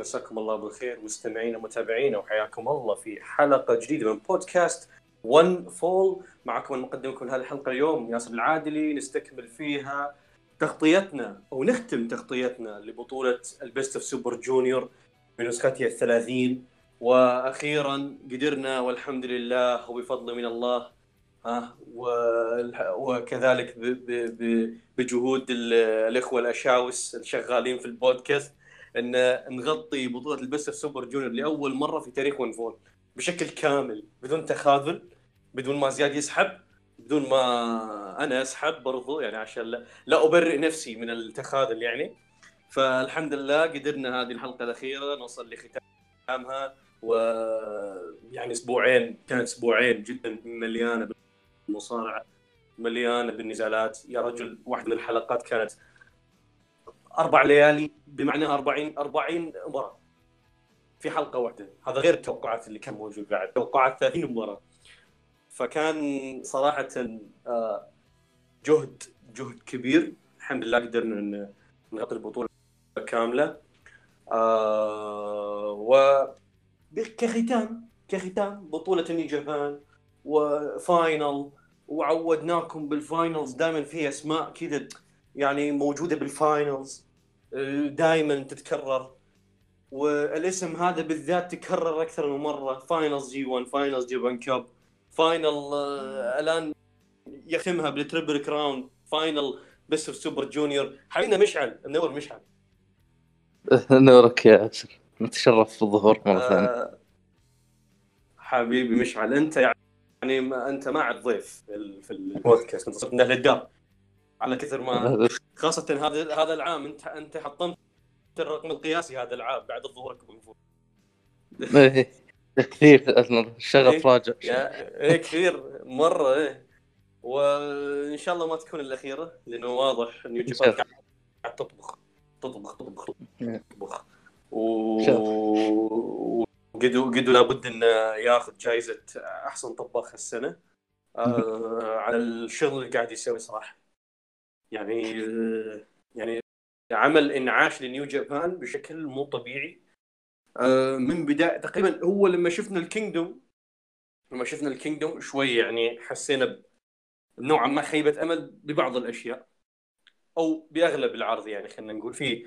مساكم الله بالخير مستمعينا ومتابعينا وحياكم الله في حلقة جديدة من بودكاست OneFall معكم مقدمكم هذه الحلقة اليوم ياسر العادلي. نستكمل فيها تغطيتنا أو نختم تغطيتنا لبطولة ال Best of Super Junior بنسختها الثلاثين. وأخيرا قدرنا والحمد لله وبفضل من الله ها وكذلك بجهود الإخوة الأشاوس الشغالين في البودكاست. إن نغطي بطولة البس سوبر جونيور لأول مرة في تاريخ ونفول بشكل كامل بدون تخاذل بدون ما زياد يسحب بدون ما أنا أسحب برضو يعني عشان لا, لا أبرئ نفسي من التخاذل يعني. فالحمد لله قدرنا هذه الحلقة الأخيرة نوصل لختامها ويعني أسبوعين كانت أسبوعين جدا مليانة بالمصارعة مليانة بالنزالات. يا رجل واحدة من الحلقات كانت أربع ليالي بمعنى 40 40 مباراة. في حلقة واحدة. هذا غير التوقعات اللي كان موجود بعد. توقعات 30 مباراة. فكان صراحة آه، جهد جهد كبير. الحمد لله قدرنا نغطي البطولة كاملة. آه و كختام كختام بطولة New Japan و final وعودناكم بال finals دائما في أسماء كذا. يعني موجودة بال finals دائما تتكرر. والاسم هذا بالذات تكرر أكثر من مرة. finals G 1 finals G 1 Cup final الآن يختمها بال triple crown final Best of Super Junior حبيبنا مشعل منور مشعل. نورك يا ياسر نتشرف بالظهور مرة ثانية. آه حبيبي مشعل أنت يعني أنت ما عاد ضيف في البودكاست. أنت صرت من أهل الدار. على كثر ما خاصة هذا هذا العام انت انت حطمت الرقم القياسي هذا العام بعد ظهورك إيه، كثير الشغف إيه، راجع. إيه كثير. مرة إيه. وإن شاء الله ما تكون الأخيرة لأنه واضح انه يوتيوب قاعد تطبخ تطبخ تطبخ تطبخ. و... Gedo Gedo لابد إنه ياخذ جائزه أحسن طباخ السنة. آه على الشغل اللي قاعد يسوي صراحة. يعني يعني عمل إنعاش ل New Japan بشكل مو طبيعي. آه من بداية تقريبا هو لما شفنا ال Kingdom لما شفنا ال Kingdom شوي يعني حسينا نوعا ما خيبة أمل ببعض الأشياء أو بأغلب العرض يعني خلينا نقول. في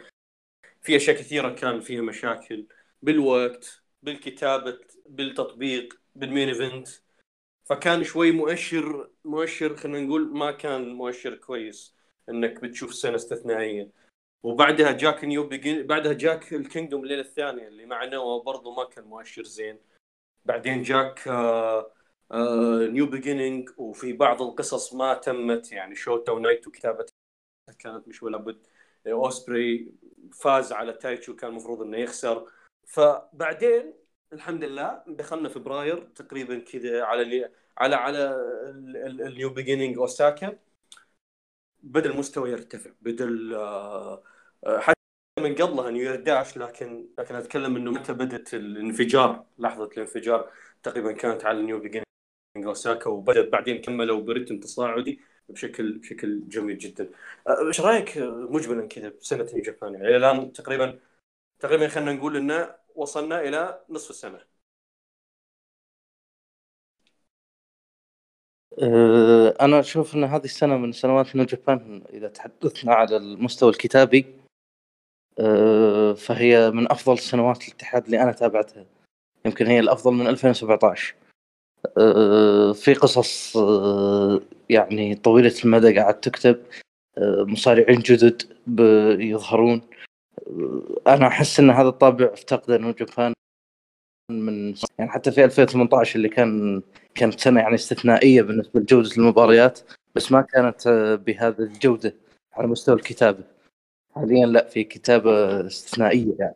في أشياء كثيرة كان فيها مشاكل بالوقت بالكتابة بالتطبيق بال main event. فكان شوي مؤشر مؤشر خلينا نقول ما كان مؤشر كويس. إنك بتشوف سنة استثنائية. وبعدها جاك New Begin بعدها جاك ال Kingdom الليلة الثانية اللي مع نوا برضه ما كان مؤشر زين. بعدين جاك آه آه New Beginning وفي بعض القصص ما تمت. يعني شوتا و Knight وكتابتها كانت مش ولا بد. أوسبري فاز على تايتشي كان المفروض إنه يخسر. فبعدين الحمد لله دخلنا فبراير تقريبا كذا على على على ال New Beginning أوساكا. بدا المستوى يرتفع بدا آه، حتى من قبلها New Dash لكن لكن أتكلم إنه متى بدأت الانفجار لحظة الانفجار تقريبا كانت على ال New Beginning أوساكا وبدات بعدين كملوا برتم تصاعدي بشكل بشكل جميل جدا. آه، إيش رأيك مجملا كذا بسنة نيو جابان يعني الآن تقريبا تقريبا خلينا نقول ان وصلنا إلى نصف السنة أنا أشوف إن هذه السنة من سنوات نيو جابان إذا تحدثنا على المستوى الكتابي أه، فهي من أفضل سنوات الاتحاد اللي أنا تابعتها. يمكن هي الأفضل من 2017 أه، في قصص يعني طويلة المدى قاعد تكتب مصارعين جدد يظهرون. أنا أحس إن هذا الطابع افتقده نيو جابان. من يعني حتى في 2018 اللي كان كانت سنة يعني استثنائية بالنسبة لجودة المباريات بس ما كانت بهذه الجودة على مستوى الكتابة. حاليا لا في كتابة استثنائية يعني.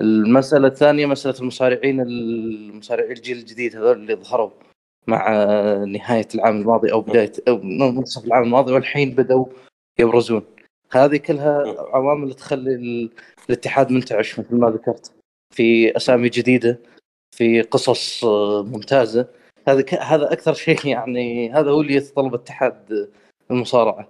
المسألة الثانية مسألة المصارعين المصارعين الجيل الجديد هذول اللي ظهروا مع نهاية العام الماضي أو بدايه أو منتصف العام الماضي والحين بدأوا يبرزون. هذه كلها عوامل تخلي الاتحاد منتعش مثل ما ذكرت. في أسامي جديدة في قصص آه، ممتازة. هذا هذا أكثر شيء يعني هذا هو اللي يتطلب اتحاد المصارعة.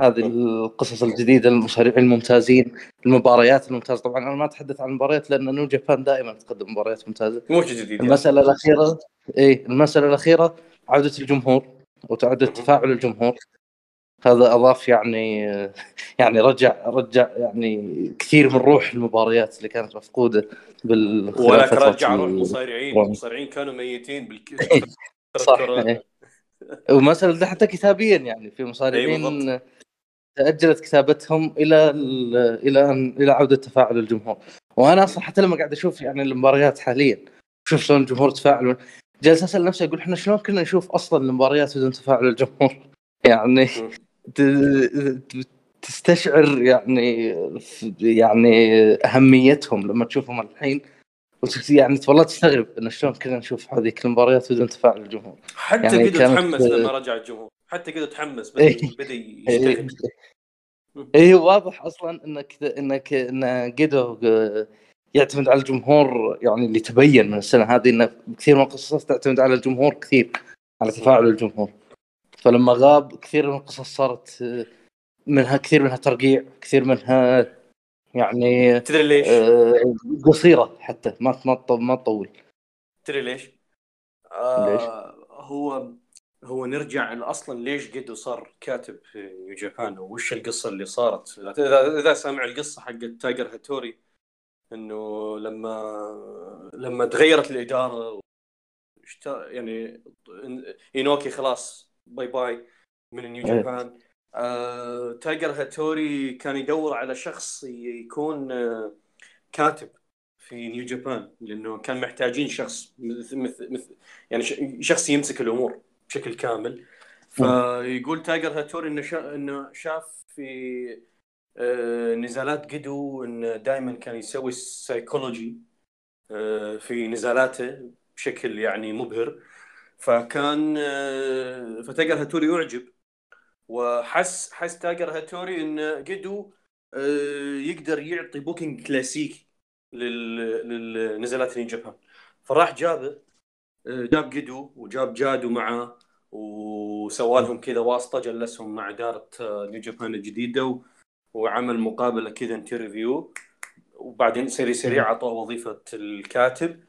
هذه القصص الجديدة المصارعين الممتازين المباريات الممتازة. طبعا أنا ما أتحدث عن المباريات لأن نيو جابان دائما تقدم مباريات ممتازة. مو جديد يعني. المسألة الأخيرة اي المسألة الأخيرة عودة الجمهور وتعدد تفاعل الجمهور. هذا أضاف يعني يعني رجع رجع يعني كثير من روح المباريات اللي كانت مفقودة بال ولك رجع روح المصارعين المصارعين كانوا ميتين بالكثير صح إيه. ومثلا حتى كتابيا يعني في مصارعين إيه، تأجلت كتابتهم إلى إلى إلى عودة تفاعل الجمهور. وأنا أصلا حتى لما قاعد أشوف يعني المباريات حاليا شوف شلون الجمهور تفاعل جالس أسأل نفسي أقول إحنا شلون كنا نشوف أصلا المباريات بدون تفاعل الجمهور؟ يعني تستشعر يعني يعني أهميتهم لما تشوفهم الحين. يعني والله تستغرب انه شلون كنا نشوف هذيك المباريات بدون تفاعل الجمهور. حتى يعني قد تحمس لما رجع الجمهور. حتى قد تحمس بدا. بدا يشتغل اي واضح أصلا انك انك إن قدو يعتمد على الجمهور يعني اللي تبين من السنة هذه انه كثير من القصص تعتمد على الجمهور كثير على تفاعل الجمهور. فلما غاب كثير من القصص صارت منها كثير منها ترقيع كثير منها يعني تدري ليش؟ آه قصيرة حتى ما ما ما تطول تدري ليش؟ آه ليش؟ هو هو نرجع أصلا ليش Gedo صار كاتب في New Japan وش القصة اللي صارت إذا إذا سامع القصة حقت تايجر هاتوري إنه لما لما تغيرت الإدارة يعني إينوكي خلاص bye bye من New إيه. Japan. آه، تايجر هاتوري كان يدور على شخص يكون آه، كاتب في New Japan لأنه كان محتاجين شخص مثل مثل يعني شخص يمسك الأمور بشكل كامل. فيقول تايجر هاتوري إنه شا إنه شاف في آه، نزالات Gedo انه دائما كان يسوي سايكولوجي آه، في نزالاته بشكل يعني مبهر. فكان آه، فتايجر هاتوري يعجب. وحس حس تايجر هاتوري إن Gedo يقدر يعطي booking كلاسيكي للنزالات New Japan فراح جابه جاب جدو وجاب جادو معاه وسوى لهم كذا واسطة جلسهم مع اداره New Japan الجديدة وعمل مقابلة كذا interview وبعدين سريع سريع اعطوه وظيفة الكاتب.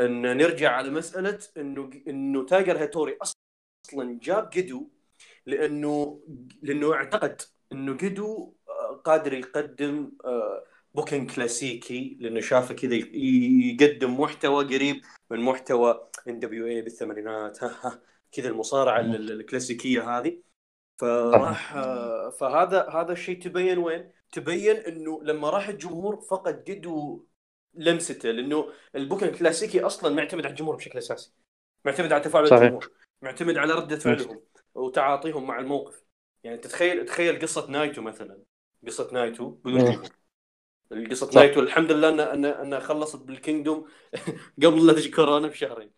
أن نرجع على مسألة إنه إنه تايقر هاتوري أصلا جاب جدو لأنه لأنه اعتقد إنه جدو آه، قادر يقدم booking آه، كلاسيكي لأنه شافه كذا يقدم محتوى قريب من محتوى NWA بالثمانينات. كذا المصارعة الكلاسيكية هذه. فراح فهذا هذا الشيء تبين وين؟ تبين إنه لما راح الجمهور فقد جدو لمسته لأنه ال booking الكلاسيكي أصلا معتمد على الجمهور بشكل أساسي. معتمد على تفاعل صحيح. الجمهور. معتمد على ردة فعلهم وتعاطيهم مع الموقف. يعني تتخيل تخيل قصة نايتو مثلا. قصة نايتو. بدون جمهور قصه نايتو الحمد لله انها انها أن خلصت بال Kingdom قبل لا تجي كورونا بشهرين.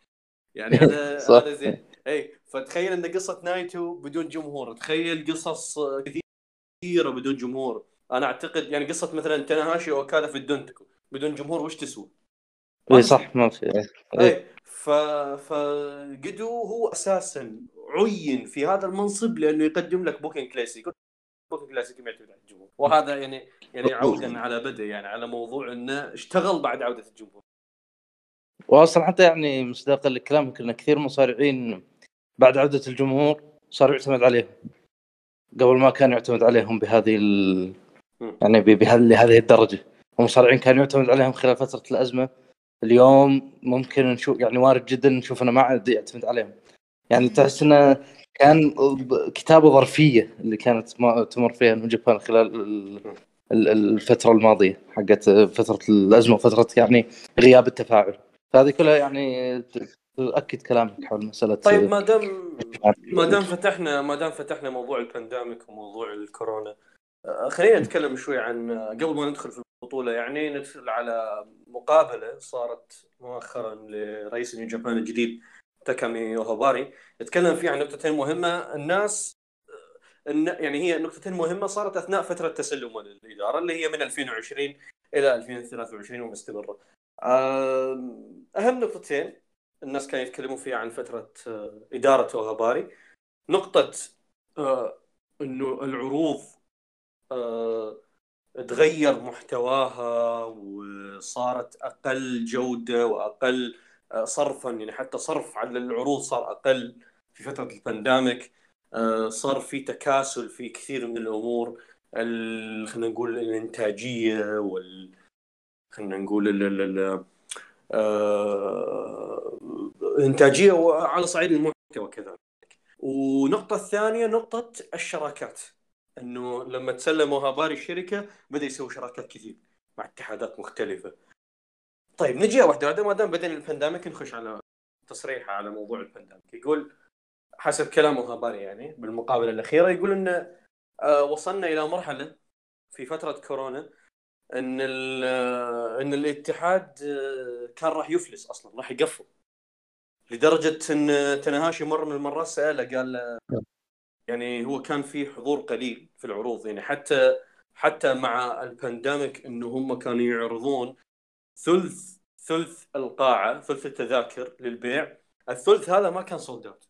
يعني هذا هذا زين. اي فتخيل أن قصة نايتو بدون جمهور. تخيل قصص كثيرة بدون جمهور. أنا أعتقد يعني قصة مثلا تناهاشي اوكادا في الدونتاكو بدون جمهور وش تسوى؟ اي صح؟ ما في. اي ف فقدو هو أساسا عين في هذا المنصب لأنه يقدم لك booking classic booking classic يعتمد على الجمهور وهذا يعني يعني عودا على بدا يعني على موضوع إنه اشتغل بعد عودة الجمهور. واصلا حتى يعني مصداقا لكلامك ان كثير مصارعين بعد عودة الجمهور صار يعتمد عليهم. قبل ما كان يعتمد عليهم بهذه ال... يعني بهذه الدرجة. المصارعين كان يعتمد عليهم خلال فترة الأزمة. اليوم ممكن نشوف يعني وارد جدا نشوف إنه ما عاد يعتمد عليهم. يعني تحس إنه كان كتابة ظرفية اللي كانت ما تمر فيها من جابان خلال الفترة الماضية حقت فترة الأزمة وفترة يعني غياب التفاعل. فهذه كلها يعني تؤكد كلامك حول مسألة طيب ما دام ما دام فتحنا ما دام فتحنا موضوع البانديميك وموضوع الكورونا خلينا نتكلم شوي عن قبل ما ندخل في البطولة يعني ندخل على مقابلة صارت مؤخرا لرئيس نيو جابان الجديد تاكامي اوهاباري. نتكلم فيه عن نقطتين مهمة. الناس آه، يعني هي نقطتين مهمة صارت أثناء فترة تسلم الإدارة اللي هي من 2020 إلى 2023 ومستمرة. أهم نقطتين الناس كانوا يتكلمون فيها عن فترة آه، إدارة اوهاباري. نقطة آه، إنه العروض آه تغير محتواها وصارت أقل جودة وأقل آه، صرفا يعني حتى صرف على العروض صار أقل في فترة البانديميك آه، صار في تكاسل في كثير من الأمور. خلينا نقول الإنتاجية وال خلينا نقول ال ال آه، الانتاجيه على صعيد المحتوى كذلك. ونقطة الثانية نقطة الشراكات. إنه لما تسلموا هاباري الشركة بدأ يسوي شراكات كثير مع اتحادات مختلفة. طيب نجي واحدة واحدة ما دام بدينا ال pandemic نخش على تصريح على موضوع ال pandemic يقول حسب كلامه هاباري يعني بالمقابلة الأخيرة يقول إن آه، وصلنا إلى مرحلة في فترة كورونا إن آه، إن الاتحاد آه، كان راح يفلس أصلا راح يقفل. لدرجة إن تناهاشي مرة من المرات سأله قال يعني هو كان في حضور قليل في العروض يعني حتى حتى مع ال pandemic إنه هم كانوا يعرضون ثلث ثلث القاعة ثلث التذاكر للبيع. الثلث هذا ما كان sold out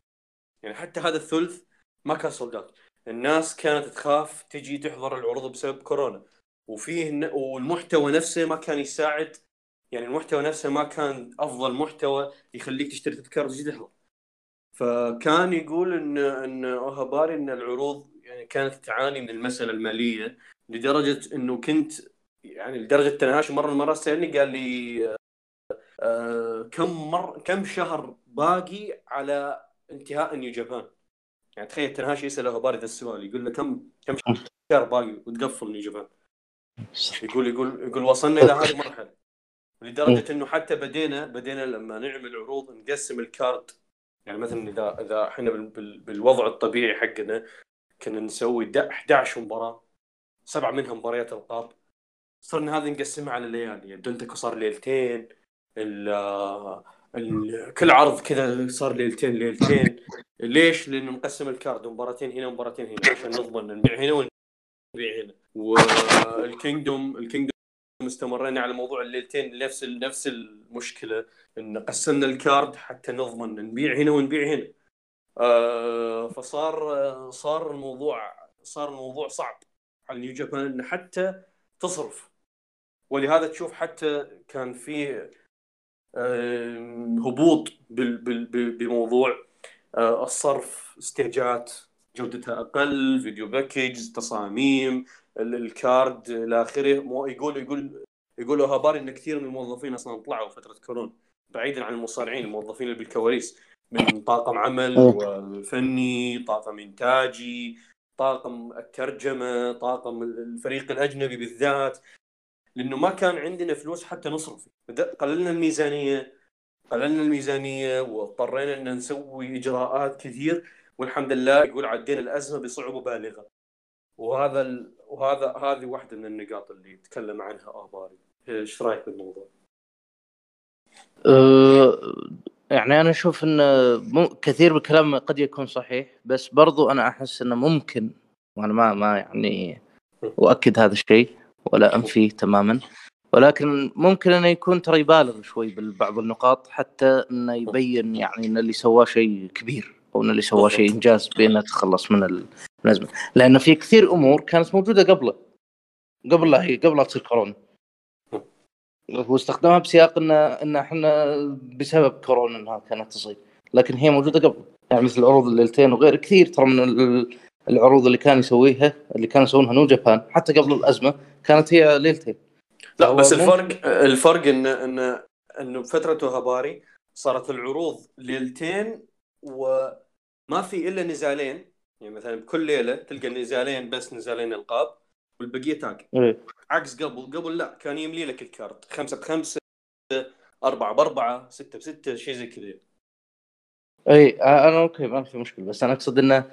يعني حتى هذا الثلث ما كان sold out الناس كانت تخاف تجي تحضر العروض بسبب كورونا. وفيه والمحتوى نفسه ما كان يساعد. يعني المحتوى نفسه ما كان أفضل محتوى يخليك تشتري تذكرة وتجي تحضر. فكان يقول ان إن أوهاباري إن العروض يعني كانت تعاني من المسألة المالية لدرجة إنه كنت يعني لدرجة تنهاش مرة من المرات سألني قال لي آه كم مر كم شهر باقي على انتهاء نيو جابان؟ يعني تخيل تنهاش يسأل أوهاباري ذا السؤال يقول له كم كم شهر باقي وتقفل نيو جابان؟ يقول يقول يقول وصلنا إلى هذه المرحلة لدرجة إنه حتى بدينا بدينا لما نعمل عروض نقسم الكارد يعني مثلا إذا إذا إحنا بالوضع الطبيعي حقنا كنا نسوي 11 مباراة سبعه منها مباريات القاب صرنا هذه نقسمها على الليالي يعني دونتك صار ليلتين ال كل عرض كذا صار ليلتين ليلتين. ليش؟ لأنه نقسم ال card مباراتين هنا ومباراتين هنا عشان نضمن نبيع هنا ونبيع هنا. وال Kingdom ال Kingdom استمرينا على موضوع الليلتين نفس نفس المشكلة إن قسمنا ال card حتى نضمن نبيع هنا ونبيع هنا. آه فصار صار الموضوع صار الموضوع صعب على New Japan ان حتى تصرف. ولهذا تشوف حتى كان في آه هبوط بموضوع آه الصرف ستيجات جودتها أقل video package تصاميم ال card إلى آخره. يقول يقول يقول هاباري إن كثير من الموظفين أصلا طلعوا فترة كورونا بعيدا عن المصارعين الموظفين اللي بالكواليس من طاقم عمل وفني طاقم إنتاجي طاقم الترجمة طاقم الفريق الأجنبي بالذات. لأنه ما كان عندنا فلوس حتى نصرف قللنا الميزانية قللنا الميزانية واضطرينا إن نسوي إجراءات كثير والحمد لله يقول عدينا الأزمة بصعوبة بالغة. وهذا. وهذا هذه واحدة من النقاط اللي تكلم عنها اخباري إيش رأيك بالموضوع؟ أه يعني أنا أشوف إن كثير من الكلام قد يكون صحيح بس برضو أنا أحس إنه ممكن وأنا ما ما يعني أؤكد هذا الشيء ولا انفيه تماما ولكن ممكن إنه يكون ترى يبالغ شوي ببعض النقاط حتى إنه يبين يعني إن اللي سواه شيء كبير أو إن اللي سواه شيء إنجاز بأنه تخلص من الازمه لأن في كثير أمور كانت موجودة قبله. قبل لا هي قبل لا تصير كورونا. هو استخدمها بسياق إن إن إحنا بسبب كورونا إنها كانت تصير. لكن هي موجودة قبل. يعني مثل عروض الليلتين وغير كثير ترى من العروض اللي كان يسويها اللي كانوا يسوونها نو جابان حتى قبل الأزمة كانت هي ليلتين لا بس الفرق الفرق إن إن انه بفتره هاباري صارت العروض ليلتين وما في إلا نزالين. يعني مثلا بكل ليلة تلقى نزالين بس نزالين القاب والبقية تاج إيه. عكس قبل. قبل لا كان يملي لك الكارت. خمسة بخمسة أربعة بأربعة ستة بستة شيء زي كذا. اي أنا أوكي ما في مشكلة. بس أنا أقصد إنه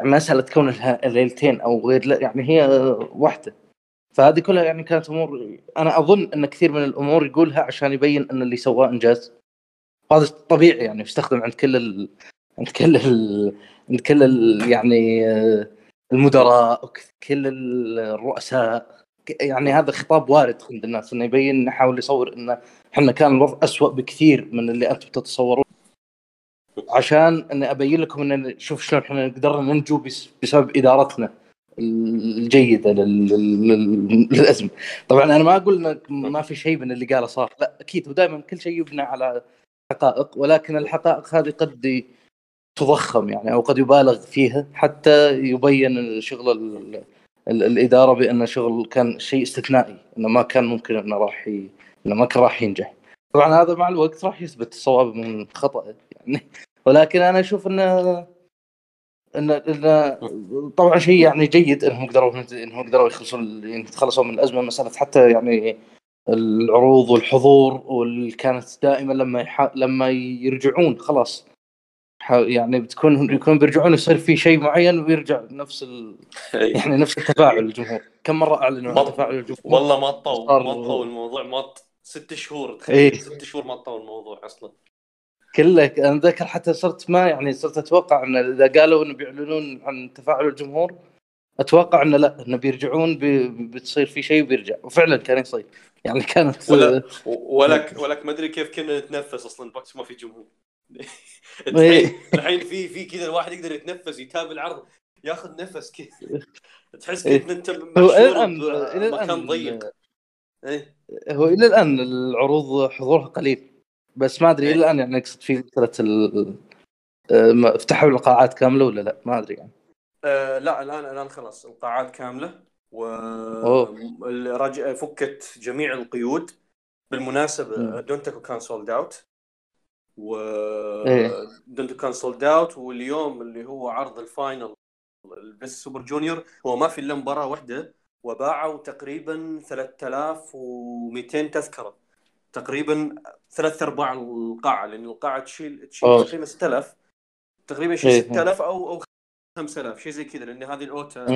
مسألة كون الليلتين أو غير يعني هي واحدة. فهذه كلها يعني كانت أمور أنا أظن إن كثير من الأمور يقولها عشان يبين إن اللي سواه إنجاز. هذا طبيعي يعني يستخدم عند كل عند كل ال... عند كل ال... يعني المدراء كل الرؤساء. يعني هذا خطاب وارد عند الناس إنه يبين نحاول يصور إنه إحنا كان الوضع اسوء بكثير من اللي أنتم تتصورون. عشان إني أبين لكم ان شوف شلون إحنا قدرنا ننجو بس- بسبب إدارتنا الجيدة لل- لل- للأزمة. طبعا أنا ما أقول ان ما في شيء من اللي قاله صار. لا أكيد ودائما كل شيء يبنى على حقائق ولكن الحقائق هذه قد تضخم يعني أو قد يبالغ فيها حتى يبين شغل ال- ال- الإدارة بأن شغل كان شيء استثنائي إنه ما كان ممكن إنه راح ي... إنه ما كان راح ينجح. طبعا هذا مع الوقت راح يثبت الصواب من خطأه يعني. ولكن أنا أشوف إنه إنه إنه طبعا شيء يعني جيد إنهم قدروا إنهم قدروا يخلصون يعني يتخلصون من الأزمة مسألة حتى يعني العروض والحضور واللي كانت دائما لما يح... لما يرجعون خلاص. يعني بتكون يكون بيرجعون يصير في شيء معين ويرجع نفس ال... إيه. يعني نفس التفاعل الجمهور. كم مرة أعلنوا عن تفاعل الجمهور؟ والله مطوا صار- مطوا الموضوع. مط ست شهور إيه. تخيل ست شهور مطوا الموضوع أصلا. كله أنا أتذكر حتى صرت ما يعني صرت أتوقع إن إذا قالوا إنه بيعلنون عن تفاعل الجمهور أتوقع إنه لا إنه بيرجعون بي بتصير في شيء وبيرجع. وفعلا كان يصير. يعني كانت ولا ولك ولك ما أدري كيف كنا نتنفس أصلا بوقت ما في جمهور. الحين إيه. في في كذا الواحد يقدر يتنفس يتابع العرض ياخذ نفس كذا تحس إيه. كذا انت إلى الان ضيق إيه هو إلى الآن العروض حضورها قليل بس ما أدري إيه. إلى الآن يعني اقصد في مساله فتحوا القاعات كاملة ولا لا ما أدري يعني آه لا الان الآن خلاص القاعات كاملة و. فكت جميع القيود بالمناسبة. دونتاكو كان sold out و إيه. كان sold out واليوم اللي هو عرض ال final ال Best Super Junior هو ما في إلا مباراة واحدة وباعوا تقريبا 3200 تذكرة تقريبا ثلاث أرباع القاعة لأن القاعة تشيل تشيل. تقريبا 6000 تقريبا شيء إيه. 6000 أو أو 5000 شيء زي كذا لأن هذه الأوتا.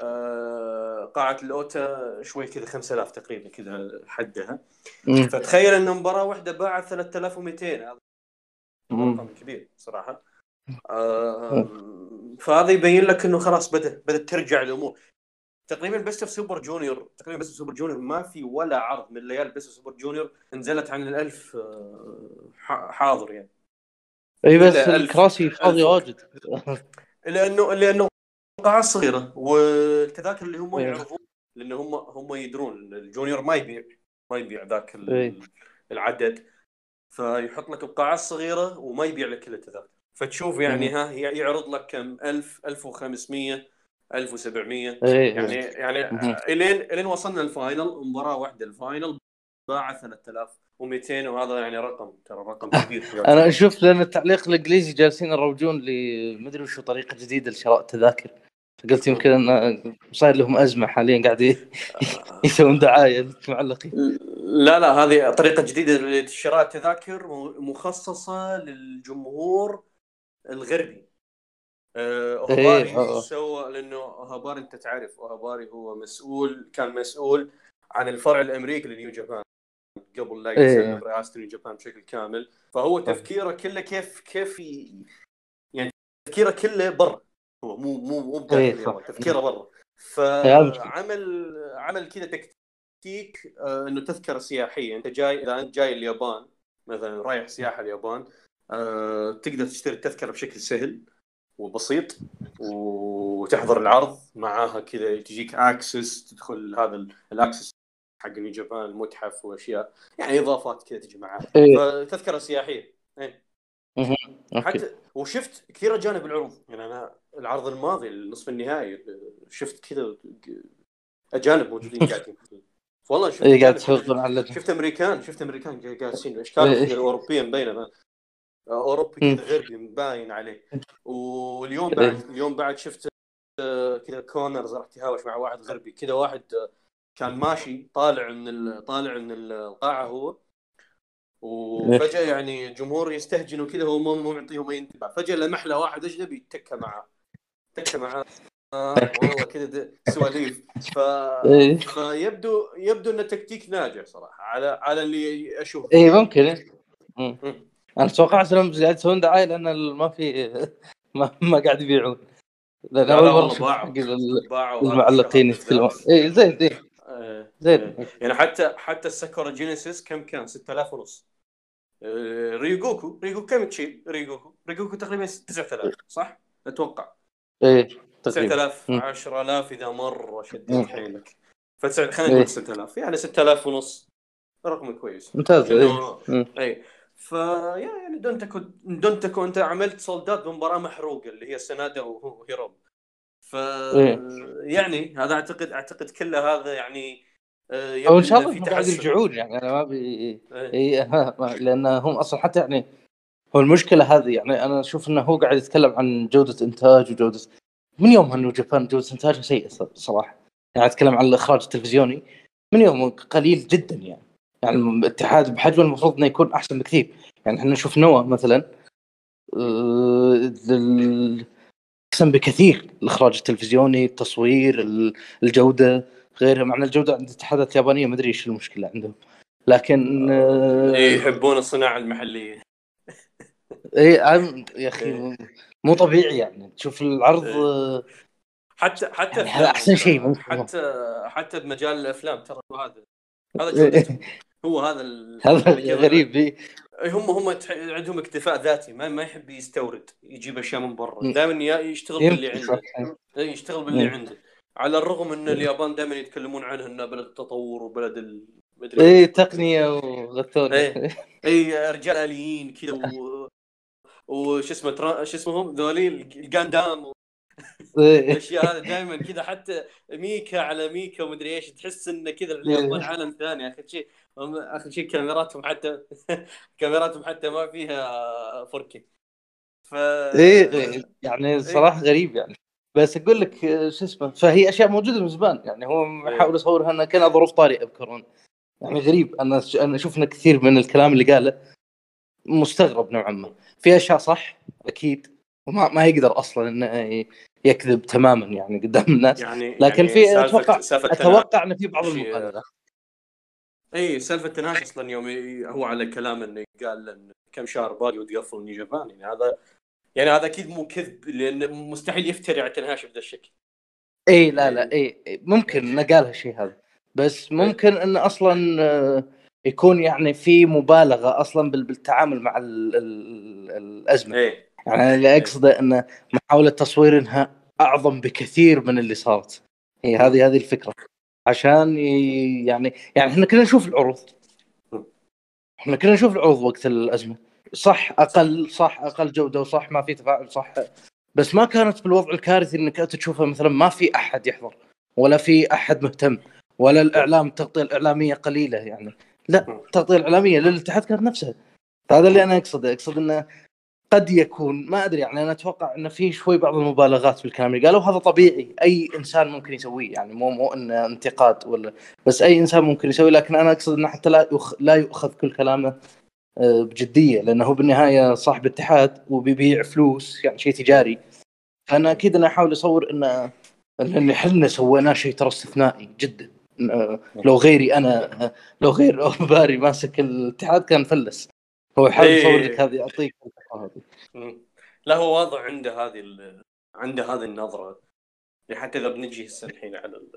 آه، قاعة الأوتا شوي كذا 5000 تقريبا كذا حدها. فتخيل إن مباراة واحدة باعت 3200 هذا. رقم كبير صراحة آه، فهذا يبين لك إنه خلاص بدا بدأت ترجع الأمور تقريبا Best of Super Junior تقريبا Best of Super Junior ما في ولا عرض من ليالي Best of Super Junior نزلت عن الألف آه، ح- حاضر يعني إي بس الكراسي فاضية. واجد لأنه لأنه قاعه صغيرة والتذاكر اللي هم. يعرضون لأن هم هم يدرون ال junior ما يبيع ما يبيع ذاك ال-. العدد فيحط لك القاعة الصغيرة وما يبيع لك كل التذاكر. فتشوف يعني. ها يعرض لك كم؟ 1000 1500 1700 اي يعني يعني. إلين إلين وصلنا ال final مباراة واحدة. ال final باع 3200 وهذا يعني رقم ترى رقم كبير أنا شفت لأن التعليق الإنجليزي جالسين يروجون لي مدري وشو طريقة جديدة لشراء التذاكر. فقلت يمكن إن صاير لهم أزمة حاليا قاعد يسوون دعاية للمعلقين لا لا هذه طريقة جديدة لشراء التذاكر م- مخصصة للجمهور الغربي. آه، اوهاباري إيه، آه. سوى لأنه اوهاباري أنت تعرف اوهاباري هو مسؤول كان مسؤول عن الفرع الأمريكي لنيو جابان قبل لا إيه. يسلم رئاسة نيو جابان بشكل كامل فهو تفكيره كله كيف كيف. يعني تفكيره كله برا هو مو مو مو إيه، تفكيره برا. هذا فعمل عمل كذا تكتيك آه، إنه تذكرة سياحية. أنت جاي إذا أنت جاي اليابان مثلا رايح سياحة اليابان آه، تقدر تشتري التذكرة بشكل سهل وبسيط وتحضر العرض. معاها كذا تجيك access تدخل هذا ال- ال access حق New Japan المتحف وأشياء. يعني إضافات كذا تجي معاها إيه. فتذكرة سياحية. إيه. okay. حتى وشفت كثير أجانب العروض. يعني أنا العرض الماضي النصف النهائي شفت كذا أجانب موجودين قاعدين. والله شفت إيه، قاعد على شفت أمريكان شفت أمريكان جالسين اشكالهم إيه. اوروبيه مبينه ما- أوروبي. كذا غربي مباين عليه. واليوم إيه. بعد اليوم بعد شفت آه، كذا كونرز رحت يهاوش مع واحد غربي. كذا واحد آه، كان ماشي طالع من ال- طالع من القاعة هو. وفجأة يعني جمهور يستهجن وكذا هو مو مو معطيهم اي انتباه فجأة لمح له واحد اجنبي تكة معاه تكة معاه آه والله كذا سواليف ف... إيه. فيبدو يبدو انه تكتيك ناجح صراحة على على اللي أشوفه اي ممكن إيه. مم. مم. أنا توقعت انهم قاعد يسوون دعاية لأن ما في ما, ما قاعد يبيعون لأن لا، أول لا، مرة باعوا. باعوا المعلقين يتكلمون. اي زين زين زين. يعني حتى حتى ال Sakura Genesis كم كان 6000 ونص آه، ريغوكو ريغوكو كم تشيل؟ ريغوكو ريغوكو تقريبا 9000 صح؟ أتوقع. إيه 9000 مم. 10000 إذا مره. شديت حيلك. فتسع خلينا إيه. نقول 6000 يعني 6000 ونص. رقم كويس. ممتاز إيه. لأنه- مم. اي فيا يعني دونتاكو دونتاكو أنت عملت sold out بمباراة محروقة اللي هي سنادا وهيرومو. ف إيه. يعني هذا اعتقد أعتقد كله هذا يعني أو إن شاء الله قاعد. يرجعون يعني أنا ما ابي إيه. اي ما- لأن هم أصلا حتى يعني هو المشكلة هذه يعني أنا أشوف إنه هو قاعد يتكلم عن جودة إنتاج وجوده من يوم انه جابان جودة انتاجها سيئه صراحة يعني أتكلم عن الإخراج التلفزيوني من يوم قليل جدا يعني يعني الاتحاد بحجمه المفروض إنه يكون أحسن بكثير يعني إحنا نشوف نوا مثلا آه، أحسن بكثير الإخراج التلفزيوني التصوير ال- الجودة غيرها مع ان الجودة عند الاتحادات اليابانية ما أدري إيش المشكلة عندهم لكن آه، إيه، يحبون الصناعة المحلية اي يا أخي إيه. مو- طبيعي يعني تشوف العرض إيه. آه، حتى حتى يعني هذا أحسن شيء. ممكن. حتى حتى بمجال الأفلام ترى هو هذا هذا هو هذا. هذا غريب. هم هم عندهم اكتفاء ذاتي ما ما يحب يستورد يجيب أشياء من برا. دائما يشتغل باللي عنده يشتغل باللي. عنده على الرغم إن. اليابان دائما يتكلمون عنها إنها بلد التطور وبلد ال... مدري اي. تقنية وغثونه إيه. اي رجال آليين كذا و... وش اسمه ترا... شو اسمهم ذولي الجاندام إيه. الأشياء هذه دائما كذا حتى ميكا على ميكا ومدري إيش تحس انه كذا اليابان إيه. عالم ثاني آخر شيء هم آخر شيء كاميراتهم حتى كاميراتهم حتى ما فيها 4K ف إيه يعني صراحة غريب يعني بس أقول لك شو اسمه فهي أشياء موجودة من زمان يعني هو يحاول يصورها انها كانها ظروف طارئه بكورونا يعني غريب أنا أنا شفنا كثير من الكلام اللي قاله مستغرب نوعا ما. في أشياء صح أكيد وما ما يقدر أصلا إنه يكذب تماما يعني قدام الناس يعني لكن يعني في أتوقع سالفة أتوقع ان في بعض المبالغات اي سالفة تناش أصلا يوم هو على كلام إنه قال إن كم شهر باقي وتقفل نيو جابان يعني هذا يعني هذا أكيد مو كذب لأن مستحيل يفتري على تنهاش بهذا الشكل. إي لا لا إي إي، ممكن انه قال هالشيء هذا. بس ممكن انه أصلا آه، يكون يعني في مبالغة أصلا بال- بالتعامل مع ال ال الأزمة. إيه يعني اللي أقصده انه محاولة تصوير إنها أعظم بكثير من اللي صارت. هي هذه هذه الفكرة. عشان يعني يعني إحنا كنا نشوف العروض. إحنا كنا نشوف العروض وقت الأزمة. صح أقل صح أقل جودة وصح ما في تفاعل صح. بس ما كانت بالوضع الكارثي إنك أنت تشوفها مثلا ما في أحد يحضر ولا في أحد مهتم ولا الإعلام التغطية الإعلامية قليلة يعني. لا التغطية الإعلامية للاتحاد كانت نفسها. هذا اللي أنا أقصده أقصد إنه قد يكون ما أدري يعني أنا أتوقع إنه في شوي بعض المبالغات بالكلام اللي قالوا هذا طبيعي أي إنسان ممكن يسويه يعني مو مو إنه انتقاد ولا بس أي إنسان ممكن يسوي لكن أنا أقصد إنه حتى لا يخ... لا يؤخذ كل كلامه بجدية لأنه هو بالنهاية صاحب اتحاد وبيبيع فلوس يعني شيء تجاري. فأنا أكيد أنا أحاول أصور إن اللي إحنا سويناه شيء ترى استثنائي جدا. إنه لو غيري أنا آه، لو غير اوباري ماسك الاتحاد كان فلس. هو يحاول إيه. يصور لك هذه مم. لا هو واضح عنده هذه ال... عنده هذه النظرة. يعني حتى إذا بنجي هسه الحين على ال...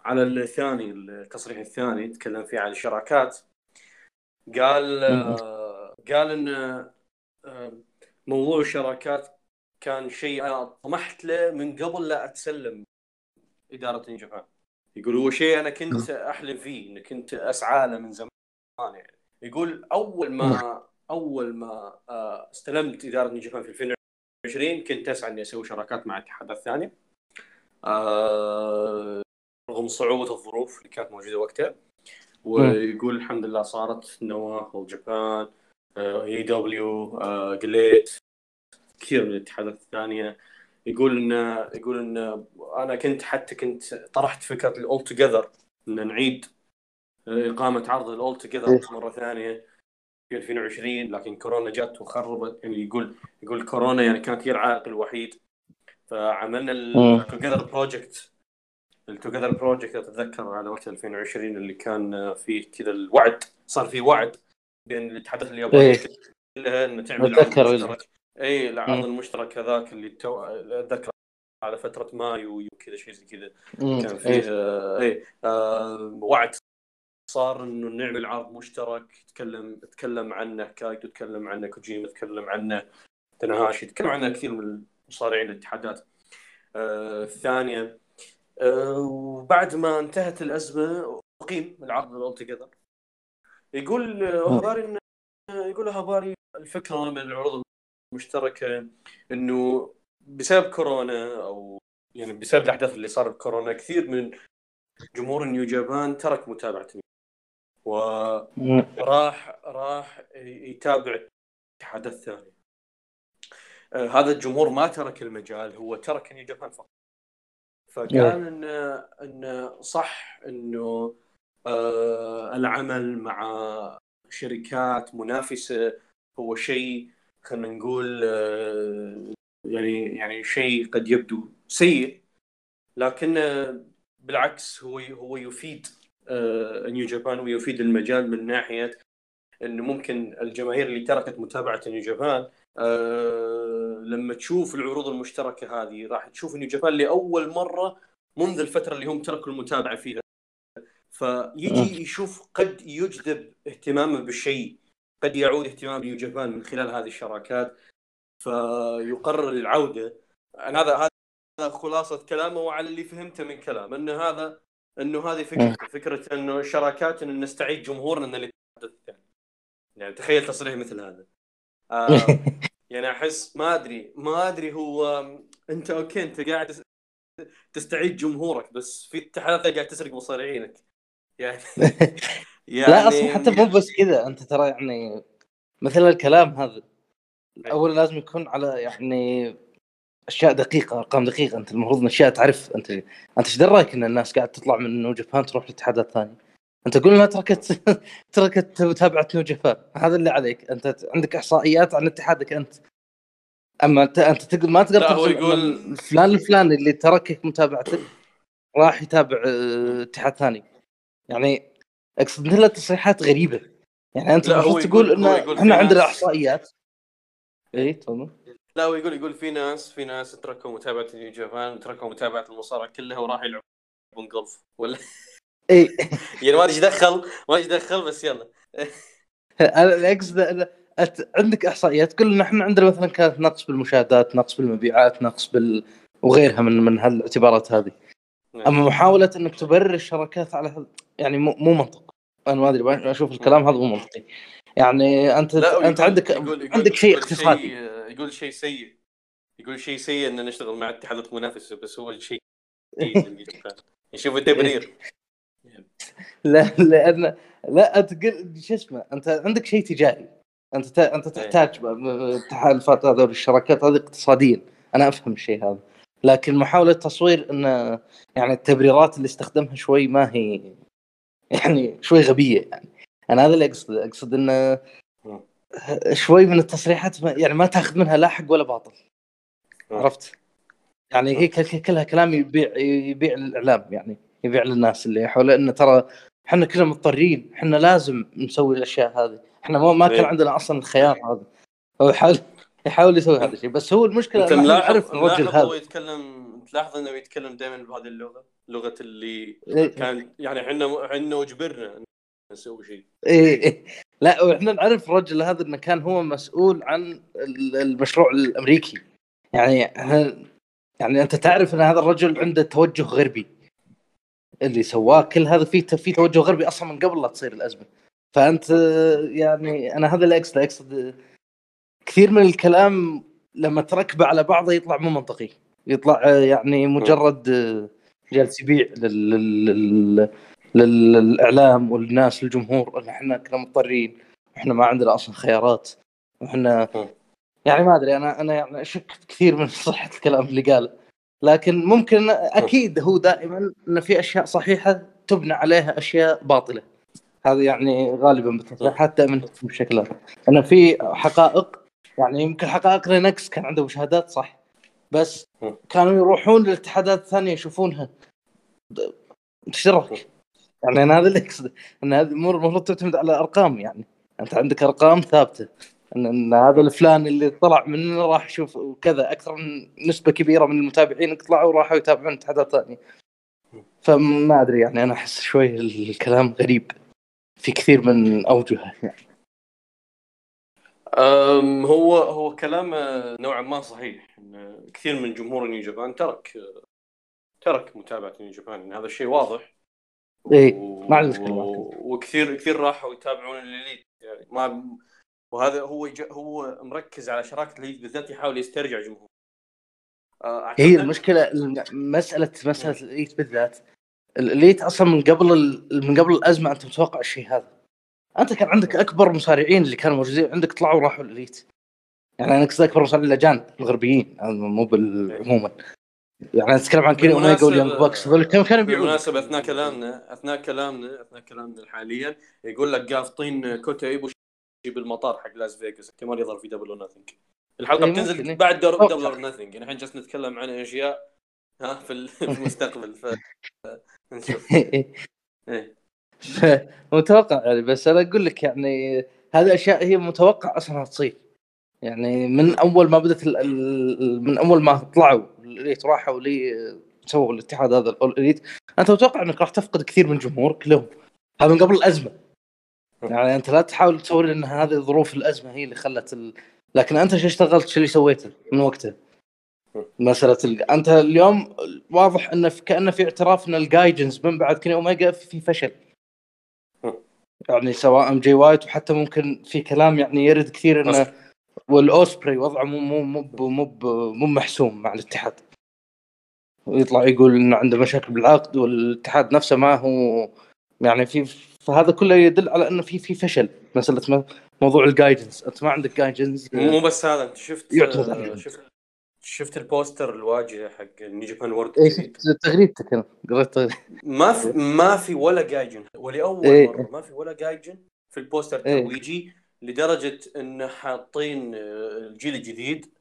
على الثاني التصريح الثاني تكلم فيه عن الشراكات. قال قال إن موضوع الشراكات كان شيء أنا طمحت له من قبل لا أتسلم إدارة جابان يقول هو شيء أنا كنت أحلم فيه اني كنت أسعى له من زمان يعني. يقول أول ما أول ما آه، استلمت إدارة جابان في 2020 كنت أسعى إني أسوي شراكات مع الاتحادات الثانية آه، رغم صعوبة الظروف اللي كانت موجودة وقتها. ويقول الحمد لله صارت نواه والجابان اي دبليو جليت كثير من الاتحادات الثانية. يقول إن يقول إن أنا كنت حتى كنت طرحت فكرة ال All Together إن نعيد إقامة عرض ال All Together مرة ثانية في 2020 لكن كورونا جت وخربت. يعني يقول يقول كورونا يعني كانت هي العائق الوحيد. فعملنا All Together project All Together project اتذكر على وقت 2020 اللي كان فيه كذا الوعد صار في وعد بين الاتحادات اليابانيه إيه. كلها إنه تعمل مشترك اي العرض مم. المشترك هذاك اللي تو... أتذكر على فترة مايو وكذا شيء زي كذا. كان فيه إيه. آه، اي آه، وعد صار إنه نعمل عرض مشترك تكلم تكلم عنه كايدو تكلم عنه كوجيما تكلم عنه تاناهاشي تكلم عنه كثير من المصارعين الاتحادات آه الثانية آه وبعد ما انتهت الأزمة أقيم العرض All Together يقول هباري إن يقول هباري الفكرة من العروض المشتركة إنه بسبب كورونا أو يعني بسبب الأحداث اللي صارت بكورونا كثير من جمهور نيو جابان ترك متابعة وراح راح يتابع الاتحادات الثانية آه هذا الجمهور ما ترك المجال هو ترك نيو جابان فقط. فقال ان إن صح إنه آه العمل مع شركات منافسة هو شيء خلينا نقول آه يعني يعني شيء قد يبدو سيء لكن بالعكس هو هو يفيد نيو جابان ويفيد المجال من ناحية إنه ممكن الجماهير اللي تركت متابعة نيو جابان لما تشوف العروض المشتركة هذه راح تشوف نيو جابان لأول مرة منذ الفترة اللي هم تركوا المتابعة فيها. فيجي يشوف قد يجذب اهتمامه بالشيء قد يعود اهتمام نيو جابان من خلال هذه الشراكات. فيقرر العودة. أنا هذا هذا خلاصة كلامه وعلى اللي فهمته من كلام إنه هذا إنه هذه فكره فكرة إنه الشراكات انه نستعيد جمهورنا من الاتحاد الثاني يعني تخيل تصريح مثل هذا. آه يعني أحس ما أدري ما أدري هو أنت okay أنت قاعد تستعيد جمهورك بس في اتحادات قاعد تسرق مصارعينك. يعني يعني لا أصلا حتى مو بس كذا أنت ترى يعني مثل الكلام هذا اول لازم يكون على يعني أشياء دقيقة أرقام دقيقة أنت المفروض اشياء تعرف أنت أنت إيش دراك إن الناس قاعد تطلع من Japan تروح لاتحادات ثانية أنت قول لنا تركت تركت متابعه New Japan هذا اللي عليك. أنت عندك إحصائيات عن اتحادك أنت. أما انت أنت تقدر ما تقدر هو يقول فلان الفلاني اللي تركك متابعته راح يتابع اتحاد ثاني. يعني أقصد مثل تصريحات غريبة. يعني أنت المفروض تقول إن إحنا عندنا إحصائيات. اي تفضل. لا هو يقول يقول في ناس في ناس تركوا متابعة نيو جابان تركوا متابعة المصارعة كلها وراح يلعبون جولف ولا اي يعني ما ادري إيش دخل ما إيش دخل بس يلا. أنا اقصد عندك إحصائيات؟ تقول ان إحنا عندنا مثلا كانت نقص بالمشاهدات نقص بالمبيعات نقص بال وغيرها من من هالاعتبارات هذه. نعم. أما محاولة إنك تبرر الشراكات على هذا يعني مو, مو منطق. أنا ما أدري أشوف الكلام هذا مو منطقي. يعني انت لا أنت عندك يقول يقول عندك شيء يقول اقتصادي. شيء يقول شيء سيء. يقول شيء سيء إن نشتغل مع اتحادات منافسه بس هو الشيء سيء يشوف التبرير. لا لأن لا أنت قل- شو اسمه أنت عندك شيء تجاري. أنت ت- أنت تحتاج التحالفات هذول الشراكات هذه اقتصاديا. أنا أفهم الشيء هذا. لكن محاولة تصوير إن يعني التبريرات اللي استخدمها شوي ما هي يعني شوي غبية يعني. أنا هذا اللي اقصد أقصد انه شوي من التصريحات ما يعني ما تأخذ منها لا حق ولا باطل. عرفت؟ يعني هي كل- كلها كلام يبيع يبيع الإعلام يعني. يبيع للناس اللي حوله انه ترى إحنا كلنا مضطرين إحنا لازم نسوي الأشياء هذه. إحنا ما, ما كان إيه. عندنا أصلا الخيار هذا. هو يحاول يحاول يسوي هذا الشيء بس هو المشكلة أنت ملاحظ الرجل ملاحظ هو هذا. يتكلم تلاحظ إنه يتكلم دائما بهذه اللغة؟ لغة اللي إيه. كان يعني إحنا إحنا وجبرنا نسوي شيء. إيه. إيه. لا وإحنا نعرف الرجل هذا إنه كان هو مسؤول عن ال- المشروع الأمريكي. يعني يعني أنت تعرف إن هذا الرجل عنده توجه غربي. اللي سواه كل هذا فيه في توجه غربي أصلا من قبل لا تصير الأزمة. فأنت يعني أنا هذا اللي اقصد أقصد كثير من الكلام لما تركبه على بعضه يطلع مو منطقي. يطلع يعني مجرد جالس يبيع لل... لل... لل... للإعلام والناس للجمهور إن إحنا كنا مضطرين إحنا ما عندنا أصلا خيارات وإحنا. يعني ما أدري أنا أنا يعني أشك كثير من صحة الكلام اللي قاله. لكن ممكن أكيد هو دائما إن في أشياء صحيحة تبنى عليها أشياء باطلة. هذا يعني غالبا دائما تكون بالشكل هذا انه في حقائق يعني يمكن حقائق لينكس كان عنده مشاهدات صح. بس. كانوا يروحون للاتحادات الثانية يشوفونها. دراك؟ يعني أنا هذا اللي أقصده إن هذه الأمور المفروض تعتمد على أرقام يعني. أنت عندك أرقام ثابتة. ان, إن هذا الفلان اللي طلع مننا راح يشوف كذا أكثر من نسبة كبيرة من المتابعين طلعوا وراحوا يتابعون اتحادات ثانية. فما أدري يعني أنا أحس شوي الكلام غريب في كثير من أوجهه يعني. أم هو هو كلام نوعا ما صحيح. إن كثير من جمهور نيو جابان ترك ترك متابعة New Japan. هذا الشيء واضح. إيه و- مشكلة و- وكثير كثير راحوا يتابعون ال Elite يعني ما وهذا هو يج... هو مركز على شراكة ال Elite بالذات يحاول يسترجع جمهور آه، أعتقد هي المشكلة الم- مساله مسألة ال Elite بالذات ال Elite أصلا من قبل ال- من قبل الأزمة أنت متوقع الشيء هذا. أنت كان عندك أكبر مصارعين اللي كانوا موجودين عندك طلعوا وراحوا ال Elite يعني أنا قصدي أكبر مصارعين الاجانب الغربيين مو بال- عموما. يعني نتكلم عن كيني اوميجا وال Young Bucks هذول كانوا كانوا يبيعون بالمناسبة أثناء كلامنا أثناء كلامنا أثناء كلامنا حاليا يقول لك قافطين كوتا ايبوشي بالمطار حق لاس فيغاس. احتمال يظهر في Double or Nothing الحلقة إيه بتنزل ممكن، إيه. بعد Double okay. or Nothing يعني الحين جالس نتكلم عن أشياء ها في ال- في المستقبل. ف نشوف. إيه. متوقع يعني بس أنا أقول لك يعني هذه اشياء هي متوقع أصلا تصير. يعني من أول ما بدأت من أول ما طلعوا ال Elite راحوا لي سووا الاتحاد هذا ال All Elite انت متوقع إنك راح تفقد كثير من جمهورك لهم. هذا من قبل الأزمة. يعني أنت لا تحاول تصور إن هذه ظروف الأزمة هي اللي خلت ال... لكن أنت شو اشتغلت؟ شو اللي سويته من وقتها؟ مسألة ال... أنت اليوم واضح انه في... كأنه في اعتراف إن ال gaijins من بعد كيني اوميجا في فشل. يعني سواء جي وايت وحتى ممكن في كلام يعني يرد كثير إنه ويل أوسبري وضعه مو مو مو مو مو محسوم مع الاتحاد. ويطلع يقول إنه عنده مشاكل بالعقد والاتحاد نفسه ما هو يعني في فهذا كله يدل على إنه في في فشل مساله موضوع ال gaijins أنت ما عندك gaijins مو بس هذا أنت شفت يعتمد آه،. شفت شفت ال poster الواجهة حق New Japan World اي شفت تغريدتك أنا قريت. ما في ما في ولا gaijin ولأول إيه. مرة ما في ولا gaijin في ال poster إيه. الترويجي لدرجة إنه حاطين آه، الجيل الجديد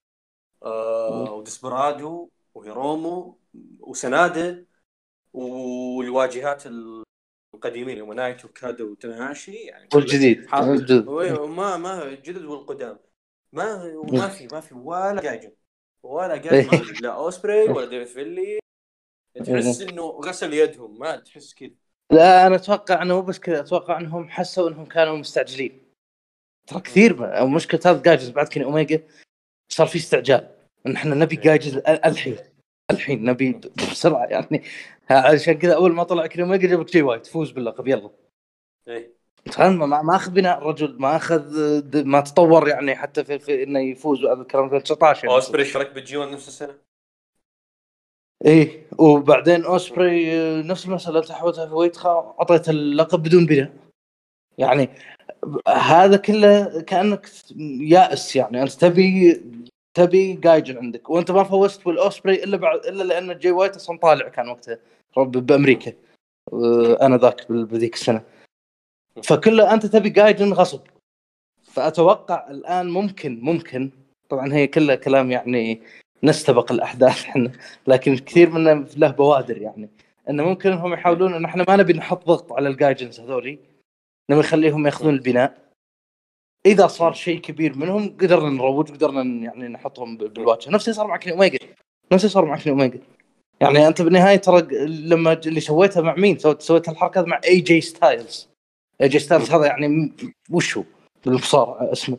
آه، وديسبرادو وهيرومو وسناده والواجهات القديمين اللي هم نايتو وكادا وتاناهاشي يعني والجديد ما ما الجدد والقدام. ما وما في ما في ولا gaijin ولا gaijin إيه. لا اوسبري ولا ديفيد فينلي تحس إنه غسل يدهم ما تحس كذا. لا أنا أتوقع إنه مو بس كذا أتوقع إنهم حسوا إنهم كانوا مستعجلين. ترى كثير مشكله هذا جايجز بعد كيني أوميجا صار في استعجال. إن إحنا نبي جايجز ال- الحين الحين نبي بسرعة يعني عشان كذا أول ما طلع كيني اوميجا جابك جي وايت فوز باللقب يلا. إيه. فاهم ما ما أخذ بناء الرجل ما أخذ ما تطور يعني حتى في, في إنه يفوز وهذا الكلام في 19 يعني. أوسبري شارك بال G 1 نفس السنة؟ إيه وبعدين أوسبري آه، نفس المسألة انت حولتها جي وايت خا- أعطيت اللقب بدون بناء. يعني هذا كله كأنك يائس يعني أنت تبي تبي gaijin عندك. وانت ما فوزت بالأوسبري إلا بعد إلا لأن جاي وايت أصلا طالع كان وقتها. بأمريكا. آه، أنا ذاك بذيك السنة. فكله أنت تبي gaijin غصب. فأتوقع الآن ممكن ممكن. طبعا هي كلها كلام يعني نستبق الأحداث إحنا. لكن كثير منه له بوادر يعني. انه ممكن انهم يحاولون إن إحنا ما نبي نحط ضغط على ال gaijins هذولي. نبي نخليهم يأخذون البناء. إذا صار شيء كبير منهم قدرنا نروج قدرنا يعني نحطهم بالواجهه نفس اللي صار مع كيني اوميجا نفس اللي صار مع كيني اوميجا يعني أنت بالنهاية ترى لما اللي سويتها مع مين؟ سويت سويت الحركة مع اي جي ستايلز اي جي ستايلز هذا يعني وش هو؟ بالمصارعه اسمه.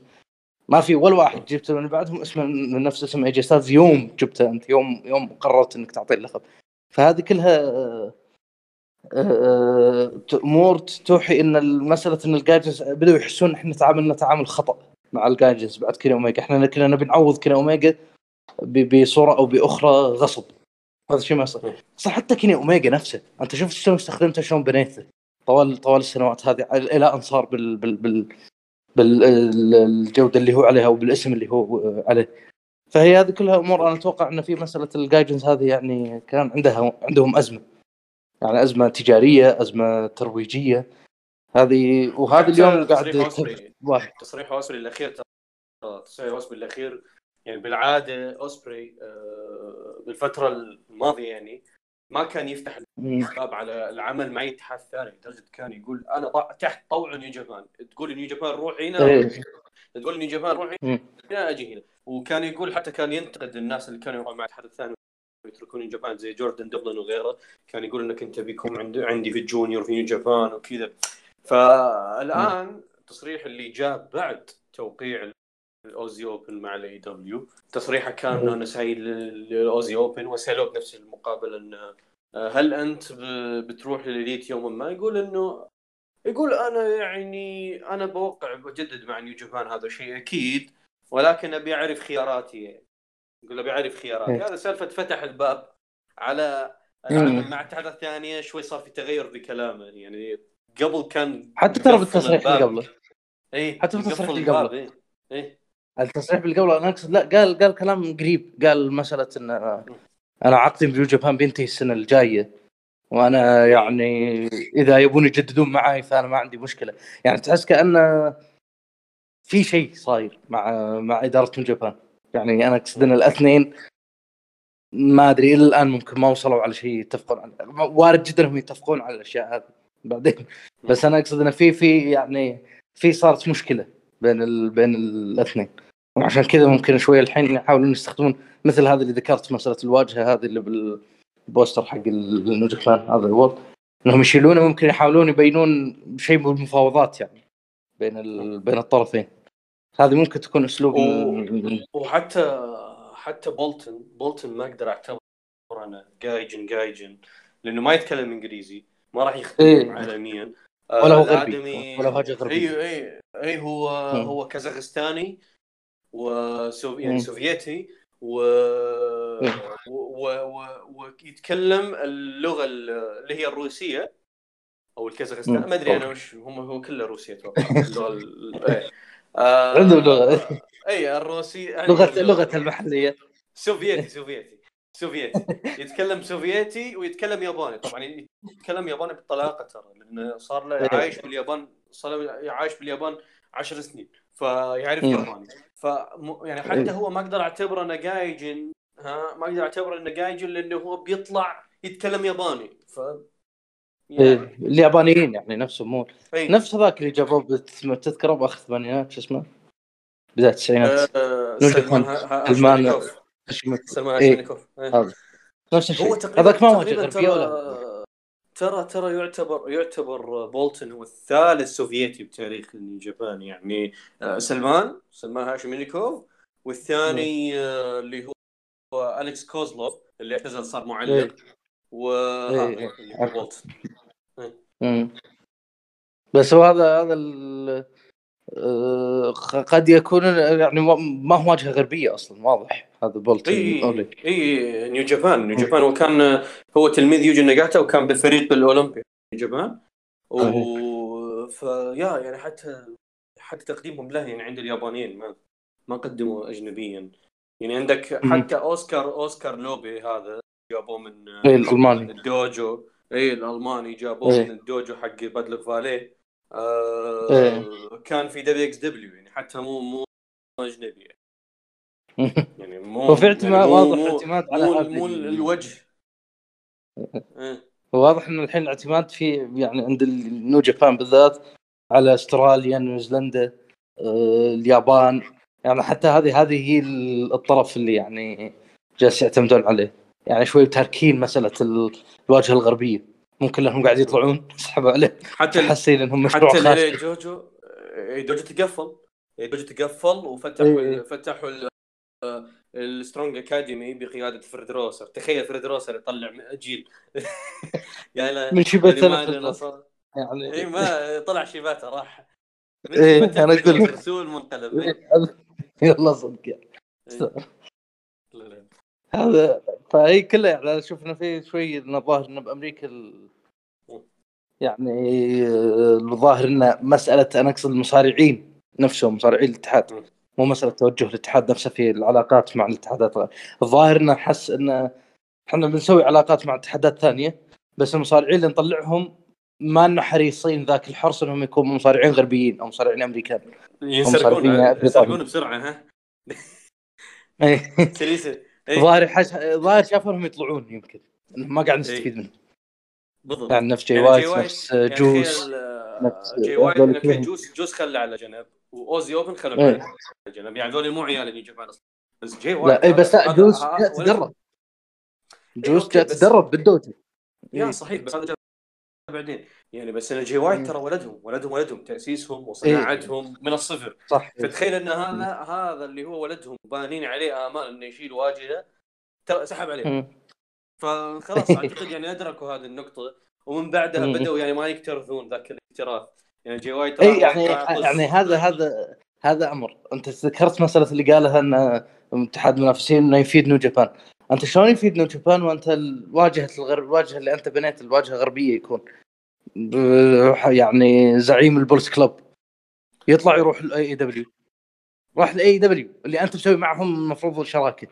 ما في ولا واحد جبته من بعدهم اسمه من نفس اسم اي جي ستايلز يوم جبته أنت يوم يوم قررت إنك تعطيه اللقب. فهذه كلها امور توحي إن المسألة إن ال gaijins بدأوا يحسون إحنا تعاملنا تعامل خطأ مع ال gaijins بعد كيني أوميجا. إحنا كنا نبي نعوض كيني أوميجا بصورة أو بأخرى غصب. هذا الشيء ما يصير. صح حتى كيني أوميجا نفسه. أنت شفت شلون استخدمته؟ شلون بنيته؟ طوال طوال السنوات هذه إلى أن صار بال بال بال بالجوده اللي هو عليها وبالاسم اللي هو عليه. فهي هذه كلها أمور. أنا أتوقع إن في مسألة ال gaijins هذه يعني كان عندها عندهم أزمة. يعني أزمة تجارية أزمة ترويجية هذه وهذا اليوم قاعد تصريح أوسبري. واحد تصريح اوسبري الأخير تصريح اوسبري الأخير يعني بالعادة أوسبري آه، بالفترة الماضية يعني ما كان يفتح. الباب على العمل مع اي اتحاد ثاني لدرجه كان يقول أنا تحت طوع نيو جابان تقول نيو جابان روح هنا إيه. تقول نيو جابان روح. هنا أجي هنا وكان يقول حتى كان ينتقد الناس اللي كانوا يروحون مع الاتحاد الثاني ويتركون نيو جابان زي جوردن دبلن وغيره كان يقول إنك أنت بيكون عند عندي في ال junior في نيو جابان وكذا. فالآن التصريح اللي جاء بعد توقيع الأوزي أوبن مع الاي دبليو تصريحه كان أنه سعيد للأوزي أوبن وسالوه بنفس المقابله انه آه، هل أنت بتروح للإليت يوما ما؟ يقول إنه يقول أنا يعني أنا بوقع بجدد مع نيو جابان هذا شيء أكيد ولكن أبي أعرف خياراتي. يقول ابي اعرف خياراتي هذا سالفة فتح الباب على العمل مع اتحادات ثانية شوي صار في تغير بكلامه يعني قبل كان حتى ترى بالتصريح اللي قبله. اي حتى بالتصريح اللي قبله. اي إيه. التصريح اللي قبله أنا أقصد لا قال قال كلام قريب. قال مسألة إن أنا عقدي بنيو جابان بينتهي السنة الجاية وأنا يعني إذا يبون يجددون معي فأنا ما عندي مشكلة. يعني تحس كانه في شيء صاير مع مع إدارة نيو جابان. يعني أنا أقصد إن الأثنين ما أدري إلى الآن ممكن ما وصلوا على شيء يتفقون عليه. وارد جدا انهم يتفقون على الأشياء هذه بعدين. بس أنا أقصد انه في في يعني في صارت مشكلة بين ال... بين الأثنين. وعشان كذا ممكن شوي الحين يحاولون يستخدمون مثل هذا اللي ذكرت مسألة الواجهة هذه اللي بالبوستر حق النوجكمان هذا الوورد. إنهم يشيلونه ممكن يحاولون يبينون شيء بالمفاوضات يعني بين ال... بين الطرفين. هذه ممكن تكون أسلوب و... وحتى حتى بولتن بولتن ما أقدر أعتبر أنا جايجن جايجن لأنه ما يتكلم إنجليزي ما راح يخدم إيه. عالميا. ولا هو غربي ولا حاجة غربية. اي اي اي هو م. هو كازاخستاني وسو يعني. سوفيتي و... و... و... ويتكلم اللغة اللي هي الروسية أو الكازاخستان. ما أدري أنا وش هم هو كله روسيا أتوقع. اللغة إيه. عنده لغة. اي الروسي لغه لغة المحلية. سوفيتي سوفيتي سوفيتي. يتكلم سوفيتي ويتكلم ياباني. طبعا يتكلم ياباني بطلاقه ترى لأنه صار له عايش باليابان صار له عايش باليابان عشر سنين فيعرف ياباني. ف يعني حتى هو ما أقدر أعتبره انه gaijin ها ما أقدر أعتبره انه gaijin لأنه هو بيطلع يتكلم ياباني. ف يعني... إيه. اليابانيين يعني نفسهم مو. نفس هذاك اللي جابوه تذكره باخر الثمانينات شو اسمه؟ بدايه التسعينات آه سلمان سلمان. سلمان هاشمينيكوف هذا. نفس الشيء هذاك ما واجه ترى ترى ترى يعتبر يعتبر بولتن هو الثالث سوفيتي بتاريخ اليابان. يعني آه سلمان سلمان هاشمينيكوف والثاني آه اللي هو أليكس كوزلوف اللي اعتزل صار معلم إيه. إيه. هو بولتن. إيه. بس هو هذا هذا قد يكون يعني ما هو واجهة غربية أصلا واضح. هذا بولت إي إي نيو جابان نيو جابان. وكان هو تلميذ يوجي ناغاتا وكان بالفريق بالاولمبي نيو جابان. و فيا يعني حتى حتى تقديمهم له يعني عند اليابانيين ما ما قدموا اجنبيا. يعني عندك حتى أوسكار أوسكار لوبي هذا جابوه من الألماني. ال dojo. إي الألماني جابوه من ال dojo حق بادلوك فاليه. آه إيه. كان في دبليو إكس دبليو يعني حتى مو مو أجنبي يعني. مو وفي اعتماد يعني واضح اعتماد على مو, مو الوجه. إيه. واضح إنه الحين الاعتماد في يعني عند النو جابان بالذات على أستراليا نيوزيلندا آه، اليابان. يعني حتى هذه هذه هي الطرف اللي يعني جالس يعتمدون عليه. يعني شوي تاركين مسألة الواجهة الغربية. ممكن لانهم قاعد يطلعون سحبوا عليه. حتى حاسين إنهم مشروع حتى خاص. جوجو جوجو تقفل. جوجو تقفل وفتحوا إيه. فتحوا السترونج اكاديمي بقيادة فريد روسر تخيل فريد روسر يطلع جيل. يعني من شيباتا يعني اي ما طلع شيباتا راح. إيه أنا أقول لك رسول منقلب؟ يلا صدق يعني. هذا فهي كلها يعني شفنا في شوي الظاهر إنه بأمريكا ال... يعني الظاهر إنه مسألة أنا أقصد المصارعين نفسهم مصارعين الاتحاد. مو مسألة توجه الاتحاد نفسه في العلاقات مع الاتحادات. الظاهر إنه حس انه إحنا بنسوي علاقات مع اتحادات ثانية بس المصارعين اللي نطلعهم ما لنا حريصين ذاك الحرص إنهم يكونوا مصارعين غربيين أو مصارعين أمريكان. يسرقون يسرقون بسرعة ها؟ ظاهر حش... ظاهر شافوا انهم يطلعون يمكن. ما قاعد نستفيد منهم. بالضبط. يعني نفس جي يعني وايت نفس يعني جوس نفس جي وايت جوس جوس خلى على جنب وأوزي اوبن خلى على جنب. يعني هذول مو عيال اللي أصلا. بس جي وايت لا اي بس لا جوس جاء تدرب. جوس جاء تدرب بالدوجو يا صحيح بس هذا بعدين. يعني بس إن جي وايت ترى ولدهم ولدهم ولدهم تأسيسهم وصناعتهم من الصفر. صح. فتخيل إن هذا هذا اللي هو ولدهم بانين عليه آمال إنه يشيل واجهة ترى سحب عليه. فخلاص أعتقد يعني أدركوا هذه النقطة. ومن بعدها بدأوا يعني ما يكترثون ذاك الاكتراث يعني جي وايت اي يعني يعني هذا هذا هذا أمر. أنت ذكرت مسألة اللي قالها إن اتحاد المنافسين إنه يفيد نيو جابان. أنت شلون يفيد نيو جابان وأنت الواجهه الغرب الواجهه اللي أنت بنيت الواجهة غربية يكون؟ يعني زعيم البولس كلوب. يطلع يروح الاي اي دبليو راح الاي دبليو اللي أنت مسوي معهم المفروض الشراكه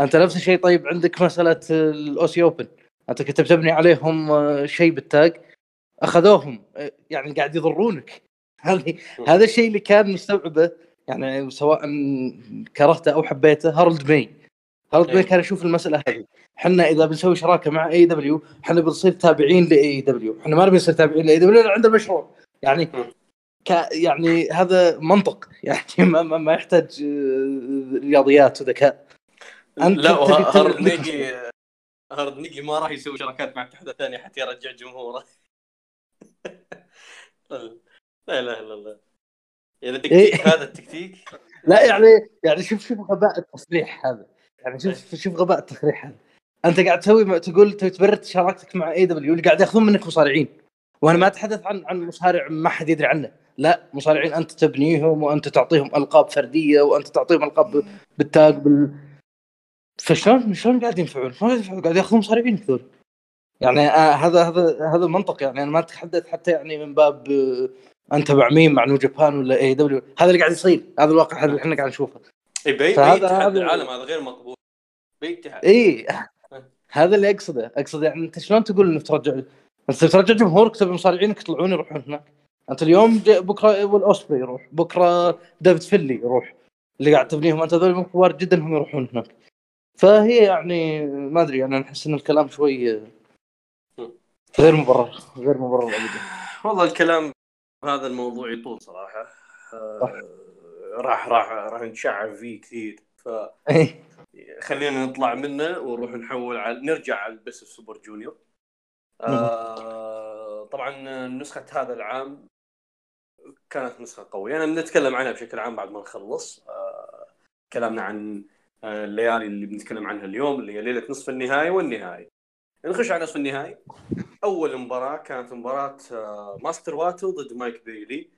أنت نفس الشيء طيب عندك مسألة ال Aussie Open أنت كنت بتبني عليهم شيء بالتاج. أخذوهم. يعني قاعد يضرونك. هذا الشيء اللي كان مستوعبه. يعني سواء كرهته أو حبيته هارولد ميج هارولد ميج كان يشوف المسألة هذه. إحنا إذا بنسوي شراكة مع اي دبليو إحنا بنصير تابعين لاي دبليو إحنا ما نبي نصير تابعين لاي دبليو لأن عندنا مشروع. يعني ك يعني هذا منطق. يعني ما, ما, ما يحتاج آه، رياضيات وذكاء. أنت لا هارد نيجي هارد نيجي ما راح يسوي شراكات مع اتحاد ثانية حتى يرجع جمهوره. لا إله إلا الله. يعني التكتيك هذا التكتيك؟ لا يعني يعني شوف شوف غباء التصريح هذا. يعني شوف شوف غباء التصريح هذا أنت قاعد تسوي تقول تبرر شراكتك مع اي دبليو اللي قاعد ياخذون منك مصارعين. وأنا ما أتحدث عن عن مصارع ما حد يدري عنه. لا مصارعين أنت تبنيهم وأنت تعطيهم ألقاب فردية وأنت تعطيهم ألقاب بالتاج بال فشلون شلون قاعد ينفعون؟ ما قاعد ينفعون؟ قاعد ياخذون مصارعين هذول. يعني آه هذا هذا هذا منطق يعني أنا ما أتحدث حتى يعني من باب آه أنت مع مين؟ مع نيو جابان ولا اي دبليو هذا اللي قاعد يصير. هذا الواقع هذا اللي إحنا قاعد نشوفه. إي فهذا هذا العالم هذا غير مقبول. بي اي هذا اللي أقصده. اقصد يعني أنت شلون تقول إنك ترجع؟ أنت ترجع جمهورك تبي مصارعينك يطلعون يروحون هناك. أنت اليوم بكرة ول اوسبري يروح. بكرة ديفيد فينلي يروح. اللي قاعد تبنيهم أنت هذول كبار جدا انهم يروحون هناك. فهي يعني ما أدري أنا احس إن الكلام شوي غير مبرر غير مبرر ابدا والله الكلام هذا الموضوع يطول صراحة. آه راح راح راح نشعب فيه كثير. ف إيه. خلينا نطلع منه ونروح نحول على نرجع على البس السوبر جونيور. آه طبعا نسخة هذا العام كانت نسخة قوية. أنا بنتكلم عنها بشكل عام بعد ما نخلص. آه كلامنا عن آه الليالي اللي بنتكلم عنها اليوم اللي هي ليلة نصف النهائي والنهائي نخش على نصف النهائي أول مباراة كانت مباراة آه ماستر واتو ضد مايك بيلي.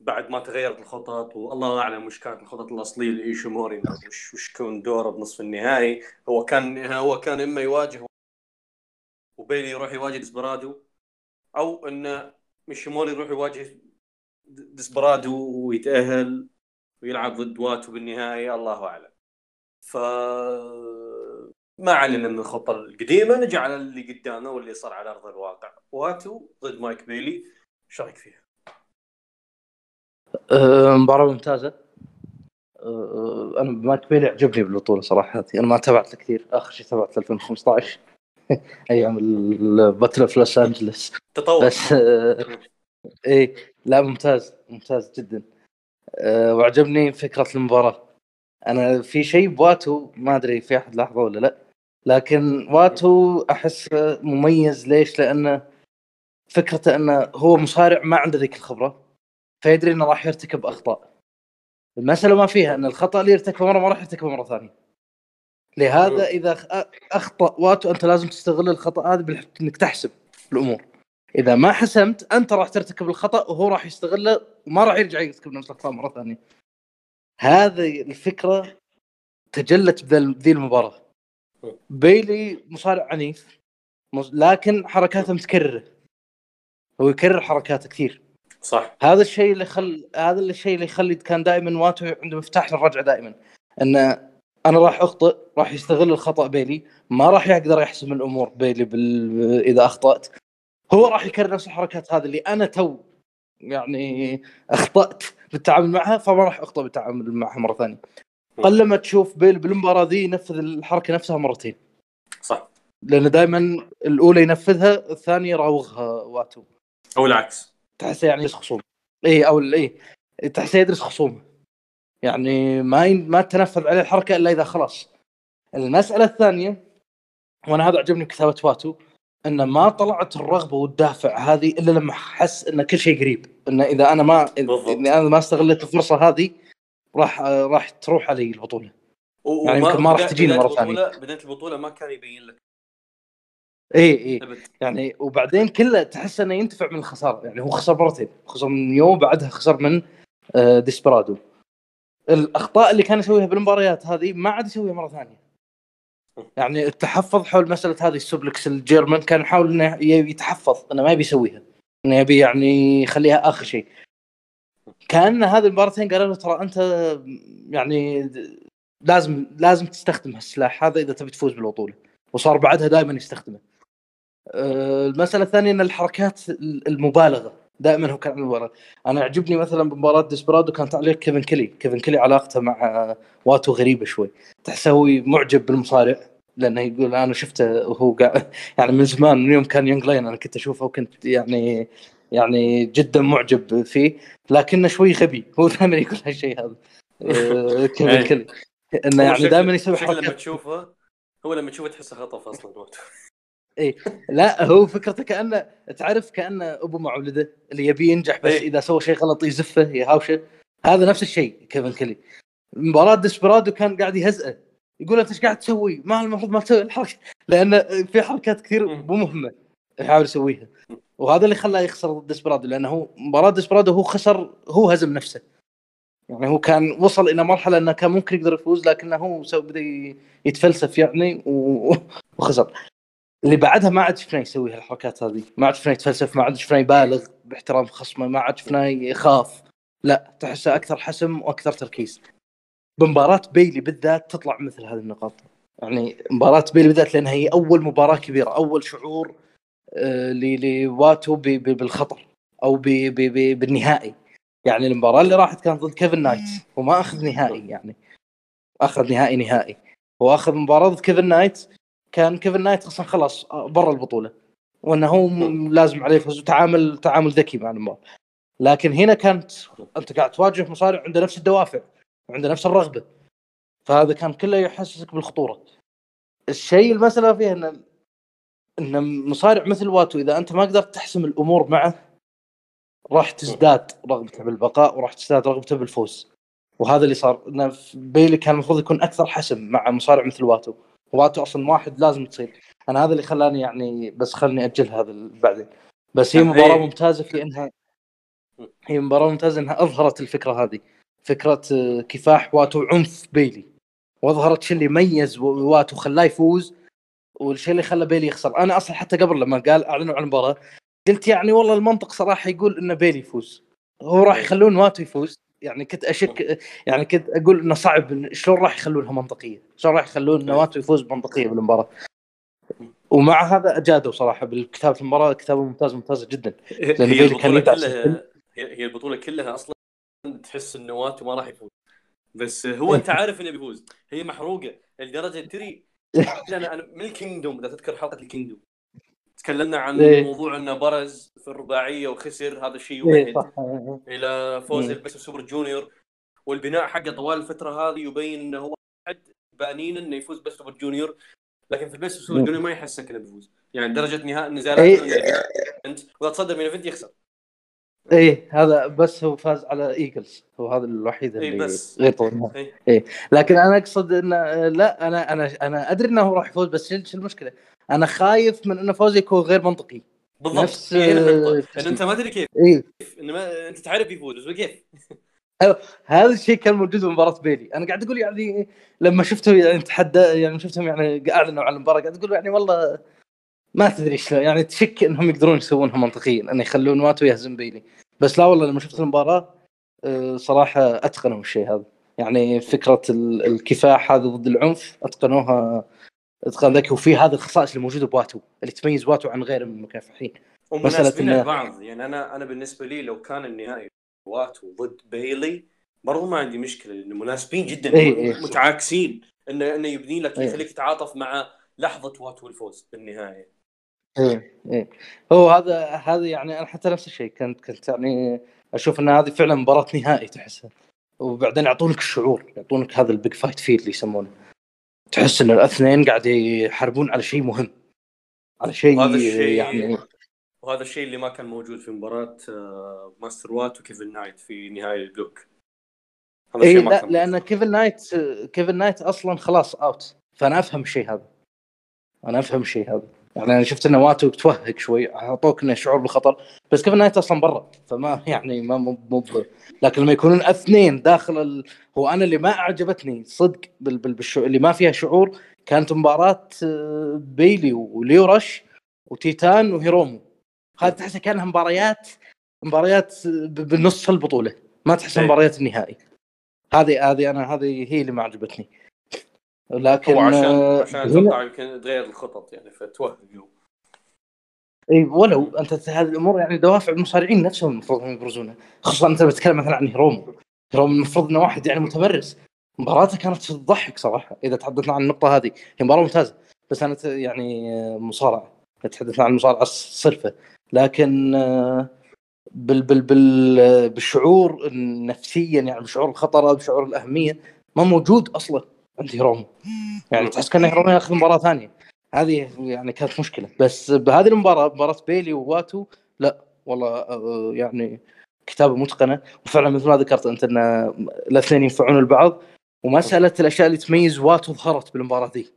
بعد ما تغيرت الخطط والله أعلم وش كانت الخطط الأصلية لايشيموري وش وش كون دوره بنصف النهائي. هو كان هو كان إما يواجه وبيلي يروح يواجه ديسبرادو أو إن ايشيموري يروح يواجه ديسبرادو ويتأهل ويلعب ضد واتو بالنهايه الله أعلم. ف ما علينا من الخطة القديمة نجي على اللي قدامنا واللي صار على أرض الواقع. واتو ضد مايك بيلي إيش رأيك فيها؟ أه مباراة ممتازة. أه أنا مايك بيلي عجبني بالبطولة صراحة. أنا ما تابعت كثير. آخر شيء تابعت 2015 أيام ال Battle في لوس أنجلس. تطور. بس أه إيه لا ممتاز. ممتاز جدا. أه وعجبني فكرة المباراة. أنا في شيء بواتو ما أدري في أحد لاحظه ولا لا. لكن واتو أحس مميز. ليش؟ لأنه فكرته أنه هو مصارع ما عنده ذيك الخبرة. فيدري إنه راح يرتكب أخطاء. المسألة ما فيها إن الخطأ اللي يرتكبه مرة ما راح يرتكبه مرة ثانية. لهذا إذا أخطأ واتو أنت لازم تستغل الخطأ هذا إنك تحسب الأمور. إذا ما حسمت أنت راح ترتكب الخطأ وهو راح يستغله وما راح يرجع يرتكب نفس الأخطاء مرة ثانية. هذه الفكرة تجلت بذي المباراة. بيلي مصارع عنيف لكن حركاته متكررة. هو يكرر حركاته كثير. صح. هذا الشيء اللي خل هذا الشيء اللي يخلي كان دائما واتو عنده مفتاح للرجعه دائما. إن أنا راح أخطئ راح يستغل الخطأ بيلي ما راح يقدر يحسم الأمور بيلي بال... إذا أخطأت. هو راح يكرر نفس الحركات هذه اللي أنا تو يعني أخطأت بالتعامل معها فما راح أخطأ بالتعامل معها مرة ثانية. قلما تشوف بيل بالمباراة ذي ينفذ الحركة نفسها مرتين. صح. لأن دائما الأولى ينفذها الثانية يراوغها واتو. أو العكس. تحسه يعني يدرس خصومه. اي أو اي تحسه يدرس خصومة. يعني ما ي... ما تنفذ عليه الحركة إلا إذا خلاص. المسألة الثانية وأنا هذا عجبني كتابه واتو انه ما طلعت الرغبة والدافع هذه إلا لما حس إن كل شيء قريب. انه إذا أنا ما. إذا أنا ما استغلت الفرصة هذه راح راح تروح علي البطولة. يعني يمكن ما راح تجيني ثانية. البطولة- بدايه البطولة ما كان يبين لك اي اي يعني وبعدين كله تحس إنه ينتفع من الخسارة. يعني هو خسر مرتين. خسر من يوم بعدها خسر من آه، ديسبرادو. الأخطاء اللي كان يسويها بالمباريات هذه ما عاد يسويها مرة ثانية. يعني التحفظ حول مسألة هذه ال suplex ال German كان يحاول إنه يتحفظ إنه ما يبي يسويها. إنه يبي يعني يخليها آخر شيء. كأن هذه المباراتين قالوا له ترى أنت يعني لازم لازم تستخدم هالسلاح هذا إذا تبي تفوز بالبطولة. وصار بعدها دائما يستخدمه. المسألة الثانية إن الحركات المبالغة دائما هو كان المباراة. أنا يعجبني مثلا بمباراة ديسبرادو كان تعليق كيفن كيلي. كيفن كيلي علاقته مع واتو غريبة شوي. تحسه هو معجب بالمصارع لأنه يقول أنا شفته وهو قاعد يعني من زمان من يوم كان young lion أنا كنت أشوفه وكنت يعني يعني جدا معجب فيه لكنه شوي غبي. هو دائما يقول هالشيء هذا. أه، كيفن إيه. كيلي. إنه يعني دائما يسوي شكله لما حركات تشوفه هو لما تشوفه تحسه خطف أصلا وقته. لا هو فكرته كأنه تعرف كأنه أبو مع ولده اللي يبي ينجح بس إيه. إذا سوى شيء غلط يزفه يهاوشه هذا نفس الشيء كيفن كيلي مباراة ديسبرادو كان قاعد يهزئه يقول أنت إيش قاعد تسوي؟ ما المفروض ما تسوي الحركة لأن في حركات كثير. مو مهمة يحاول يسويها وهذا اللي خلاه يخسر ضد ديسبرادو لأنه هو مباراة ديسبرادو هو خسر هو هزم نفسه يعني هو كان وصل إلى مرحلة إنه كان ممكن يقدر يفوز لكنه هو بدأ يتفلسف يعني وخسر اللي بعدها ما عاد شفناه يسوي هالحركات هذه. ما عاد شفناه يتفلسف ما عاد شفناه يبالغ باحترام خصمه ما عاد شفناه يخاف. لا تحسه أكثر حسم وأكثر تركيز. بمباراة بيلي بالذات تطلع مثل هذه النقاط. يعني مباراة بيلي بالذات لأنها هي أول مباراة كبيرة أول شعور آه، لواتو بالخطر أو ب- ب- ب- بالنهائي. يعني المباراة اللي راحت كانت ضد كيفن نايت وما أخذ نهائي يعني. أخذ نهائي نهائي. هو أخذ مباراة ضد كيفن نايت كان كيفن نايت أصلا خلاص آه، برا البطولة. وانه هو لازم عليه يفوز وتعامل تعامل ذكي مع المباراه لكن هنا كانت انت قاعد تواجه مصارع عنده نفس الدوافع وعنده نفس الرغبة. فهذا كان كله يحسسك بالخطورة. الشيء المسألة فيه إن إن مصارع مثل واتو إذا أنت ما قدرت تحسم الأمور معه راح تزداد رغبته بالبقاء وراح تزداد رغبته بالفوز. وهذا اللي صار في بيلي كان المفروض يكون أكثر حسم مع مصارع مثل واتو. واتو أصلا واحد لازم تصير. أنا هذا اللي خلاني يعني بس خلني أجل هذا بعدين. بس هي مباراة إيه. ممتازة في انها هي مباراة ممتازة إنها أظهرت الفكرة هذه. فكرة آه، كفاح واتو عنف بيلي. وأظهرت شيء اللي ميز واتو خلاه يفوز والشيء اللي خلى بيلي يخسر. أنا أصلا حتى قبل لما قال أعلنوا عن المباراة قلت يعني والله المنطق صراحة يقول إن بيلي يفوز. هو راح يخلون واتو يفوز. يعني كنت أشك يعني كنت أقول إنه صعب شلون راح يخلونها منطقية؟ شلون راح يخلون إن واتو يفوز بمنطقية بالمباراة؟ ومع هذا أجادوا صراحة بالكتابة المباراة كتابة ممتازة ممتازة جدا. هي البطولة كلها هي البطولة كلها أصلا تحس إن واتو ما راح يفوز. بس هو أنت عارف إنه بيفوز. هي محروقة لدرجة ترى. أنا من الكينجدوم إذا تذكر حلقة الكينجدوم. تكلمنا عن إيه. موضوع إنه برز في الرباعية وخسر هذا الشيء يوحد صح إلى فوز مم. البس سوبر جونيور والبناء حقه طوال الفترة هذه يبين إنه هو أحد بانين إنه يفوز بس سوبر جونيور لكن في البس سوبر مم. جونيور ما يحسك إنه بيفوز يعني درجة نهائي إيه. نزالات أنت واذا تصدر من إيفنت يخسر إيه هذا بس هو فاز على ايجلز هو هذا الوحيد إيه اللي بس. غير طول إيه. إيه. لكن أنا أقصد إنه لا أنا أنا أنا أدري إنه هو راح يفوز بس شو المشكلة؟ أنا خايف من إنه فوزه يكون غير منطقي. بالضبط. نفس- ان أنت ما تدري كيف. إيه. إن ما أنت تعرف يفوز بس كيف؟ هذا الشيء كان موجود بمباراه بيلي. أنا قاعد أقول يعني لما شفته يعني تحدى يعني شفتهم يعني اعلنوا عن المباراة قاعد أقول يعني والله ما تدري شلون يعني تشك إنهم يقدرون يسوونها منطقيا ان يخلون واتو يهزم بيلي بس لا والله لما شفت المباراة آه، صراحة أتقنوا الشيء هذا. يعني فكرة ال- الكفاح هذا ضد العنف أتقنوها اتقان ذكي وفي هذه الخصائص اللي موجوده بواتو اللي تميز واتو عن غيره من المكافحين. ومناسبين إنه- البعض يعني أنا أنا بالنسبة لي لو كان النهائي واتو ضد بيلي برضو ما عندي مشكلة لأنه مناسبين جدا إيه، إيه. متعاكسين. إنه إنه يبني لك إيه. يخليك تتعاطف مع لحظة واتو الفوز بالنهايه إيه. إيه. هو هذا هذا يعني أنا حتى نفس الشيء كنت كنت يعني أشوف إن هذه فعلا مباراة نهائي تحسها وبعدين يعطونك الشعور يعطونك هذا ال big fight feel اللي يسمونه. تحس إن الاثنين قاعد يحاربون على شيء مهم. على شيء وهذا الشيء يعني وهذا الشيء اللي ما كان موجود في مباراة آه، ماستر واتو وكيفن نايت في نهائي ال block هذا اي الشيء ما لا كان لأن. كيفن نايت كيفن نايت أصلا خلاص out فأنا أفهم الشيء هذا. أنا أفهم الشيء هذا. يعني أنا شفت إنه واتو توهق شوي أعطوك إنه شعور بالخطر بس كيفن نايت أصلا برا فما يعني ما مو لكن لما يكونون اثنين داخل ال... هو أنا اللي ما أعجبتني صدق بال... بال... بال show... اللي ما فيها شعور كانت مباراة آه، بيلي وليورش وتيتان وهيرومو. هذه تحسها كأنها مباريات مباريات ب- بنص البطولة ما تحسها إيه. مباريات النهائي. هذه هذه أنا هذه هي اللي ما عجبتني لكن هو عشان آه، عشان أتوقع يمكن تغير الخطط يعني فتوهقوا إي ولو أنت هذه الأمور يعني دوافع المصارعين نفسهم المفروض إنهم يبرزونها خصوصا أنت بتتكلم مثلا عن هيرومو. هيرومو المفروض إنه واحد يعني متمرس مباراته كانت تضحك صراحة إذا تحدثنا عن النقطة هذه. هي مباراة ممتازة بس أنا يعني آه، مصارعة. تحدثنا عن المصارعة الصرفة. لكن آه، بال بال بال بالشعور نفسيا يعني بشعور الخطر بشعور الأهمية ما موجود أصلا. عند هيرومو يعني تحس كأن هيرومو ياخذ مباراة ثانية. هذه يعني كانت مشكلة. بس بهذه المباراة مباراة بيلي وواتو لا والله آه، يعني كتابة متقنة. وفعلا مثل ما ذكرت أنت إن الاثنين ينفعون البعض. ومساله الأشياء اللي تميز واتو ظهرت بالمباراة دي.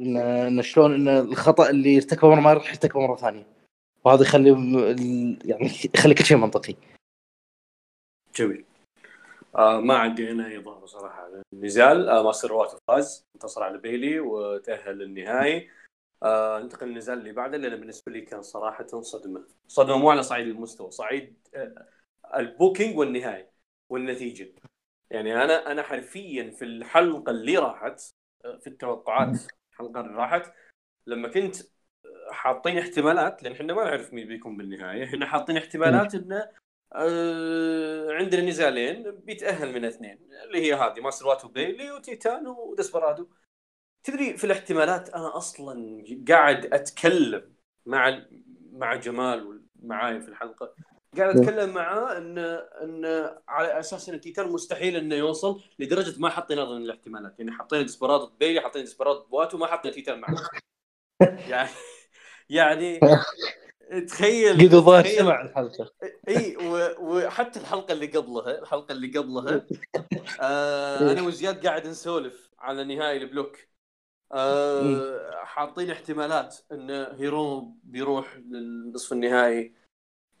ان شلون إن الخطأ اللي ارتكبه مرة ما راح يرتكبه مرة ثانية. وهذا يخلي يعني يخلي كل شيء منطقي. جميل. آه ما عندي هنا اي اضافه صراحة. النزال آه ماستر واتو فاز انتصر على بيلي وتأهل للنهائي. آه ننتقل للنزال اللي بعده لأن بالنسبة لي كان صراحة صدمة. صدمة مو على صعيد المستوى صعيد آه ال booking والنهايه والنتيجة. يعني أنا أنا حرفيا في الحلقة اللي راحت آه، في التوقعات الحلقة اللي راحت لما كنت آه، حاطين احتمالات لأن إحنا ما نعرف مين بيكون بالنهايه إحنا حاطين احتمالات إنه آه، عندنا نزالين بيتأهل من اثنين اللي هي هذه ماستر واتو بيلي وتيتان ودسبرادو تدري في الاحتمالات أنا أصلا قاعد أتكلم مع مع جمال معاي في الحلقة قاعد أتكلم معاه ان إن على أساس إن تيتان مستحيل إنه يوصل لدرجة ما حطينا ضمن الاحتمالات يعني حطينا ديسبرادو بيلي حطينا ديسبرادو بواتو ما حطينا تيتان معه يعني يعني تخيل قد تخيل- سمع الحلقة. إي وحتى الحلقة اللي قبلها الحلقة اللي قبلها آه أنا وزياد قاعد نسولف على نهائي ال block. آه حاطين احتمالات إن هيرومو بيروح للنصف النهائي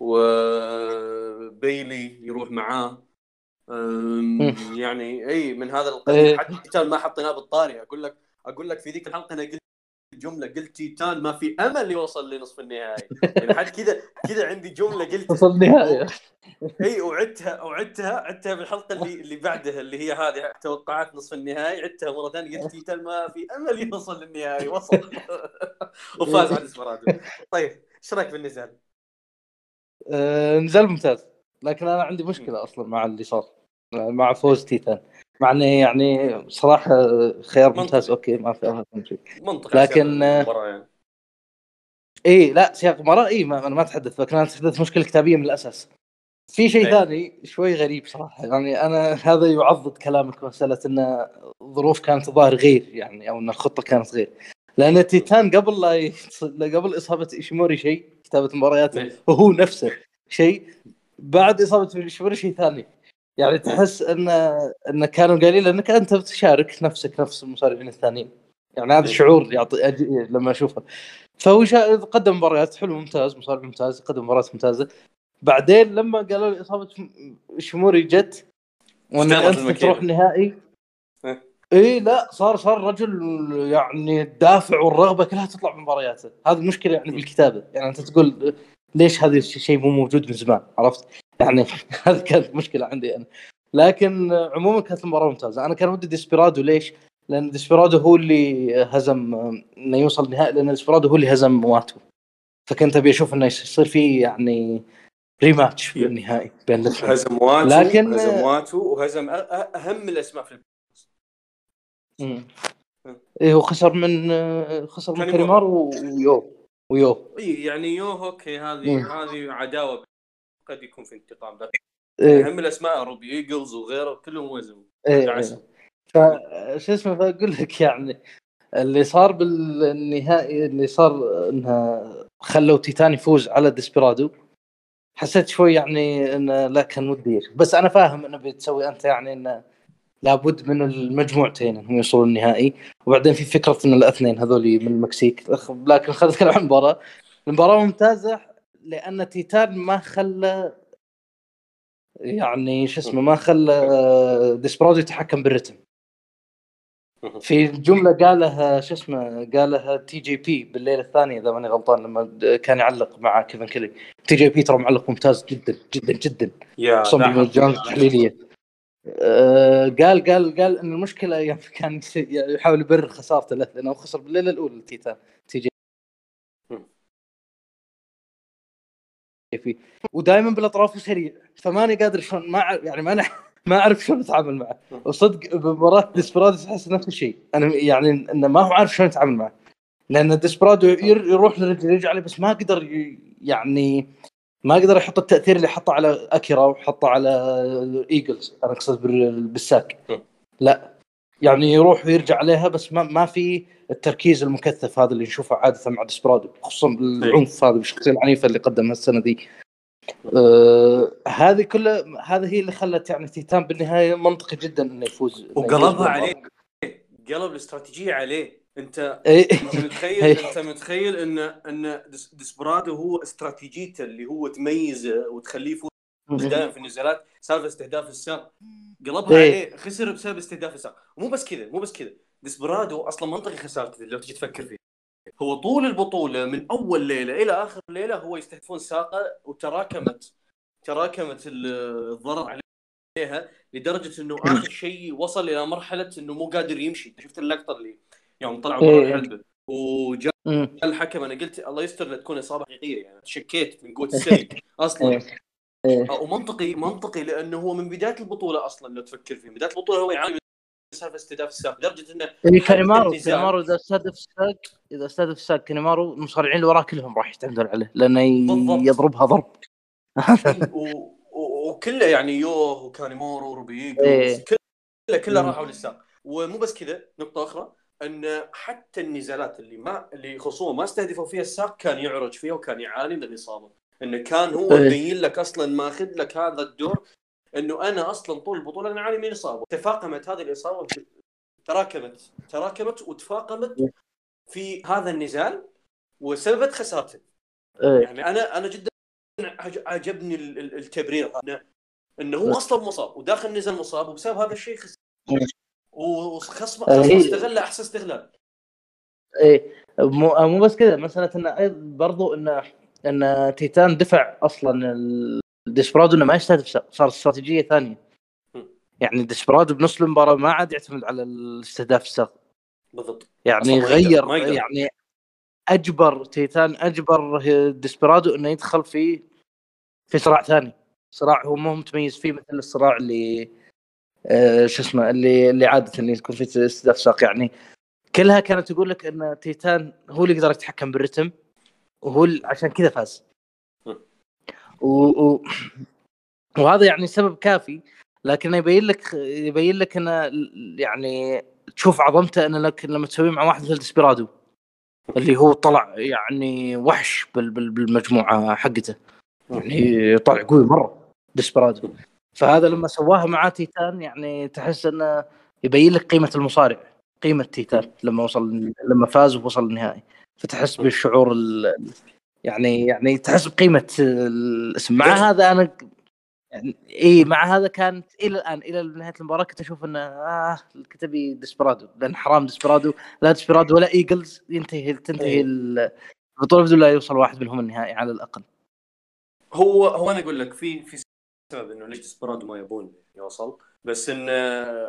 وبيلي يروح معاه. يعني إي من هذا القبيل. حتى ما حطيناه بالطاري. أقول لك أقول لك في ذيك الحلقة أنا قلت جملة قلت تيتان ما في أمل يوصل لنصف النهائي. يعني حتى كذا كذا عندي جملة قلتها وصل النهايه إي وعدتها وعدتها عدتها بالحلقة اللي اللي بعدها اللي هي هذه توقعات نصف النهائي. عدتها مرة ثانية قلت تيتان ما في أمل يوصل للنهائي وصل. وفاز على اسمرادو طيب إيش رأيك بالنزال؟ آه، نزال ممتاز. لكن أنا عندي مشكلة أصلا مع اللي صار مع فوز تيتان مع انه يعني صراحة خيار منطقي. ممتاز okay ما في منطقي لكن- يعني. إي لا سياق مباراه إي ما أنا ما أتحدث لكن أنا أتحدث مشكلة كتابية من الأساس في شيء. ثاني شوي غريب صراحة يعني أنا هذا يعضد كلامك مسألة إن الظروف كانت ظاهر غير يعني أو إن الخطة كانت غير لأن تيتان قبل لا يتص... قبل إصابة إيشيموري شيء كتابة مبارياته. وهو نفسه شيء بعد إصابة إيشيموري شيء ثاني يعني تحس ان إن كانوا قايلين انك أنت بتشارك نفسك نفس المصارعين الثانيين. يعني هذا إيه. الشعور يعطي أجي... لما أشوفه. فهو شا... قدم مباريات حلو ممتاز مصارع ممتاز قدم مباريات ممتازة. بعدين لما قالوا لي إصابة شموري جت استعمل أنت. تروح نهائي. إيه. إي لا صار صار رجل يعني الدافع والرغبة كلها تطلع بمبارياته هذه المشكلة يعني بالكتابة. يعني أنت تقول ليش هذا الشيء مو موجود من زمان عرفت؟ يعني هذه كانت مشكلة عندي أنا لكن عموما كانت المباراة ممتازة أنا كان ودي ديسبيرادو ليش؟ لأن ديسبيرادو هو اللي هزم إنه يوصل نهائي لأن ديسبيرادو هو اللي هزم واتو فكنت أبي أشوف إنه يصير في يعني rematch في النهائي بين الاثنين هزم واتو لكن- هزم واتو وهزم أهم الأسماء في مم. إيه هو خسر من خسر من كانيمارو ويو ويو اي يعني يو okay هذه. هذه عداوة قد يكون في انتقام لكن إيه. اهم الأسماء روبي إيجلز وغيره كلهم إيه عسل. إيه. ف شو اسمه فأقول لك يعني اللي صار بالنهائي اللي صار انها خلوا تيتان يفوز على ديسبرادو حسيت شوي يعني انه لا كان ودي بس أنا فاهم إنه بتسوي أنت يعني إنه لابد من المجموعتين إنهم يوصلون النهائي. وبعدين في فكرة إن الأثنين هذول من المكسيك لكن خلينا نتكلم عن المباراه المباراة ممتازة لأن تيتان ما خلى يعني شو اسمه ما خلى ديسبرادو يتحكم بالرتم. في جملة قالها شو اسمه قالها تي جي بي بالليلة الثانية إذا ماني غلطان لما كان يعلق مع كيفن كيلي. تي جي بي ترى معلق ممتاز جدا جدا جدا. خصوصا بالمجال التحليليه آه قال قال قال إن المشكلة يوم كان يحاول يبرر خسارته له لأنه خسر بالليلة الأولى تيتان تي جي في ودائما بالأطراف وسريع فماني قادر شلون ما يعني ما ما أعرف شلون أتعامل معه. وصدق بمباراه ديسبرادو أحس نفس الشيء. أنا يعني إنه ما هو عارف شلون يتعامل معه. لأن ديسبرادو يروح يرجع عليه بس ما قدر يعني ما قدر يحط التأثير اللي حطه على أكيرا وحطه على إيجلز. أنا أقصد بالساق. لا. يعني يروح ويرجع عليها بس ما ما في التركيز المكثف هذا اللي نشوفه عادة مع ديسبرادو خصوصا بالعنف هذا بالشخصية العنيفة اللي قدمها السنة دي. آه هذه كلها هذه هي اللي خلت يعني تيتان بالنهاية منطقي جدا إنه يفوز. وقلبها عليه. قلب الاستراتيجية عليه. أنت إيه. متخيل. أنت متخيل ان إن ديسبرادو هو استراتيجيته اللي هو تميزه وتخليه يفوز دائما في النزالات سالفة استهداف الساق قلبها إيه. عليه خسر بسبب استهداف الساق ومو بس كذا مو بس كذا ديسبرادو أصلا منطقي خسارته لو تجي تفكر فيه هو طول البطولة من أول ليلة إلى آخر ليلة هو يستهدفون ساقة وتراكمت تراكمت الضرر عليها لدرجة إنه آخر شيء وصل إلى مرحلة إنه مو قادر يمشي شفت اللقطة اللي يوم طلعوا برا إيه. الحلبة وجاء الحكم أنا قلت الله يستر لا تكون إصابة حقيقية يعني شكيت من قوة ال sell أصلا إيه. إيه. ومنطقي منطقي لأنه هو من بداية البطولة أصلا لو تفكر فيه. بداية البطولة هو يعاني من سالفه استهداف الساق لدرجة إنه يعني كانيمارو كانيمارو إذا استهدف الساق إذا استهدف الساق كانيمارو المصارعين اللي وراه كلهم راح يعتمدون عليه لأنه يضربها ضرب. وكله يعني يوه وكانيمارو وروبيجو إيه. كله كله راحوا للساق ومو بس كذا نقطة أخرى إن حتى النزالات اللي ما اللي خصومه ما استهدفوا فيها الساق كان يعرج فيها وكان يعاني من الإصابة. إنه كان هو إيه. يبين لك أصلا ماخذ لك هذا الدور إنه أنا أصلا طول البطولة أنا اعاني من اصابه تفاقمت هذه الإصابة تراكمت تراكمت وتفاقمت في هذا النزال وسببت خسارته إيه. يعني أنا أنا جدا عجبني التبرير إنه إنه هو أصلا مصاب وداخل نزال مصاب وبسبب هذا الشيء خسر إيه. وخصم استغل أحسن استغلال. إيه. مو مو بس كذا مساله انه برضو انه إن تيتان دفع أصلا ديسبرادو إنه ما يستهدف صار استراتيجية ثانية. يعني ديسبرادو بنص المباراة ما عاد يعتمد على الاستهداف الساق بالضبط. يعني غير يعني أجبر تيتان أجبر ديسبرادو إنه يدخل في في صراع ثاني. صراع هو مو متميز فيه مثل الصراع اللي آه شو اسمه اللي اللي عادة اللي يكون في استهداف ساق. يعني كلها كانت تقول لك إن تيتان هو اللي يقدر يتحكم بالرتم. وهو عشان كذا فاز. و... و... وهذا يعني سبب كافي لكن يبين لك يبين لك انه يعني تشوف عظمته انه لك لما تسويه مع واحد مثل ديسبيرادو اللي هو طلع يعني وحش بالمجموعة حقته. يعني طلع قوي مرة ديسبيرادو. فهذا لما سواها مع تيتان يعني تحس انه يبين لك قيمة المصارع قيمة تيتان لما وصل لما فاز ووصل النهائي. فتحس بالشعور يعني يعني تحس بقيمة الاسم مع هذا أنا يعني إي مع هذا كانت إلى الآن إلى نهاية المباراة كنت أشوف انه آه كتبي ديسبرادو لأن حرام ديسبرادو لا ديسبرادو ولا إيجلز ينتهي تنتهي إيه. البطوله بدون لا يوصل واحد منهم النهائي على الأقل هو هو أنا أقول لك في في سبب إنه ليش ديسبرادو ما يبون يوصل بس إن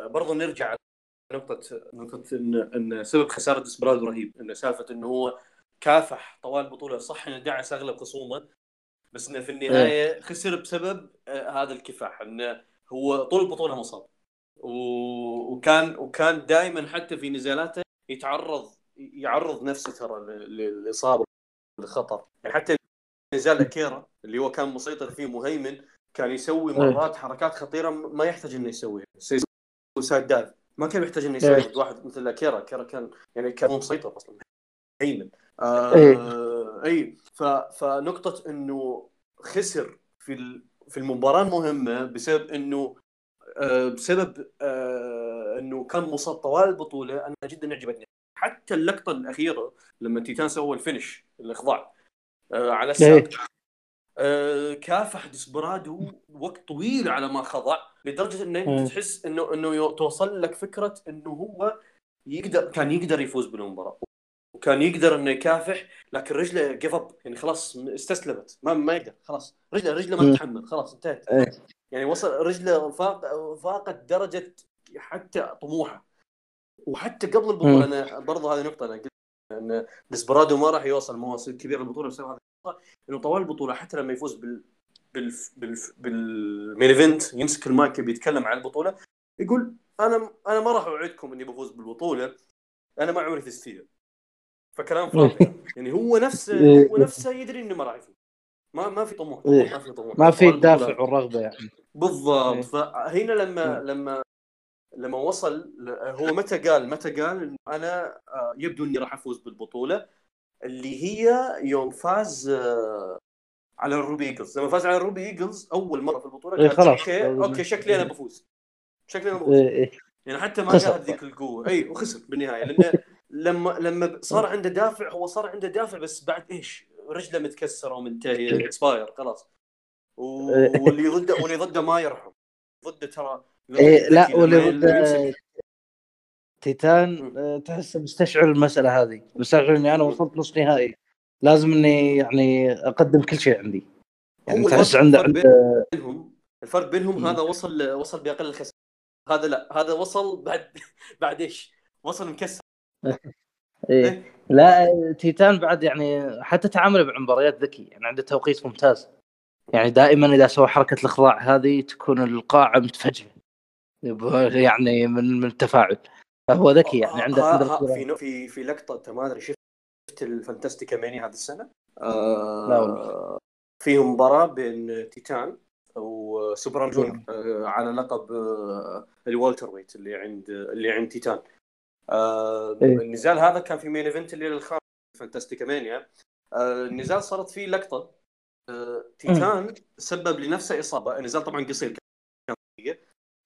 برضه نرجع نقطة نقطة إن إن سبب خسارة ديسبرادو رهيب. انه سالفة إنه هو كافح طوال البطولة صح إنه دعس اغلب خصومه بس إنه في النهاية إيه. خسر بسبب آه، هذا الكفاح. انه هو طول البطولة مصاب. وكان وكان دائما حتى في نزالاته يتعرض يعرض نفسه ترى للاصابه للخطر يعني حتى نزال أكيرا اللي هو كان مسيطر فيه مهيمن كان يسوي إيه. مرات حركات خطيرة ما يحتاج إنه يسويها. يسوي suicide dive. ما كان يحتاج إنه يسوي إيه. واحد مثل أكيرا أكيرا كان يعني كان مسيطر أصلا هيمن إيه. آه اي ف... فنقطة إنه خسر في ال... في المباراة المهمة بسبب إنه آه بسبب آه إنه كان مصاب طوال البطولة أنا جدا عجبتني حتى اللقطة الأخيرة لما تيتان سوى ال finish الإخضاع آه على إيه. الساق آه كافح ديسبرادو وقت طويل على ما خضع لدرجة إنه. أنت تحس إنه إنه توصل لك فكرة إنه هو يقدر كان يقدر يفوز بالمباراة وكان يقدر إنه يكافح لكن رجله give up يعني خلاص استسلمت ما ما يقدر خلاص رجله رجله ما. تتحمل خلاص انتهت إيه. يعني وصل رجله فاق فاقت درجة حتى طموحه وحتى قبل البطولة. أنا برضو هذه نقطة أنا قلت إن ديسبرادو ما راح يوصل مواصل كبيرة البطوله بسبب النقطه إنه طوال البطولة حتى لما يفوز بال بال بال بال main event يمسك المايك بيتكلم عن البطولة يقول أنا أنا ما راح أوعدكم إني بفوز بالبطولة أنا ما عمري فزت فكلام فاضي يعني هو نفسه إيه. هو نفسه يدري إنه ما راح يفوز ما ما في طموح إيه. ما في طموح ما في. الدافع والرغبة يعني بالضبط إيه. فهنا لما إيه. لما لما وصل هو متى قال متى قال إنه أنا آه، يبدو إني راح أفوز بالبطولة اللي هي يوم فاز آه، على الروبي ايجلز لما فاز على الروبي ايجلز أول مرة في البطولة إيه، خلاص. أوكي أوكي شكلي أنا بفوز. شكلي أنا بفوز. إيه، إيه. يعني حتى ما. قال ذيك القوة. اي وخسر بالنهاية. لأنه لما لما صار عنده دافع هو صار عنده دافع بس بعد إيش؟ رجله متكسرة ومنتهية اكسباير خلاص. واللي ضده واللي ضده ما يرحم. ضده ترى إيه لا واللي لما ضد يمسك- تيتان. آه، تحس مستشعر المسألة هذه. مستشعر إني أنا وصلت نص نهائي. لازم إني يعني أقدم كل شيء عندي. يعني تحس عنده الفرق بينهم الفرق بينهم. هذا وصل وصل بأقل الخسائر هذا لا هذا وصل بعد بعد إيش؟ وصل مكسر. إيه. لا تيتان بعد يعني حتى تعامله مع المباريات ذكي. يعني عنده توقيت ممتاز. يعني دائما إذا سوى حركة الإخضاع هذه تكون القاعة متفجرة. يعني من من التفاعل. فهو ذكي يعني عنده ها- عنده القدرة. في في في لقطة ما أدري شفت الفانتاستيكا ماني هذه السنة؟ لا آه والله. فيهم مباراة بين تيتان وسوبر جون آه على لقب آه ال welterweight اللي عند اللي عند تيتان آه إيه. النزال هذا كان في main event الليلة الخامس فانتاستيكا مانيا آه النزال صارت فيه لقطة آه تيتان سبب لنفسه إصابة النزال طبعا قصير كان.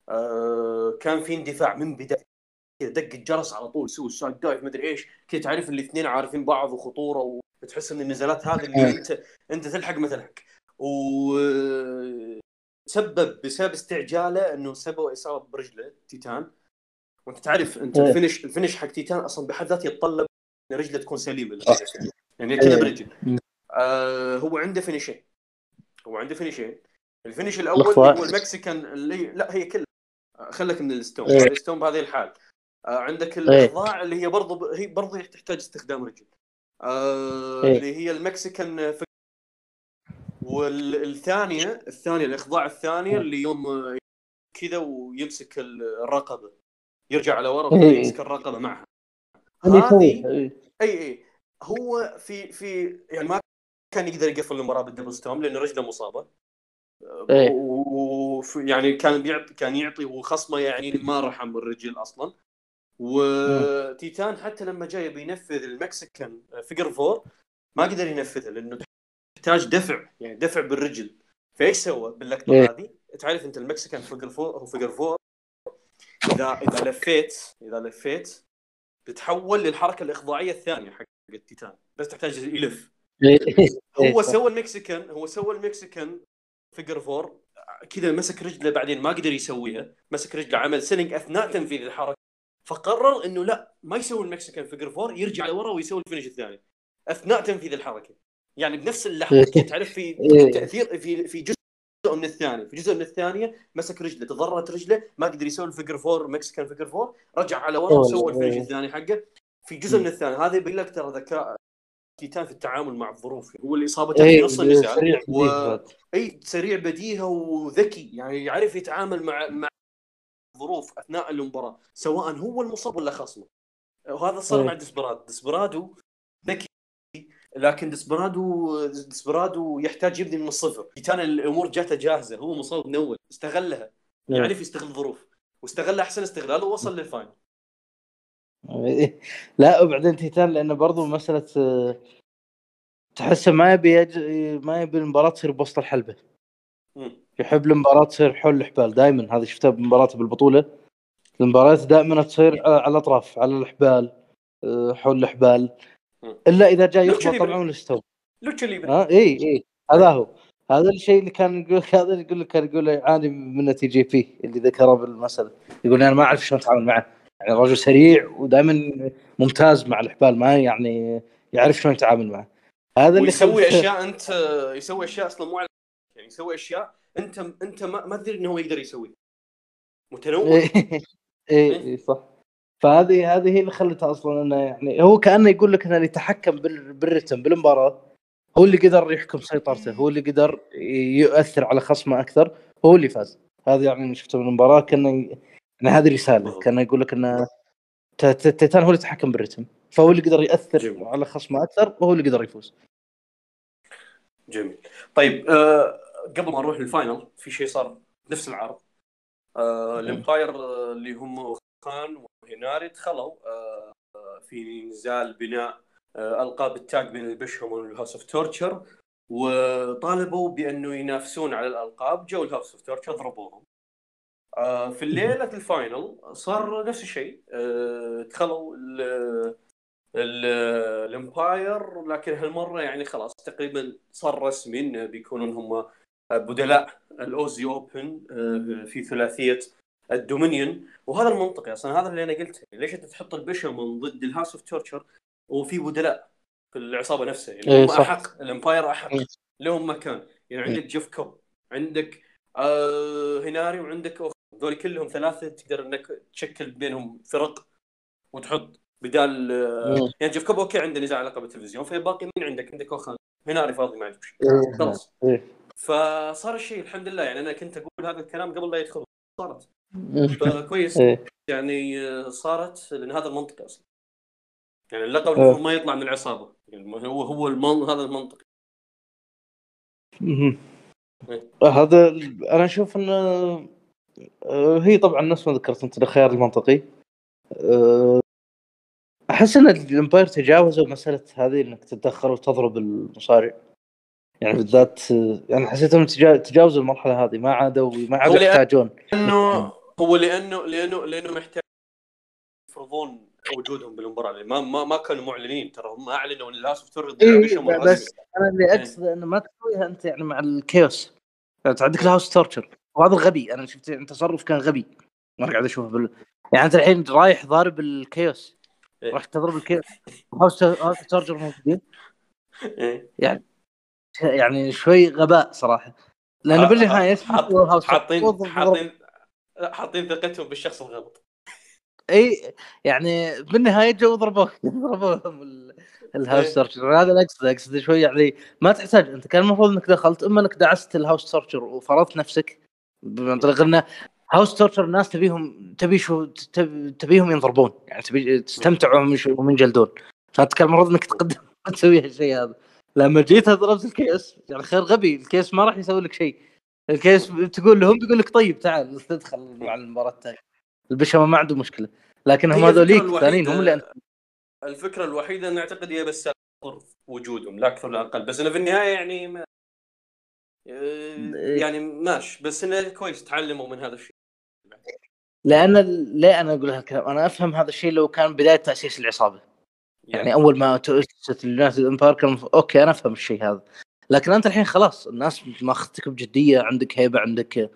آه كان في اندفاع من بداية كذا دق الجرس على طول سوي suicide dive مدري إيش كذا تعرف الاثنين عارفين بعض وخطورة وتحس إن النزالات هذه اللي إيه. انت أنت تلحق ما تلحق وسبب بسبب استعجاله إنه سبب إصابة برجله تيتان وأنت تعرف أنت إيه. الفينش الفينش حق تيتان أصلا بحد ذاته يتطلب إن رجله تكون سليمة يعني. كذا إيه. برجل. آه هو عنده فينيشين هو عنده فينيشين الفينش الأول هو المكسيكان اللي لا هي كلها خلك من الستون إيه. الستون بهذه الحال عندك الأخضاع اللي هي برضو هي برضو تحتاج استخدام رجل آه إيه. اللي هي المكسيكان ف- والثانيه الثانية الأخضاع الثانية اللي يوم آه، كذا ويمسك الرقبة يرجع على ورا إيه. ويمسك الرقبة معها هذه إيه. إي إي هو في في يعني ما كان يقدر يقفل المباراة بال double stomp لأن رجله مصابة إيه. و- وف- يعني كان بيعطي كان يعطي وخصمه يعني ما رحم الرجل أصلا وتيتان حتى لما جاي بينفذ ال Mexican figure four ما قدر ينفذها لأنه تحتاج دفع يعني دفع بالرجل فإيش سوى باللقطة. هذه؟ تعرف أنت ال Mexican figure four هو figure four إذا إذا لفيت إذا لفيت تتحول للحركة الإخضاعية الثانية حق التيتان بس تحتاج يلف. هو. سوى ال Mexican هو سوى ال Mexican figure four كذا مسك رجله بعدين ما قدر يسويها مسك رجله عمل selling أثناء تنفيذ الحركة فقرر إنه لا ما يسوي ال Mexican figure four يرجع لورا ويسوي ال finish الثاني أثناء تنفيذ الحركة يعني بنفس اللحظة إيه. تعرف في إيه. تأثير في في جزء من الثاني في جزء من الثانية مسك رجله تضررت رجله ما قدر يسوي ال figure four Mexican figure four رجع على ورا أوه. وسوى ال finish إيه. الثاني حقه في جزء من الثاني هذا يبين لك ترى ذكاء تيتان في التعامل مع الظروف هو اللي إصابته في إيه. نص النزال و... اي سريع بديهة وذكي يعني يعرف يتعامل مع مع الظروف أثناء المباراة سواء هو المصاب ولا خصمه. وهذا صار إيه. مع ديسبراد ديسبرادو ذكي لكن ديسبرادو ديسبرادو يحتاج يبني من الصفر. كان الأمور جاته جاهزة هو مصاب من أول استغلها. إيه. يعرف يستغل الظروف واستغل أحسن استغلال ووصل لل final. لا وبعدين تيتان لأنه برضو مسألة تحسه ما يبي يج... ما يبي المباراة تصير بوسط الحلبة. مم. يحب المباراة تصير حول الحبال دائما هذا شفته بمباراته بالبطولة. المباريات دائما تصير على الأطراف على الحبال آه، حول الحبال. إلا إذا جاء لوتشا يخبط. طبعا الأسطوري لوتشا ليبري ها إي إي. هذا هو. هذا الشيء اللي كان يقول هذا اللي يقول لك كان يقول يعاني منه TJP اللي ذكره بالمساله يقول أنا ما أعرف شلون أتعامل معه. يعني رجل سريع ودائما ممتاز مع الحبال ما يعني يعرف شلون يتعامل معه. هذا اللي خلته- أشياء انت يسوي أشياء أصلا مو على يعني يسوي أشياء انت انت ما, ما تدري إنه هو يقدر يسويها متنوع؟ اي اي إي، صح. فهذه هذه هي اللي خلتها أصلا إنه يعني هو كأنه يقول لك إنه اللي يتحكم بال- بالرتم بالمباراة هو اللي قدر يحكم سيطرته هو اللي قدر يؤثر على خصمه أكثر هو اللي فاز. هذا يعني اللي شفته من المباراه كانه يعني هذه رساله كأنه يقول لك إنه تيتان هو اللي يتحكم بالرتم فهو اللي قدر ياثر جميل. على خصمه أكثر وهو اللي قدر يفوز. جميل. طيب آه قبل ما نروح لل final في شيء صار نفس العرض. آه ال Empire آه، اللي هم كان وهيناري دخلوا آه آه، في نزال بناء آه القاب ال tag بين البيشامون وال House of Torture وطالبوا بأنه ينافسون على الألقاب جو ال House of Torture ضربوهم. آه في الليلة ال final صار نفس الشيء آه دخلوا ال- ال- ال Empire لكن هالمرة يعني خلاص تقريبا صار رسمي إنه بيكونون هم بدلاء ال Aussie Open في ثلاثية ال Dominion وهذا المنطقي أصلا هذا اللي أنا قلته ليش أنت تحط البشمون ضد ال House of Torture وفي بدلاء في العصابة نفسها يعني إيه، هم صح. أحق ال Empire أحق إيه. لهم مكان يعني عندك جيف كوب عندك آه هيناري وعندك هذول كلهم ثلاثة تقدر إنك تشكل بينهم فرق وتحط بدال آه مم. يعني جيف كوب أوكي عنده نزاع علاقة بالتلفزيون فباقي مين عندك؟ عندك اوكان هيناري فاضي ما عندك شيء خلاص إيه. فصار الشيء الحمد لله يعني أنا كنت أقول هذا الكلام قبل لا يدخل صارت. فكويس إيه. يعني آه، صارت لأن هذا المنطقي أصلا يعني اللقب إيه. المفروض ما يطلع من العصابة يعني هو هو المن... هذا المنطق. إيه. هذا أنا أشوف إنه آه، هي طبعا نفس ما ذكرت أنت الخيار المنطقي آه، أحس إن الإمباير تجاوزوا مسألة هذه إنك تتدخل وتضرب المصارع يعني بالذات يعني حسيت انهم تجا- تجاوزوا المرحلة هذه ما عادوا ما عادوا يحتاجون. لأنه هو لأنه لأنه لأنه محتاج يفرضون وجودهم بالمباراة. لأن ما ما ما كانوا معلنين ترى هم أعلنوا إن ال House of Torture إيه، بس أنا اللي أقصد إنه ما تسويها أنت يعني مع ال Chaos. يعني أنت عندك ال House Torture. وهذا الغبي. أنا شفت يعني تصرف كان غبي. ما قاعد أشوفه بال... يعني أنت الحين رايح ضارب ال Chaos. إيه. رحت تضرب ال Chaos. House House Torture موجودين. إيه. يعني شوي غباء صراحة. لأنه بالنهاية حاطين. حاطين حاطين ثقتهم بالشخص الغلط. إي يعني بالنهاية جو ضربوك ضربوهم ال- ال House. Torture هذا اللي اقصد اقصد شوي يعني ما تحتاج. أنت كان المفروض إنك دخلت أما إنك دعست ال House Torture وفرضت نفسك عن طريق انه House Torture الناس تبيهم تبي شو تب- تبيهم ينضربون. يعني تبي تستمتع وهم يش- وهم ينجلدون فأنت كان المفروض إنك تقدم تسوي هالشيء هذا. لما جيت ضربت الكيس يعني خير غبي الكيس ما راح يسوي لك شيء. الكيس تقول لهم بيقول لك طيب تعال تدخل مع المباراة الثانية البشمه ما عنده مشكلة. لكن هم هذوليك الثانيين هم اللي الفكرة الوحيدة أن أعتقد هي بس وجودهم لا أكثر ولا أقل. بس انه في النهاية يعني ما إيه. يعني ماشي. بس إنه كويس تعلموا من هذا الشيء. لأن ليه أنا أقول هالكلام؟ أنا أفهم هذا الشيء لو كان بداية تأسيس العصابة. يعني أول ما تاسست ال United Empire كان أوكي أنا أفهم الشيء هذا. لكن أنت الحين خلاص الناس ماخذتك بجدية عندك هيبة عندك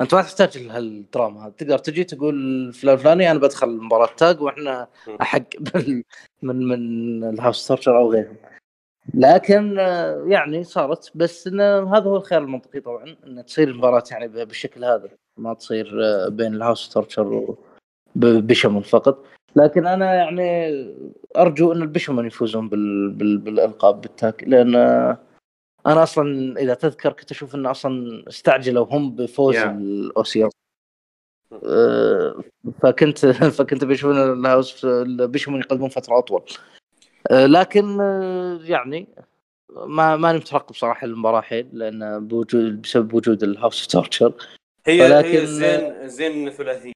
أنت ما تحتاج هالدراما هذا. تقدر تجي تقول فلان فلاني أنا بدخل مباراة تاج وإحنا أحق بال- من من ال House Torture أو غيرهم. لكن يعني صارت بس انه هذا هو الخيار المنطقي طبعا إن تصير المباراة يعني بالشكل هذا. ما تصير آه، بين ال House Torture وبشمون فقط. لكن أنا يعني أرجو أن البشمون يفوزون بال... بال... بالألقاب بال tag لأن أنا أصلا إذا تذكر كنت أشوف أن أصلا استعجلوا هم بفوز Yeah. الاوسيو آه، فكنت فكنت بشوف أن ال House البشمون يقدمون فترة أطول. آه، لكن يعني ما ماني مترقب صراحة المباراة حيل لأن بوجود بسبب وجود ال House Torture هي ولكن- هي زين زين ثلاثيه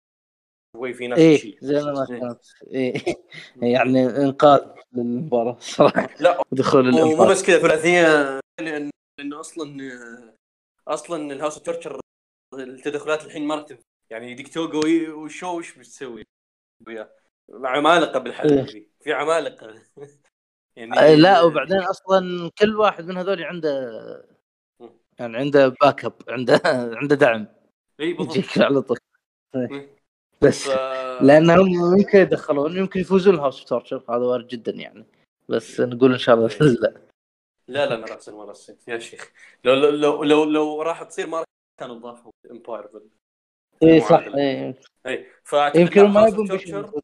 شوي في ناس إيه تشيل زي ما إيه. كانت. إيه يعني إنقاذ للمباراة صراحة. لا دخول الإنقاذ. بس كذا ثلاثيه لأن لأنه أصلا أصلا الهاوس أوف تورتشر التدخلات الحين ما تنفع. يعني ديك توغو وشو وش بتسوي؟ وياه عمالقة بالحلقة إيه. في عمالقة. يعني لا وبعدين أصلا كل واحد من هذول عنده يعني عنده backup عنده عنده دعم. اي بالضبط. يجيك على طول. إيه. بس ف... لانهم يمكن يدخلون يمكن يفوزون House of Torture هذا وارد جدا يعني. بس نقول إن شاء الله إيه. لا. لا لا راح تصير راح تصير. يا شيخ. لو لو لو لو, لو راح تصير ما راح كانوا ضافوا Empire اي صح. اي اي فأعتقد يمكن ما يبون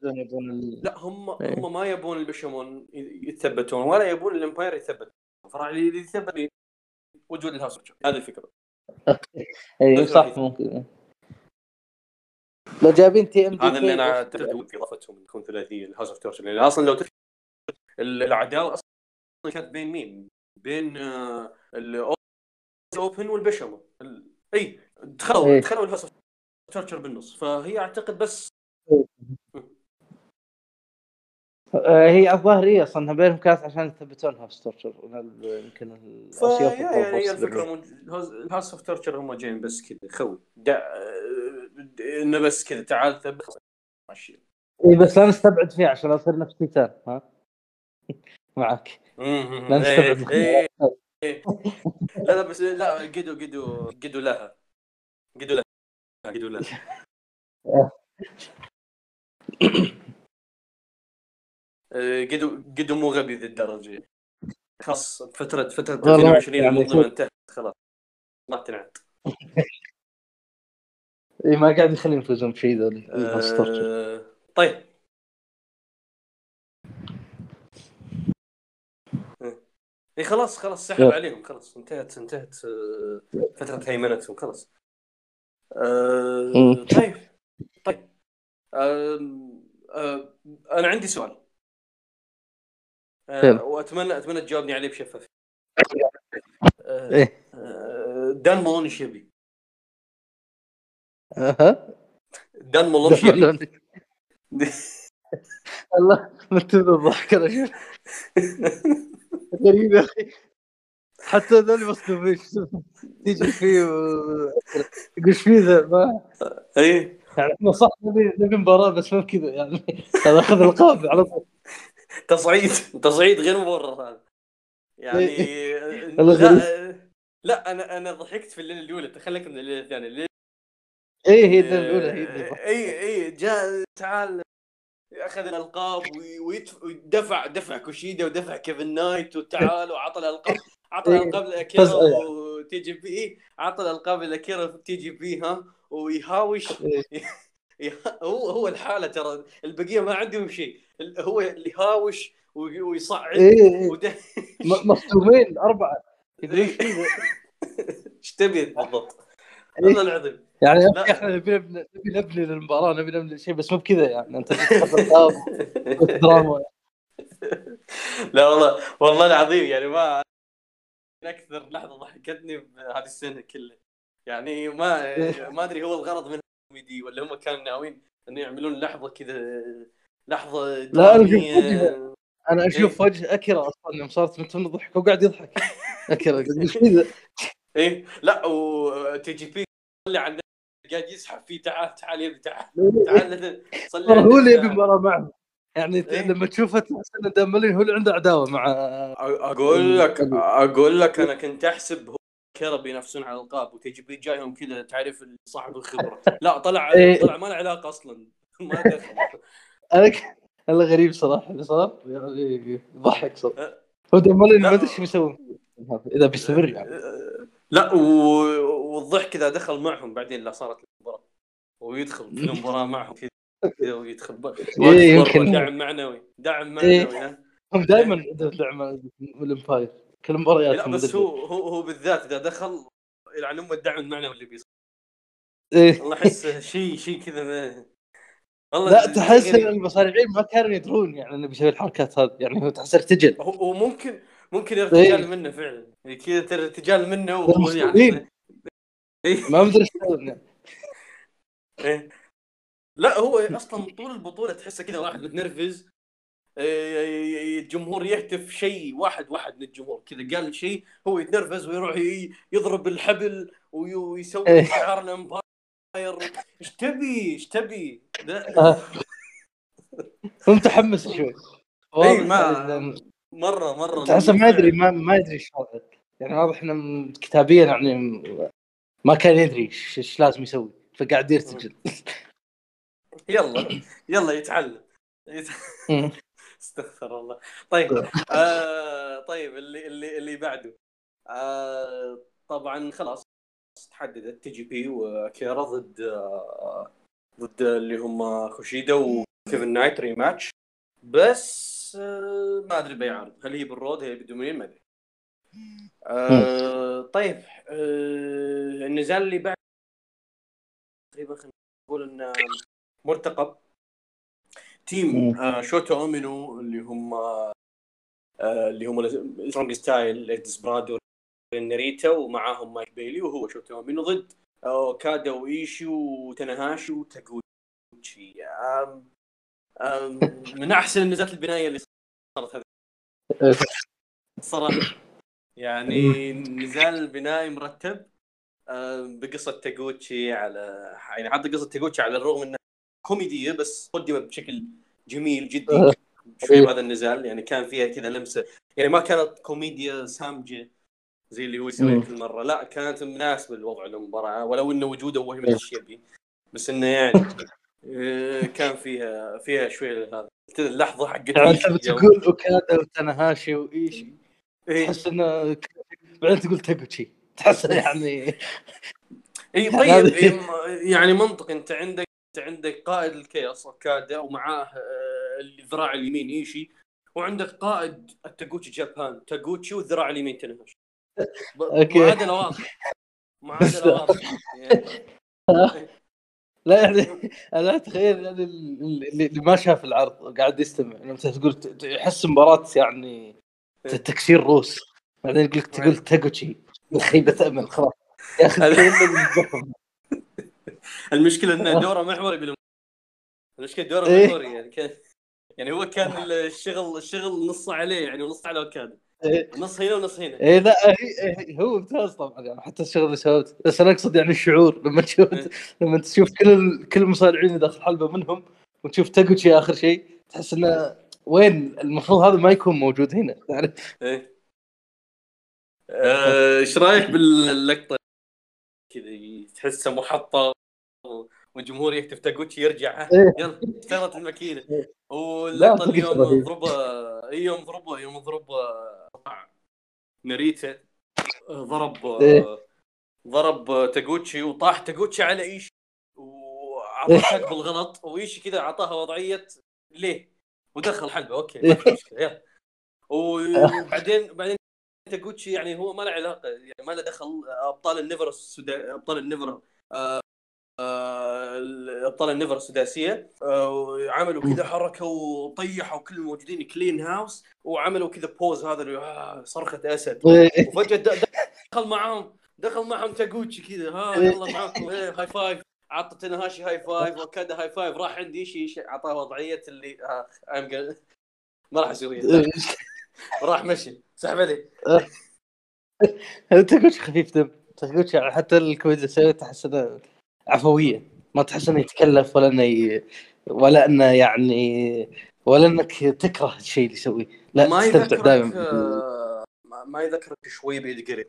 يبون ال- لا هم إيه. هم ما يبون البشمون يتثبتون ولا يبون ال Empire يثبت فراح يثبت وجود ال House هذه الفكرة. اي صح. ممكن. لو جايبين TMDK هذا اللي أنا أعتقد اضافتهم تكون ثلاثيه ال House of Torture لأن أصلا لو تذكر ال- العداوه أصلا كانت بين مين؟ بين آه، ال Open والبشمون ال- إي دخلوا. دخلوا ال House of Torture بالنص فهي أعتقد بس آه، هي الظاهر هي أصلا بينهم كانت عشان يثبتون هاوس تورتشر يمكن يعني هي الفكرة الهاوس- اوف تورشر هم جايين بس كذا خوي. إنه بس كذا تعال ثبت. ماشي. اي بس لا نستبعد فيه عشان اصير نفس تيتان ها؟ معك. لا نستبعد إيه، إيه. لا لا بس لا قدو قدو قدو لها. قدو لها قدو لها. قدو قدو مو غبي ذي الدرجة. خلاص فترة فترة والله 2020 يعني المنظمه. انتهت خلاص. ما تنعد اي ما قاعد يخليهم يفوزون بشيء تورتشر آه، طيب اي خلاص خلاص سحب. عليهم خلاص انتهت انتهت آه، فترة هيمنتهم خلاص مم. طيب طيب آم، آه، أنا عندي سؤال يلا. وأتمنى أتمنى تجاوبني عليه بشفافية إيه آه، دان مالون إيش يبي؟ أها. دان؟ دبلوني. الله متى الضحك غريب يا أخي. حتى ذولي مصدومين. تيجي فيه يقول إيش فيه ذا؟ ما اي يعني صح نبي نبي مباراة بس مو كذا. يعني هذا أخذ القاب على طول. تصعيد تصعيد غير مبرر هذا. يعني الله لا لا أنا أنا ضحكت في الليلة الأولى. تخليك من الليلة الثانية. إيه هي الأولى هي اي اي جاء تعال أخذ الألقاب ودفع دفع كوشيدا ودفع كيفن نايت وتعال وعطى الألقاب عطى إيه. الألقاب لاكيرا يعني. و TJP عطى الألقاب لاكيرا في TJP ها ويهاوش إيه. يه- هو هو الحالة ترى البقية ما عندهم شيء هو اللي يهاوش وي- ويصعد إيه. وده- مصدومين أربعة؟ إيش تبي بالضبط؟ إيه. الله العظيم. يعني لا. إحنا نبي نبني نبني للمباراة نبي نبني شيء بس مو بكذا يعني. أنت دراما لا والله والله العظيم يعني ما أكثر لحظة ضحكتني بهذه السنة كلها. يعني ما ما أدري هو الغرض من الكوميدي ولا هم كانوا ناويين إنه يعملون لحظة كذا لحظة لا،. شفت أنا أشوف وجه اكيرا أصلا يوم صارت من ضحك وقاعد يضحك. اكيرا إيه لا وتي جي بي صلي على قاعد يسحب فيه تعال تعال يبي تعال تعال صلي ترى على هو اللي. يبي مباراة معه يعني إيه. لما تشوفه تحس إن دامبلين هو اللي عنده عداوة مع أقول لك أقول لك أنا كنت أحسب هو كيرا بينافسون على الألقاب و TJP جايهم كذا تعرف صاحب الخبرة لا طلع إيه. طلع ما له علاقة أصلا ما دخل أنا والله غريب صراحة اللي صار يعني ضحك صراحة أه. هو لا. ما أدري إيش بيسوي إذا بيستمر يعني لا و- والضحك إذا دخل معهم بعدين لا صارت المباراة. ويدخل في المباراه معهم. كذا ويدخل إيه، يمكن. دعم معنوي. دعم إيه. معنوي ها؟ هم دائما عندهم دعم من الأمباير. كل مباريات لا بس هو هو هو بالذات إذا دخل يلعن ام الدعم المعنوي اللي بيصير. إيه. والله أحس شيء شيء كذا ما- والله لا تحس. إن المصارعين ما كانوا يدرون يعني إنه بيسوي الحركات هذه. يعني هو تحس ارتجل هو هو ممكن ممكن إيه. ارتجال منه فعلا كذا ترى ارتجال منه يعني مستوعبين. إيه. ما مدري يعني. إيه. لا هو أصلا طول البطولة تحسه كذا واحد متنرفز آه، الجمهور يهتف شيء واحد واحد من الجمهور كذا قال شيء هو يتنرفز ويروح يضرب الحبل وي- ويسوي إيه. شعار الأمباير إيش تبي إيش تبي آه. هو متحمس شوي اي ما يعني مرة مرة تحسه ما يدري ما, ما يدري إيش يعني واضح إنه كتابيا يعني ما كان يدري إيش لازم يسوي فقاعد يرتجل. يلا يلا يتعلم. يت- استغفر الله. طيب آه طيب اللي اللي اللي بعده. آه طبعا خلاص تحددت تي جي بي واكيرا ضد آه ضد اللي هم كوشيدا وكيفن نايت rematch. بس آه ما أدري بيعرض هل هي بال Road هي بالدومينيون ما أدري. آه طيب آه النزال اللي بعد تقريبا خلينا نقول إنه مرتقب. team. آه شوتو أومينو اللي هم آه اللي هم سترونج ستايل ديسبرادو ناريتا ومعاهم مايك بيلي وهو شوتو أومينو ضد اوكادا وايشي آم آم من أحسن النزالات البنائية اللي صارت هذه صراحة يعني نزال بنائي مرتب بقصة تاغوتشي على يعني حتى قصة تاغوتشي على الرغم إنها كوميدية بس قدمت بشكل جميل جدا. في إيه. هذا النزال يعني كان فيها كذا لمسة يعني ما كانت كوميديا سامجة زي اللي هو يسويها مم. كل مرة لا كانت مناسبة لوضع المباراة ولو إنه وجوده وهمة إيه. الشيبي بس إنه يعني كان فيها فيها شوية هذا اللحظة حقت يعني انت بتقول أوكادا وتناهاشي وايشي إيه. تحس إنه بعدين تقول تاكوتشي. تحس يعني اي يعني طيب إيه، يعني منطق أنت عندك أنت عندك قائد الكياس أوكادا ومعاه آه، الذراع اليمين إيشي وعندك قائد التاغوتشي جابان. تاغوتشي والذراع اليمين تنهش. معادلة واضحة. معادلة واضحة. يعني. لا يعني أنا اتخيل يعني اللي, ما شاف العرض قاعد يستمع لما تقول يحس مباراة يعني ت- تكسير روس بعدين يقول لك تقول تاكوتشي خيبه امل خلاص يا أخي. المشكلة انه دوره محوري بالم... المشكلة دوره إيه. محوري يعني كان يعني هو كان الشغل الشغل نص عليه يعني ونص على اوكادا إيه. نص هنا ونص هنا. إيه لا هي هي- هو ممتاز طبعا يعني حتى الشغل اللي سويته بس أنا أقصد يعني الشعور لما تشوف إيه. لما تشوف كل ال- كل المصارعين اللي داخل حلبة منهم وتشوف تاكوتشي آخر شيء تحس إنه وين؟ المفروض هذا ما يكون موجود هنا يعني. إيه. آه، إيش رأيك باللقطة؟ كذا تحسه محطة والجمهور يهتف تاغوتشي يرجع. ها، إيه. يلا اشتغلت الماكينة. إيه. واللقطه اللي يوم. ضربه يوم ضربه يوم ضربه ناريتا آه، ضرب آه، إيه. ضرب تاغوتشي وطاح تاغوتشي على ايشي وعطاه حق بالغلط. وايشي كذا اعطاها وضعية. ليه؟ ودخل حلبة. أوكي ما في مشكلة يلا. وبعدين بعدين تاغوتشي يعني هو ما له علاقة يعني ما له دخل. أبطال النيفر السودا أبطال النيفر آه، آه، النيفر السداسية. آه، عملوا كذا حركة وطيحوا كل الموجودين clean house وعملوا كذا pose هذا اللي آه، صرخة أسد. إيه. وفجأة دخل معاهم دخل معهم تاغوتشي كذا. ها يلا معاكم high five عطى تنهاشي high five وكذا high five راح عند ايشي اعطاه وضعية اللي آه ما راح اسويها راح مشي. سحب عليه. تاكوتشي خفيف دم تاكوتشي يعني حتى الكوميديا تحس انه عفوية ما تحس إنه يتكلف ولا إنه ي... ولا إنه يعني ولا إنك تكره الشيء اللي يسويه. لا ما تستمتع دائما آه، ما- يذكرك شوي قريب.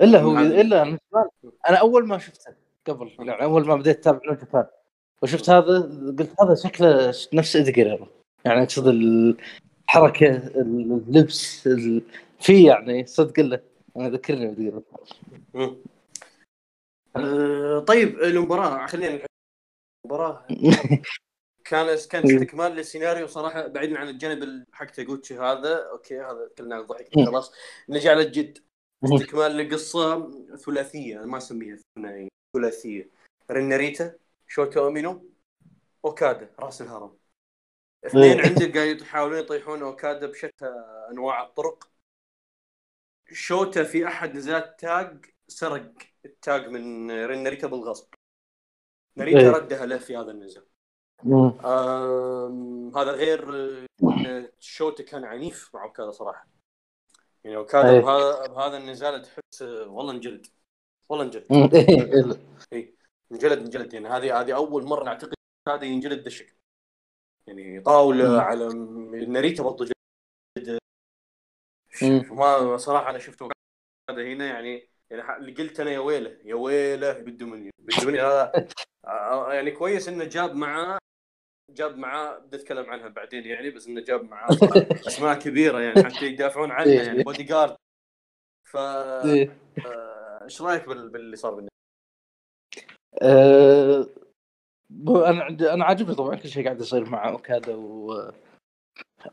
إلا هو إلا أنا أول ما شفته قبل يعني أول ما بديت أتابع نيو جابان وشفت هذا قلت هذا شكله نفس جريرو يعني أقصد الحركة اللبس ال... في يعني صدق له أنا ذكرني بايدي آه، طيب المباراة خلينا نحكي. المباراة. كان كان استكمال للسيناريو صراحة بعيدا عن الجانب حق تاغوتشي هذا. أوكي هذا تكلمنا عن الضحك خلاص. نجي على الجد استكمال لقصة ثلاثية أنا ما أسميها ثنائية ثلاثية. رين ناريتا شوتو اومينو أوكادا راس الهرم. اثنين إيه. عندك قاعد يحاولون يطيحون أوكادا بشتى أنواع الطرق. شوتا في أحد نزالات tag سرق التاج من رين ناريتا بالغصب ناريتا إيه. ردها له في هذا النزال هذا غير شوتا كان عنيف مع أوكادا صراحة يعني أوكادا إيه. بهذا بهذا النزال تحس والله انجلد والله انجلد مم. إيه. انجلد انجلد يعني هذه هذه أول مرة أعتقد هذا ينجلد ذا الشكل يعني طاولة مم. على ناريتا برضه جلد. ما صراحة أنا شفته هذا هنا يعني يعني اللي قلت أنا يا ويله يا ويله بالدومينيون بالدومينيون هذا آه، يعني كويس إنه جاب معاه جاب معاه بدي أتكلم عنها بعدين يعني بس إنه جاب معاه أسماء كبيرة يعني حتى يدافعون عنها يعني بودي جارد ف إيه. آه، إيش رأيك بال- باللي صار بالنسبة أه، بو- أنا عندي أنا عاجبني طبعا كل شيء قاعد يصير مع أوكادا و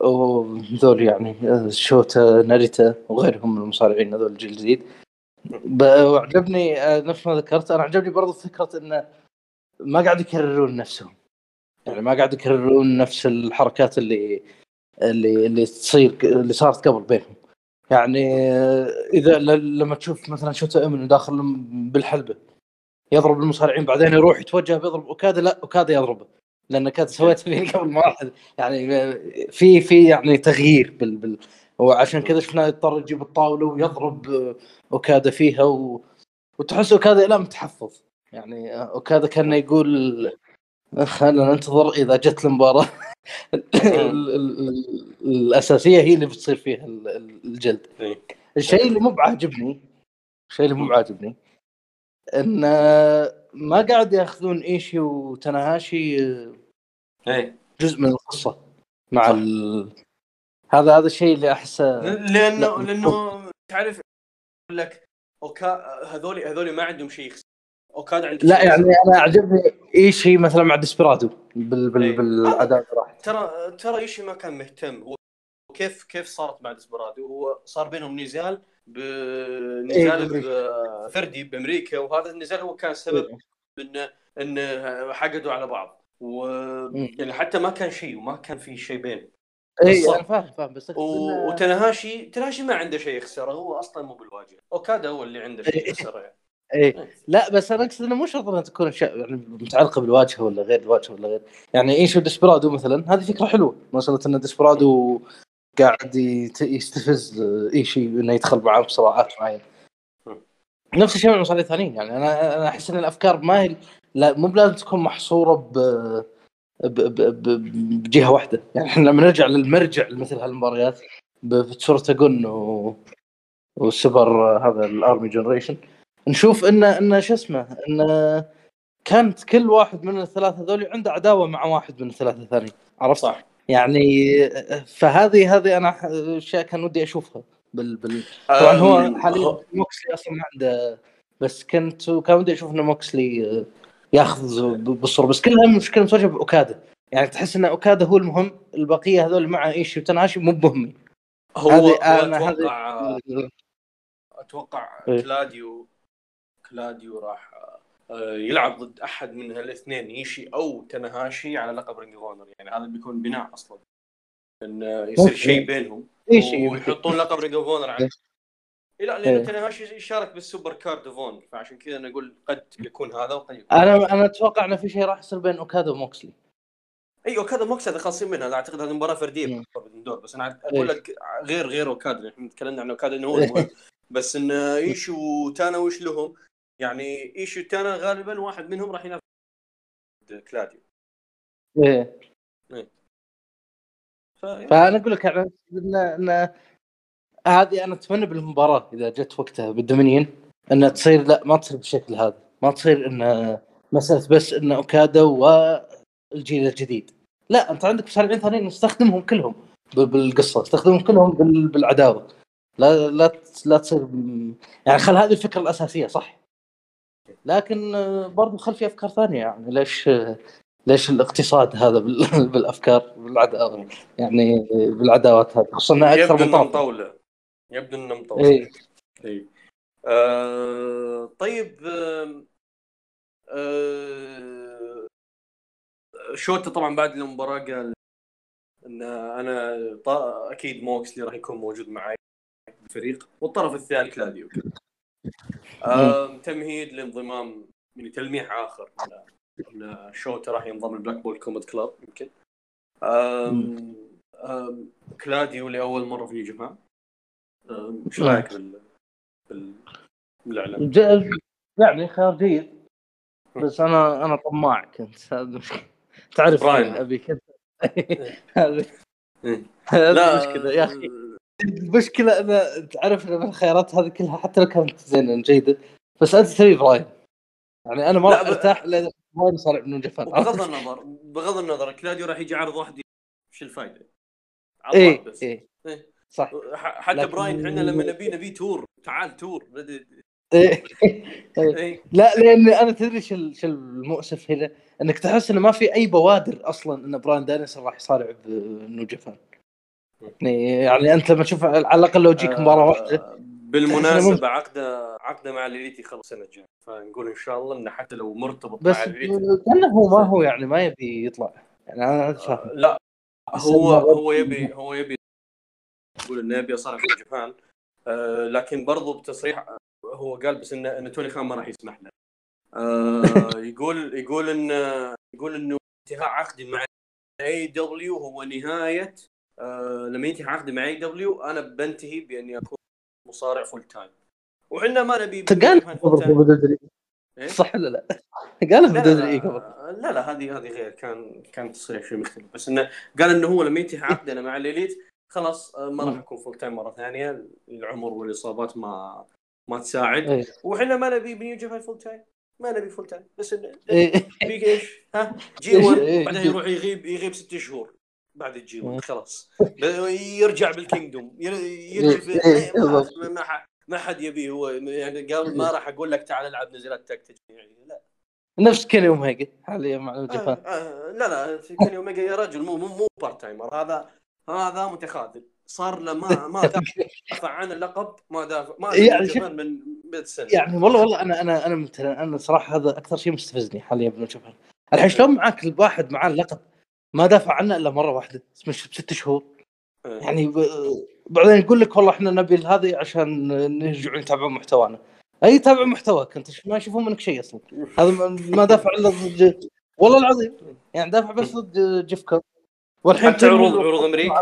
وذول يعني شوتا ناريتا وغيرهم من المصارعين هذول الجيل الجديد. وعجبني أه، نفس ما ذكرت أنا عجبني برضو فكرة انه ما قاعد يكررون نفسهم. يعني ما قاعد يكررون نفس الحركات اللي اللي اللي تصير اللي صارت قبل بينهم. يعني أه، إذا لما تشوف مثلا شوتا امن داخل بالحلبة يضرب المصارعين بعدين يروح يتوجه بيضرب أوكادا لا أوكادا يضربه. لأن كانت سويتها فيه قبل ما يعني في في يعني تغيير بال, بال وعشان كذا شفناه يضطر يجيب الطاولة ويضرب أوكادا فيها و... وتحس أوكادا لا متحفظ يعني أوكادا كان يقول خلينا ننتظر إذا جت المباراة ال- ال- ال- الأساسية هي اللي بتصير فيها ال- ال- الجلد. الشيء اللي مو بعاجبني الشيء اللي مو بعاجبني إن ما قاعد يأخذون إيشي وتناهاشي جزء من القصة مع. ال... هذا هذا الشيء اللي احسه لأنه لا. لأنه تعرف يقول لك اوكا هذول هذول ما عندهم شيء يخسر. اوكادا عنده لا يعني. أنا عجبني إيشي مثلا مع ديسبرادو بال... بال... إيه. بالأداء ترى ترى إيشي ما كان مهتم. هو كيف صارت مع ديسبرادو هو صار بينهم نزال بنزال إيه. فردي بأمريكا. وهذا النزال هو كان سبب انه انه حقدوا على بعض. و يعني حتى ما كان شيء وما كان في شيء بينهم. اي. أنا فاهم فاهم بس و- إنه- وتنهاشي تنهاشي ما عنده شيء يخسره هو أصلا مو بالواجهة. أوكادا هو اللي عنده شيء يخسره يعني. إيه. لا بس أنا أقصد إنه مو شرط إنها تكون اشياء يعني متعلقة بالواجهة ولا غير الواجهة ولا غير. يعني ايشي و ديسبرادو مثلا؟ هذه فكرة حلوة. مساله إن ديسبرادو قاعد يستفز ايشي إنه يدخل معاه بصراعات معينة. نفس الشيء مع المصارعين الثانيين. يعني أنا أنا أحس إن الأفكار ما هي لا مو بلازم تكون محصورة ب- بجهة واحدة. يعني إحنا لما نرجع للمرجع لمثل هالمباريات بسورتاجون و والسوبر هذا الارمي جنريشن نشوف ان إن شو اسمه إن كانت كل واحد من الثلاثة ذولي عنده عداوة مع واحد من الثلاثة الثانيين. عرفت؟ صح. يعني فهذه هذه أنا أشياء كان ودي أشوفها بال, بال... طبعا هو حاليا موكسلي أصلا ما عنده بس كنت كان ودي أشوف انه موكسلي ياخذ بالصورة بس كلها مشكله متواجهه باوكادا يعني تحس إن اوكادا هو المهم البقية هذول مع إيشي وتناشي مو مهمين هو أنا أتوقع هذه أتوقع إيه. كلاديو كلاديو راح آه، يلعب ضد أحد من الاثنين إيشي أو تنهاشي على لقب رينج أونر. يعني هذا بيكون بناء أصلا. إن يصير ممكن. شيء بينهم. إيشي ويحطون لقب رينج أوف أونر على إيه. لا إيه. لأن تنهاشي يشارك بالسوبر كارد اونر فعشان كذا نقول قد يكون هذا وقد يكون أنا أنا أتوقع إنه في شيء راح يصير بين أوكادا وموكسلي. اي أوكادا موكس هذا خالصين منها أنا أعتقد هذه مباراة فردية دور بس أنا أقول إيه. لك غير غير أوكادا إحنا تكلمنا عن أوكادا إنه هو إيه. بس إن إيشي وتانا وش لهم؟ يعني إيشي وتانا غالبا واحد منهم راح ينافس كلاديو. إيه. فأنا أقول لك يعني ان هذه أنا أتمنى بالمباراة إذا جت وقتها بالدومينيون إنها تصير لا ما تصير بالشكل هذا. ما تصير إن مسألة بس إن أوكادا والجيل الجديد. لا أنت عندك مصارعين ثانيين استخدمهم كلهم بالقصة استخدمهم كلهم بال- بالعداوة. لا لا لا تصير يعني خل هذه الفكرة الأساسية صح. لكن برضو خل في أفكار ثانية يعني ليش ليش الاقتصاد هذا بال- بالأفكار بالعداوة يعني بالعداوات هذه خصوصا أكثر من مطوله يبدو إنه إيه. اي آه طيب آم، آه شوتا طبعا بعد المباراة قال إن أنا ط- أكيد موكسلي راح يكون موجود معي بالفريق والطرف الثاني كلاديو. آه تمهيد لانضمام يعني تلميح آخر ان شوتا راح ينضم ل Blackpool Combat Club يمكن. أم أم كلاديو لأول مرة في New Japan إيش رايك بال بال بالاعلان؟ يعني خيار جيد بس أنا أنا طماع كنت هذا المشكلة. تعرف. أبي كنت هذه إيه. المشكلة يا أخي المشكلة أنا تعرف إن الخيارات هذه كلها حتى لو كانت زينة جيدة بس أنت تبي براين يعني أنا ما راح أرتاح الا براين صار من New Japan بغض النظر بغض النظر كلاديو راح يجي عرض واحد إيش الفائده؟ عرض إيه واحد بس إيه إيه. صح. حتى لكن- براين إحنا لما نبي نبي tour. تعال tour. إيه. اي لا لأن أنا تدري شو شو المؤسف هنا؟ إنك تحس إنه ما في أي بوادر أصلا إن براين دانيلسون راح يصارع ب New Japan. يعني يعني أنت لما تشوف على الأقل لو يجيك مباراة واحدة آه، بالمناسبه عقده عقده مع ال Elite خلص السنة الجايه فنقول إن شاء الله إنه حتى لو مرتبط بس مع ال Elite كانه هو ما هو يعني ما يبي يطلع. يعني أنا فاهم لا بس هو هو يبي هو يبي يقول انه يبي يصارع في Japan آه، لكن برضو بتصريح آه، هو قال بس انه إن توني خان ما راح يسمح له. آه، يقول يقول إن يقول إنه انتهاء عقدي مع AEW هو نهاية آه، لما ينتهي عقدي مع AEW أنا بنتهي بأني أكون مصارع full time وحنا ما نبي قال ددري إيه؟ صح ولا لا؟ قال ددري لا, قبل لا لا هذه هذه غير. كان كان تصريح شيء مختلف. بس إنه قال إنه هو لما ينتهي عقده مع ال Elite خلاص آه، ما راح اكون full time مرة ثانية العمر والإصابات ما ما تساعد. إيه. وإحنا ما نبي ب New Japan full time ما نبي full time بس انه إيه. نبيك إيش؟ ها؟ G 1 إيه. بعدين يروح يغيب يغيب ست شهور. بعد ال G إيه. 1 خلاص. يرجع بال Kingdom. ير- يرجع ما- ما- حد يبيه هو. يعني قال ما راح أقول لك تعال العب نزلات تكتيك يعني لا. نفس كيني اوميجا حاليا مع New آه آه لا لا كان اوميجا يا رجل مو مو مو part timer هذا هذا متخاذل. صار له ما ما دافع عن اللقب ما دافع ما يعني شوف- من بدء السنة يعني والله والله أنا أنا أنا ممتنع أنا صراحة هذا أكثر شيء مستفزني حاليا Japan الحين شلون معاك الواحد معاه اللقب؟ ما دافع عنه إلا مرة واحدة. من ست شهور. آه. يعني ب... بعدين يقول لك والله إحنا نبي هذه عشان نرجع يتابعون محتوانا. أي يتابعون محتواك انت ما يشوفون منك شيء أصلا. هذا ما- دافع إلا ضد والله العظيم. يعني دافع بس ضد جيف كوب والحين حتى عروض عروض أمريكا.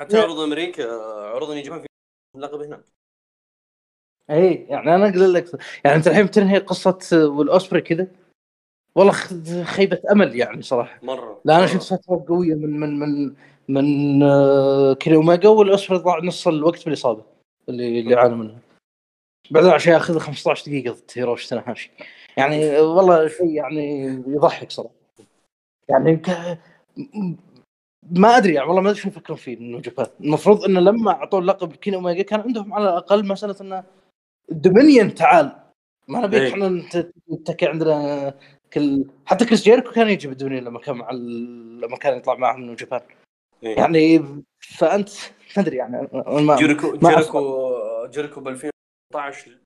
حتى عروض أمريكا عروض New Japan في اللقب هناك. اي يعني أنا أقول لك يعني أنت الحين بتنهي قصة ويل أوسبري كذا؟ والله خيبة أمل يعني صراحة. مرة لا أنا. شفت فترة قوية من من من من آه، كيني اوميجا ويل أوسبري ضاع نص الوقت بالإصابة اللي اللي عانى منها بعدين عشان ياخذ 15 دقيقة ضد هيروشي تاناهاشي. يعني آه، والله شيء يعني يضحك صراحة. يعني ما أدري يعني والله ما أدري شو يفكرون فيه New Japan. المفروض إنه لما أعطوه اللقب كيني أوميجا كان عندهم على الأقل مسألة إنه Dominion تعال. ما نبيك إيه. إحنا نت- نتكي عندنا كل حتى كريس جيريكو كان يجي بال Dominion لما كان مع ال... لما كان يطلع معهم New Japan. إيه. يعني فأنت ما أدري يعني ما جيريكو ما جيريكو جيريكو ب 2018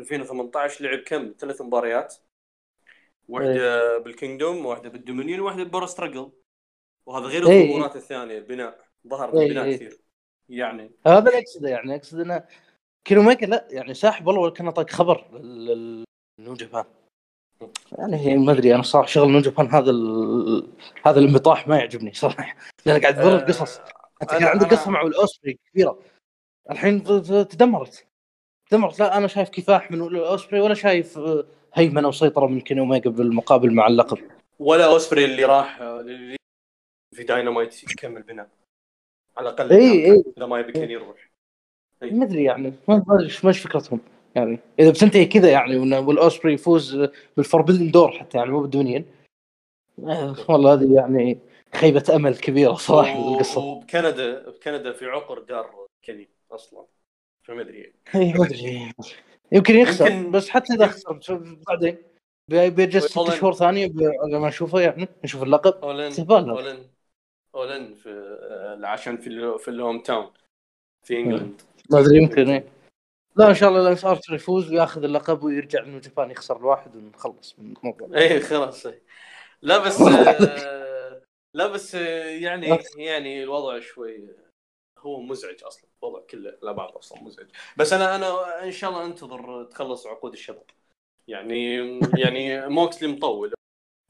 2018 لعب كم؟ ثلاث مباريات. واحدة بال Kingdom واحدة بال Dominion واحدة ب Power Struggle. وهذا غير إيه. الظهورات الثانية البناء ظهر إيه، بالبناء إيه. كثير. يعني هذا اللي أقصده يعني أقصد إنه كيني اوميجا لا يعني ساحب والله كان طاق خبر ل New Japan. يعني ما أدري أنا صراحة شغل New Japan هذا ال... هذا الانبطاح ما يعجبني صراحة. لأن قاعد تضر آه، قصص أنت كان عندك قصة مع ويل أوسبري كبيرة. الحين تدمرت. تدمرت. لا أنا شايف كفاح من ويل أوسبري ولا شايف آه، هيمنة وسيطرة من كيني اوميجا بالمقابل مع اللقب. ولا أوسبري اللي راح آه، اللي في داينامايت يكمل بناء على الأقل إيه، إيه. إذا ما يبي كان يروح. ما أدري يعني ما ما أدري ما إيش فكرتهم. يعني إذا بتنتهي كذا يعني ويل أوسبري يفوز بال Forbidden Door حتى يعني مو بال Dominion. آه، والله هذه يعني خيبة أمل كبيرة صراحة و- القصة وبكندا بكندا في عقر دار كيني أصلا. فما أدري. إيه، ما أدري يمكن يخسر يمكن- بس حتى إذا خسر بعدين. بي- بيجلس ست شهور ثانية لما نشوفه يعني نشوف اللقب. اولن استهبال All In في آه، عشان في في ال home town في England. ما أدري يمكن إيه. لا إن شاء الله لأنس ارثر يفوز ويأخذ اللقب ويرجع من جابان يخسر الواحد ونخلص من الموضوع. إيه خلاص إيه. لا بس آه، لا بس آه، يعني يعني الوضع شوي هو مزعج أصلا. الوضع كله لا بعض أصلا مزعج. بس أنا أنا إن شاء الله أنتظر تخلص عقود الشباب. يعني يعني موكسلي مطول.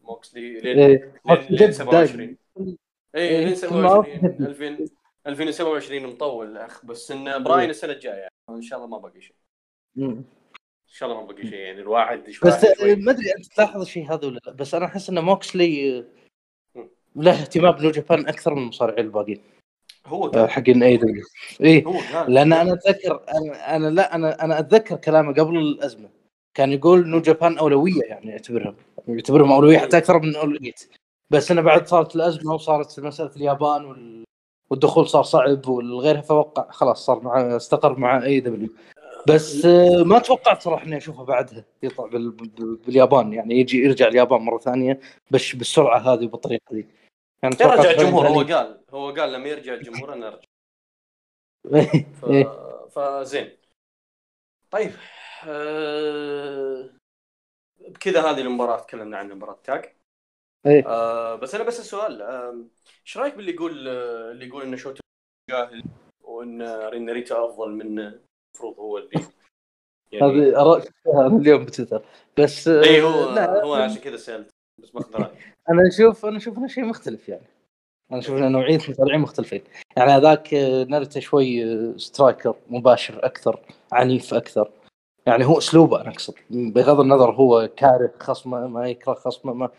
موكسلي لين إيه، لين جد 27 دايما اي إيه، لين كل ما أروح 27 جدي. 2000 2027 مطول اخ بس ان براين السنة الجاية. إن شاء الله ما باقي شيء. إن شاء الله ما باقي شيء يعني الواحد شوي بس شوي. ما أدري أنت تلاحظ الشيء هذا ولا لا بس أنا أحس إن موكسلي مم. له اهتمام ب New Japan أكثر من المصارعين الباقيين. هو آه، قال حقين AEW قال لأن أنا أتذكر أنا, أنا لا أنا أنا أتذكر كلامه قبل الأزمة. كان يقول New Japan أولوية يعني يعتبرهم يعتبرهم أولوية حتى أكثر من أولوية. بس أنا بعد صارت الأزمة وصارت مسألة اليابان وال... والدخول صار صعب والغيرها فوقع. خلاص صار مع استقر مع اي دبليو بس آه، ما توقعت صراحة إني اشوفه بعدها. يطلع بال... بال- باليابان. يعني يجي يرجع اليابان مرة ثانية بس بالسرعة هذه وبالطريقة دي يعني يرجع الجمهور هو فعلاً قال. هو قال لما يرجع الجمهور أنا ارجع ثاني- ف... إيه. فزين. طيب آه... بكذا هذه المباراة تكلمنا عنها مباراة tag إيه. آه بس أنا بس السؤال آه، إيش رأيك باللي يقول آه، اللي يقول إن شوتا جاهل وإن رين ناريتا أفضل من المفروض هو اللي يعني هذه آراء شفتها اليوم بتويتر بس آه، إي هو لا هو عشان كذا سألت بس ما أعرف. أنا أشوف أنا أشوف إنه شيء مختلف يعني. أنا أشوف ان نوعية مصارعين مختلفين. يعني هذاك آه، ناريتا شوي آه، سترايكر مباشر أكثر عنيف أكثر. يعني هو أسلوبه أنا أقصد. بغض النظر هو كاره خصمه ما يكره خصمه ما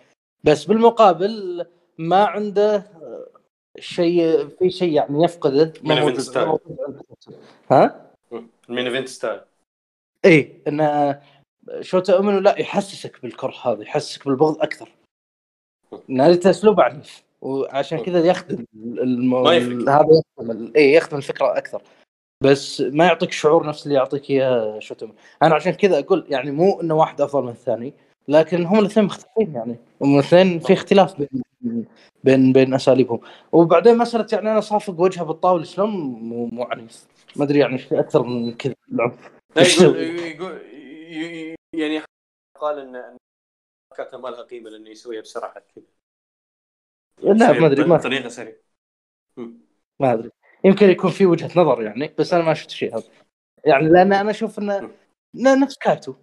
بس بالمقابل ما عنده شيء في شيء يعني يفقده من عند شوتو. ها؟ ال main event style اي إنه شوتا أومينو لا يحسسك بالكره هذا يحسسك بالبغض أكثر ناريتا اسلوبه عنيف وعشان كذا يخدم الم... ما يفرق. هذا يخدم اي يخدم الفكرة أكثر بس ما يعطيك شعور نفس اللي يعطيك إياه شوتا أمنو. أنا عشان كذا أقول يعني مو إنه واحد أفضل من الثاني لكن هم الاثنين مختلفين يعني. هم الاثنين في اختلاف بين بين بين أساليبهم. وبعدين مسألة يعني أنا صافق وجهه بالطاولة. شلون؟ مو مو عنيف ما أدري يعني في أكثر من كذا. العنف يقول؟ يقول يعني قال ان حركاته ما لها قيمة لأنه يسويها بسرعة كذا. لا ما أدري ما بطريقة سريعة. ما أدري. يمكن يكون في وجهة نظر يعني بس أنا ما شفت شيء هذا. يعني لأن أنا أشوف انه نفس كايتو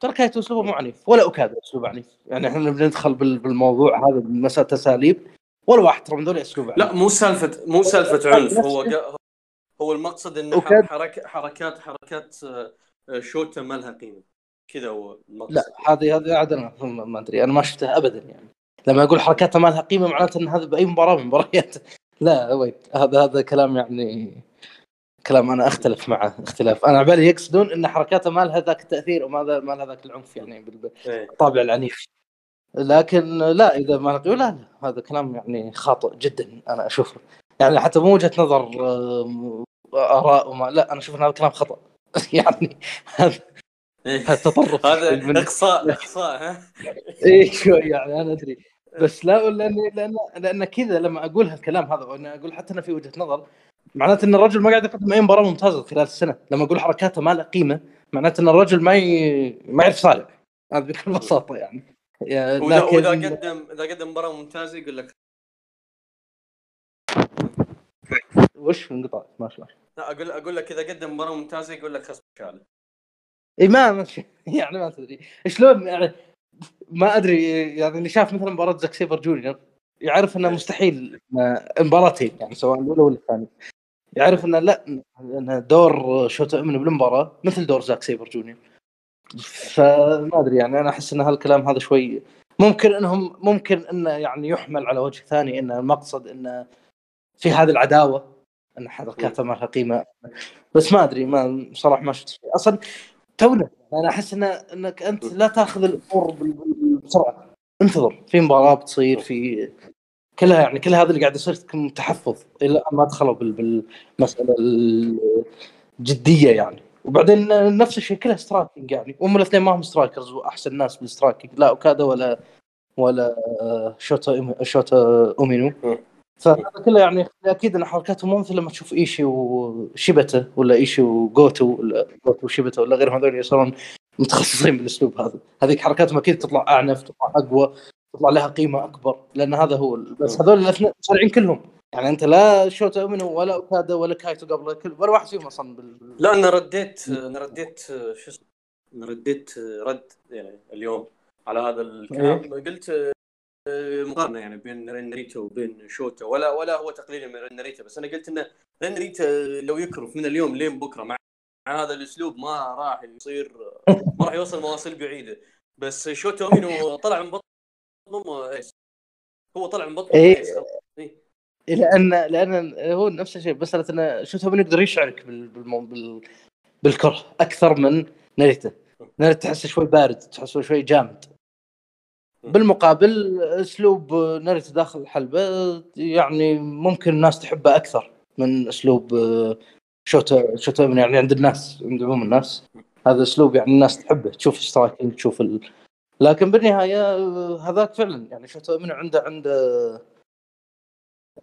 ترى كايتو أسلوبه مو عنيف ولا اوكادا أسلوبه عنيف. يعني إحنا بندخل بال- بالموضوع هذا بمساله اساليب ولا واحد ترى من ذول أسلوبه عنيف. لا مو سالفة مو سالفة عنف. هو هو المقصد ان وكان- حركة حركات حركات آه، شوتا ما لها قيمة. كذا هو المقصد. لا هذه هذه عاد ما أدري أنا ما شفتها ابدا يعني. لما أقول حركاتها ما لها قيمة معناته إن هذا بأي مباراة من المباريات لا وين هذا هذا كلام يعني كلام أنا أختلف معه اختلاف. أنا على يقصدون إن حركاته ما لها ذاك التأثير وما ما لها ذاك العنف يعني بال- إيه. بالطابع العنيف. لكن لا إذا ما قيمه لا لا هذا كلام يعني خاطئ جدا أنا أشوفه. يعني حتى مو وجهة نظر آراء وما لا أنا أشوف إن هذا كلام خطأ. يعني هذا إيه. هذا تطرف هذا إقصاء إقصاء ها؟ اي شوي يعني أنا أدري. بس لا لأن لأن لأن كذا لما أقول هالكلام هذا وأنا أقول حتى أنا في وجهة نظر معناته إن الرجل ما قاعد يقدم اي مباراه ممتازه خلال السنة. لما أقول حركاته ما لها قيمة معناته إن الرجل ما ي... ما يعرف صالح. هذا بكل بساطة يعني. يا- واذا وإذا لكن قدم إذا قدم مباراة ممتازة يقول لك وش انقطع؟ ما شاء لا أقول أقول لك إذا قدم مباراة ممتازة يقول لك خصم شاله إي ما ما يعني ما تدري شلون؟ يعني ما أدري. يعني اللي شاف مثلا مباراة زاك سيبر جونيور يعرف إنه مستحيل مباراتين يعني سواء الأولى ولا الثانية. يعرف إنه لا ان دور شوتا أومينو بالمباراة مثل دور زاك سيبر جونيور. فما أدري يعني أنا أحس إن هالكلام هذا شوي ممكن إنهم ممكن إنه يعني يحمل على وجه ثاني ان المقصد إنه في هذه العداوة إن حركاته ما لها قيمه بس ما أدري ما صراحة ما شفت أصلا تونا أنا أحس إن إنك أنت لا تأخذ الأمور بسرعة. انتظر في مباراة بتصير في كلها يعني كل هذا اللي قاعد يصير تكون تحفظ إلى ما دخلوا بال- بالمسألة الجدية يعني. وبعدين نفس الشيء كلها striking يعني. هم الاثنين ما هم strikers وأحسن ناس بال striking لا اوكادا ولا ولا شوتا شوتا أومينو. فهذا كله يعني أكيد إن حركاتهم مو مثل لما تشوف إيشي وشيبتا ولا إيشي وجوتو ولا جوتو وشيبتا ولا غيرهم هذول يصيرون متخصصين بالأسلوب هذا. هذيك حركاتهم أكيد تطلع أعنف تطلع أقوى. تطلع لها قيمة أكبر لأن هذا هو بس هذول الأثنين مصارعين كلهم. يعني أنت لا شوتا أومينو ولا اوكادا ولا كايتو قبله كل ولا واحد فيهم أصلا بال... لا أنا رديت أنا رديت شو اسمه أنا رديت رد يعني اليوم على هذا الكلام. قلت مقارنة يعني بين ناريتا وبين شوتا ولا ولا هو تقليل من ناريتا بس أنا قلت انه ناريتا لو يكرف من اليوم لين بكرة مع هذا الأسلوب ما راح يصير ما راح يوصل مواصل بعيدة. بس شوتا أومينو طلع من بطن إيش هو طلع من بطن إيه. إيش إيه. لأن لأن هو نفس الشيء مساله إنه شوتا من يقدر يشعرك بال... بالمو... بال... بالكره أكثر من ناريتا. ناريتا تحسه شوي بارد تحسه شوي جامد. بالمقابل أسلوب ناريتا داخل الحلبة يعني ممكن الناس تحبه أكثر من أسلوب شوتا شوتا يعني عند الناس عند عموم الناس. هذا أسلوب يعني الناس تحبه. تشوف striking تشوف ال... لكن بالنهاية هذاك فعلا يعني شوتا من عنده عنده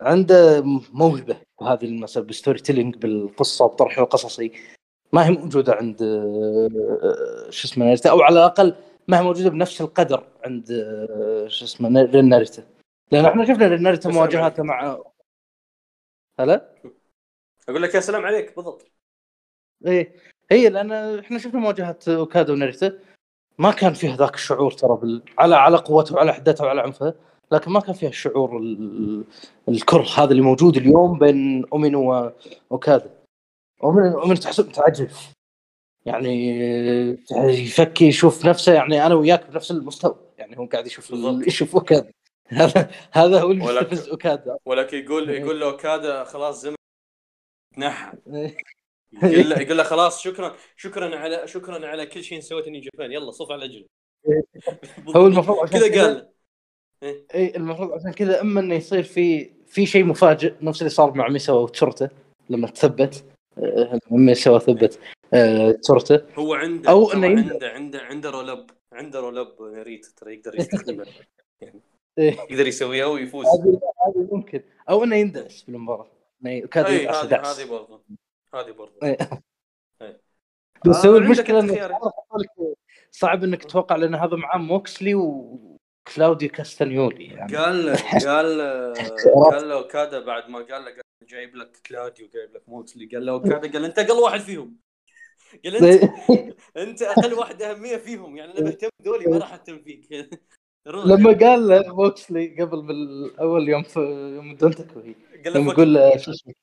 عنده موهبة بهذه المسألة بال storytelling بالقصة بطرحه القصصي. ما هي موجودة عند شو اسمه ناريتا. أو على الأقل ما هي موجودة بنفس القدر عند شو اسمه ناريتا. لأن إحنا شفنا ناريتا بس مواجهاته مع هلا؟ أقول لك يا سلام عليك بالضبط. إيه هي لأن إحنا شفنا مواجهات اوكادا وناريتا. ما كان فيها ذاك الشعور ترى بال... على على قوته وعلى حدته وعلى عنفه لكن ما كان فيها الشعور ال... الكره هذا اللي موجود اليوم بين أومينو واوكادا اومينو أومينو تحس متعجرف يعني يفكي يشوف نفسه يعني أنا وياك بنفس المستوى. يعني هو قاعد يشوف. يشوف اوكادا هذا هذا هو اللي يستفز اوكادا ولكن يقول يقول له كذا خلاص زمن تنحى إيه. يقول له يقول له خلاص شكرا شكرا على شكرا على كل شيء سويته New Japan. يلا صف على الاجل هو المفروض عشان كذا قال. اي المفروض عشان كذا إما إنه يصير في في شيء مفاجئ نفس اللي صار مع ميساوا وتشورتا لما تثبت. آه، ميساوا ثبت آه، تشورتا هو عنده إنه يندى. عنده عنده عنده رولب عنده رولب ناريت ترى يقدر يستخدمه. يعني إيه. يقدر يسويها ويفوز. هذه ممكن. أو إنه يندعس في المباراه كاد يدعس دعس هذه برضه هذه برضه إيه. إيه. بس آه، هو المشكلة إنه. صعب إنك تتوقع لأن هذا معاه موكسلي وكلاوديو كاستانيولي يعني قال له قال له قال له اوكادا بعد ما قال له قال جايب لك كلاديو جايب لك موكسلي قال له اوكادا قال أنت أقل واحد فيهم قال أنت أنت أقل واحد أهمية فيهم يعني أنا بهتم بدولي ما راح أهتم فيك. لما قال له موكسلي قبل بالأول يوم في يوم دونتاكو هي قال له يقول له شو اسمه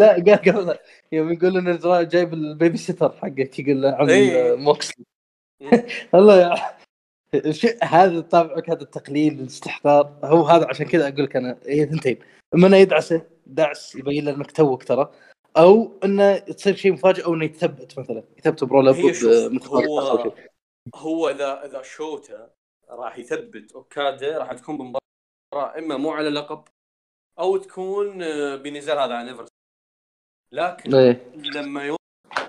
لا قال قبل يوم يقول انه جايب ال baby sitter حقك يقول له عم إيه. موكسلي الله يا هذا طابعك هذا التقليل الاستحقار هو هذا عشان كذا أقول لك أنا هي ثنتين. اما انه يدعسه دعس يبين له إنك توك ترى أو إنه تصير شيء مفاجئ أو إنه يتثبت مثلا. يثبت ب roll up هو-. هو إذا إذا شوتا راح يثبت اوكادا راح تكون بمباراة إما مو على لقب أو تكون آه، بنزال هذا على ايفرست لكن إيه. لما يروح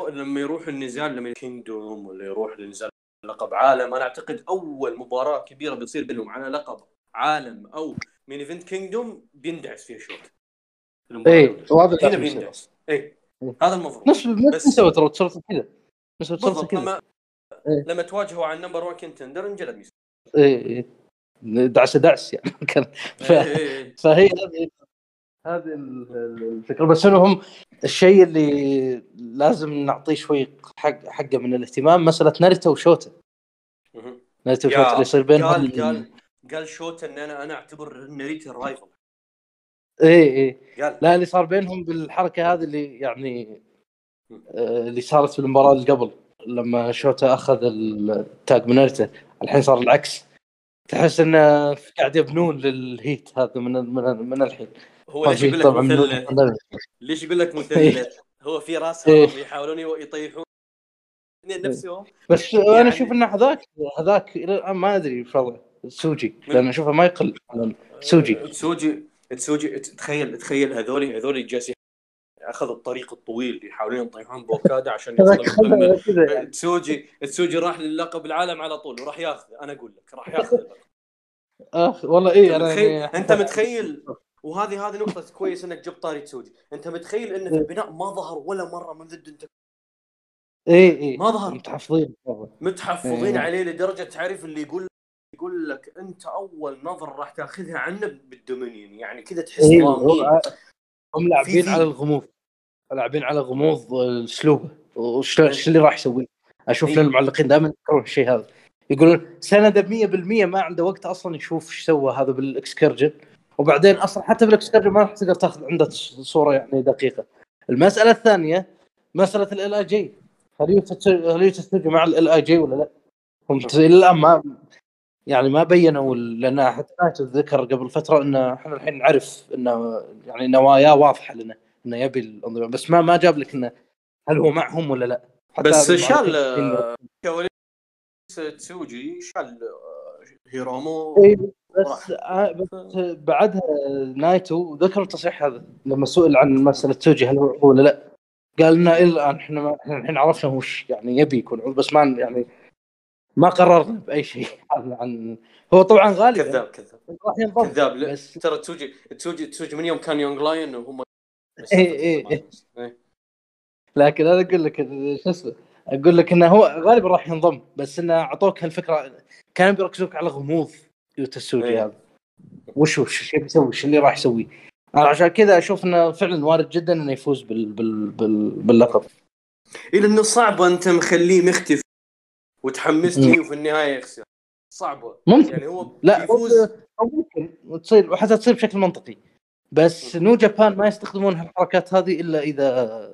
لما يروح النزال لما كينجدوم ولا يروح لنزال لقب عالم أنا أعتقد أول مباراة كبيرة بتصير بينهم على لقب عالم أو من إيفنت كينجدوم بيندعس فيها شوت اي. وهذا هنا. بيندعس اي إيه. هذا المفروض نفس نفس نسوي ترى تصرف كذا نفس تصرف كذا لما إيه. لما تواجهوا على النمبر 1 كنتندر انجلد ميسي اي إي. دعس دعس يعني. كان ف... إيه، إيه، إيه. فهي هذه هذه ال- ال- الفكرة. بس انهم الشيء اللي لازم نعطيه شوي حق حقه من الاهتمام مسألة ناريتا وشوتا. ناريتا وشوتا اللي يصير بينهم قال قال قال شوتا إن أنا أنا أعتبر ناريتا ال rival. اي اي قال. لا اللي صار بينهم بالحركة هذه اللي يعني آه، اللي صارت في المباراة اللي قبل لما شوتا أخذ التاج من ناريتا الحين صار العكس. تحس انه قاعد يبنون لل heat هذا من من, من الحين. هو ليش يقول لك مثلث ليش يقول لك مثلث هو في راسهم إيه. يحاولون يطيحون. اثنين نفسهم. بس أنا يعني- أشوف إن هذاك هذاك ما أدري وضعه. سوجي. لأن أشوفه ما يقل سوجي. تسوجي تسوجي تخيل تخيل هذول هذول جالسين أخذ الطريق الطويل يحاولون يطيحون باوكادا عشان يوصلون يعني. تسوجي تسوجي راح للقب العالم على طول وراح ياخذه أنا أقول لك راح ياخذ. أخ والله اي انت أنا متخيل يعني أنت متخيل وهذه هذه نقطة كويس إنك جبت طاري تسوجي، أنت متخيل انه في البناء ما ظهر ولا مرة من ضد انت اي اي ما ظهر. متحفظين. متحفظين إيه. عليه لدرجة تعرف اللي يقول يقول لك أنت أول نظرة راح تاخذها عنه بالدومينيون يعني كذا تحس إيه، هو- هم لاعبين على الغموض لاعبين على غموض اسلوبه وش وش اللي راح يسوي؟ أشوف. ان المعلقين دائما يذكرون الشيء هذا. يقولون سنادا 100% ما عنده وقت أصلا يشوف إيش سوى هذا بال excursion. وبعدين أصلا حتى بال excursion ما راح تقدر تاخذ عنده صورة يعني دقيقة. المسألة الثانية مسألة LIJ هل هل يتسجل مع LIJ ولا لا؟ هم إلى الآن ما يعني ما بينوا لأن حتى ذكر قبل فترة إنه إحنا الحين نعرف إنه يعني نواياه واضحة لنا. إنه يبي الانضمام بس ما ما جاب لك إنه هل هو معهم ولا لا. بس شال كواليس تسوجي شال هيرومو اي بس آه بس بعدها نايتو ذكر التصريح هذا لما سئل عن مسألة تسوجي هل هو ولا لا. قال لنا إلى الآن إحنا إحنا الحين عرفنا وش يعني يبي يكون بس ما يعني ما قررنا بأي شيء. عن هو طبعا غالبا كذاب كذاب. راح ينضم. كذاب. بس... ترى تسوجي تسوجي تسوجي من يوم كان young lion وهم اي اي إيه. لكن أنا أقول لك شو اسمه أقول لك إنه هو غالبا راح ينضم بس إنه أعطوك هالفكرة كانوا بيركزوك على غموض يوتا تسوجي إيه. هذا. وش وش إيش بيسوي إيش اللي راح يسوي؟ أنا عشان كذا أشوف إنه فعلا وارد جدا إنه يفوز بال بال بال باللقب. اي لأنه صعب أنت مخليه مختفي وتحمستني وفي النهاية يخسر. صعبه ممكن. يعني هو لا يفوز. أو ممكن. تصير وحتى تصير بشكل منطقي. بس New Japan ما يستخدمون هالحركات هذه إلا إذا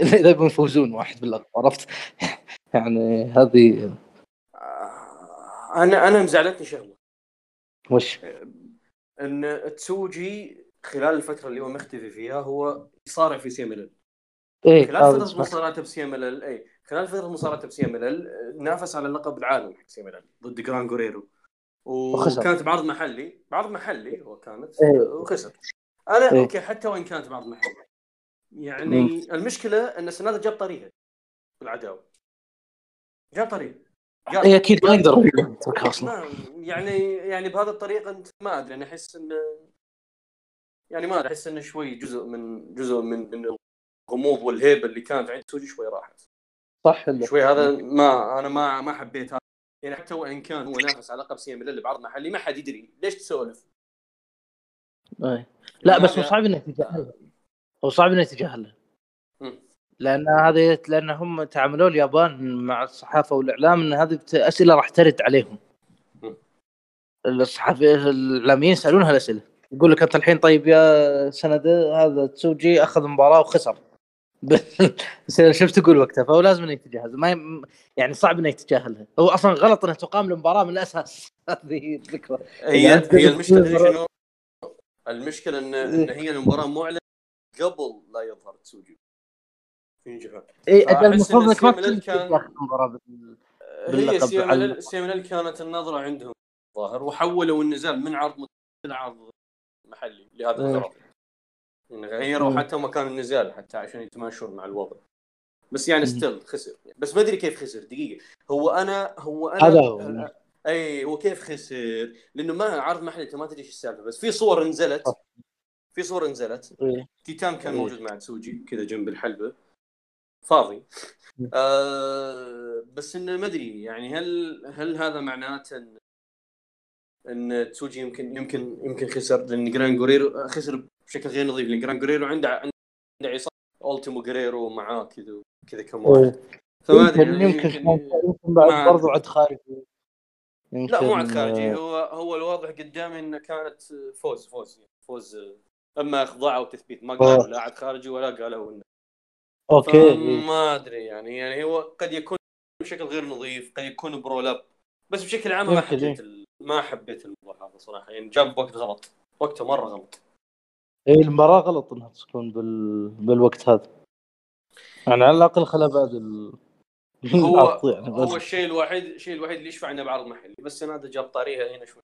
إلا إذا يبون يفوزون واحد باللقب عرفت؟ يعني هذه آه، أنا أنا مزعلتني شغلة وش؟ إن تسوجي خلال الفترة اللي هو مختفي فيها هو يصارع في CM إيه خلال فترة مصارعته ب CMLL خلال فترة مصارعته ب CMLL نافس على اللقب العالم حق CMLL ضد Gran Guerrero وكانت بعرض محلي بعرض محلي هو كانت إيه. وخسر. أنا إيه. أوكي حتى وإن كانت بعرض محلي. يعني مم. المشكلة إن سنادا جاب طريقة بالعداوة. جاب طريقة. اي أكيد ما يقدر. يعني يعني بهذه الطريقة أنت ما أدري. أنا أحس انه يعني ما أحس انه شوي جزء من جزء من من الغموض والهيبة اللي كانت عند تسوجي شوي راحت. صح شوي هذا ما أنا ما ما حبيت يعني حتى وان كان هو نافس على لقب CM بعرض محلي ما حد يدري. ليش تسولف؟ اي لا بس هو صعب إنه يتجاهل. هو صعب إنه يتجاهل. لأن هذه لأن هم تعاملوا اليابان مع الصحافة والإعلام إن هذه أسئلة راح ترد عليهم. الصحفي الإعلاميين يسألونها الأسئلة. يقول لك أنت الحين طيب يا سند هذا تسوجي أخذ مباراة وخسر. بس شفت تقول وقتها؟ فهو لازم انه يتجاهل ما ي... يعني صعب انه يتجاهلها هو أصلا غلط إنها تقام المباراة من الأساس. هذه الفكرة. هي هي المشكلة شنو؟ المشكلة ان, إن هي المباراة معلنه قبل لا يظهر تسوجي اي المفروض إنك ما المباراة هي سي كانت النظرة عندهم ظاهر وحولوا النزال من عرض إلى عرض محلي لهذا الغرض يعني غيروا حتى مكان النزال حتى عشان يتماشون مع الوضع. بس يعني still خسر. بس ما أدري كيف خسر دقيقة. هو أنا هو أنا هذا أي هو كيف خسر؟ لأنه ما عرض محلي أنت ما تدري إيش السالفة بس في صور نزلت. في صور نزلت. إيه. تيتان كان إيه. موجود مع تسوجي كذا جنب الحلبة. فاضي. آه بس إنه ما أدري يعني هل هل هذا معناته إن إن تسوجي يمكن يمكن يمكن خسر؟ لأن جران جوريرو خسر بشكل غير نظيف. لأن جران جوريرو عنده عنده عصابة. ألتيمو جريرو معاه كذا كذا كم واحد. إيه. فما ادري يمكن يمكن, يمكن بعد برضو عد خارجي لا مو عد خارجي هو هو الواضح قدامي إنه كانت فوز فوز فوز أما إخضاع أو تثبيت. ما قالوا لا عد خارجي ولا قالوا إنه. أوكي. ما أدري يعني. يعني هو قد يكون بشكل غير نظيف قد يكون ب roll up بس بشكل عام ما حبيت ما حبيت الموضوع هذا صراحة. يعني جاب وقت غلط. وقته مرة غلط. اي المباراه غلط إنها تكون بال... بالوقت هذا. يعني على الأقل خلها بعد ال... هو يعني هو الشيء الوحيد الشيء الوحيد اللي يشفع إنه بعرض محلي بس سانادا جاب طاريها هنا شوي.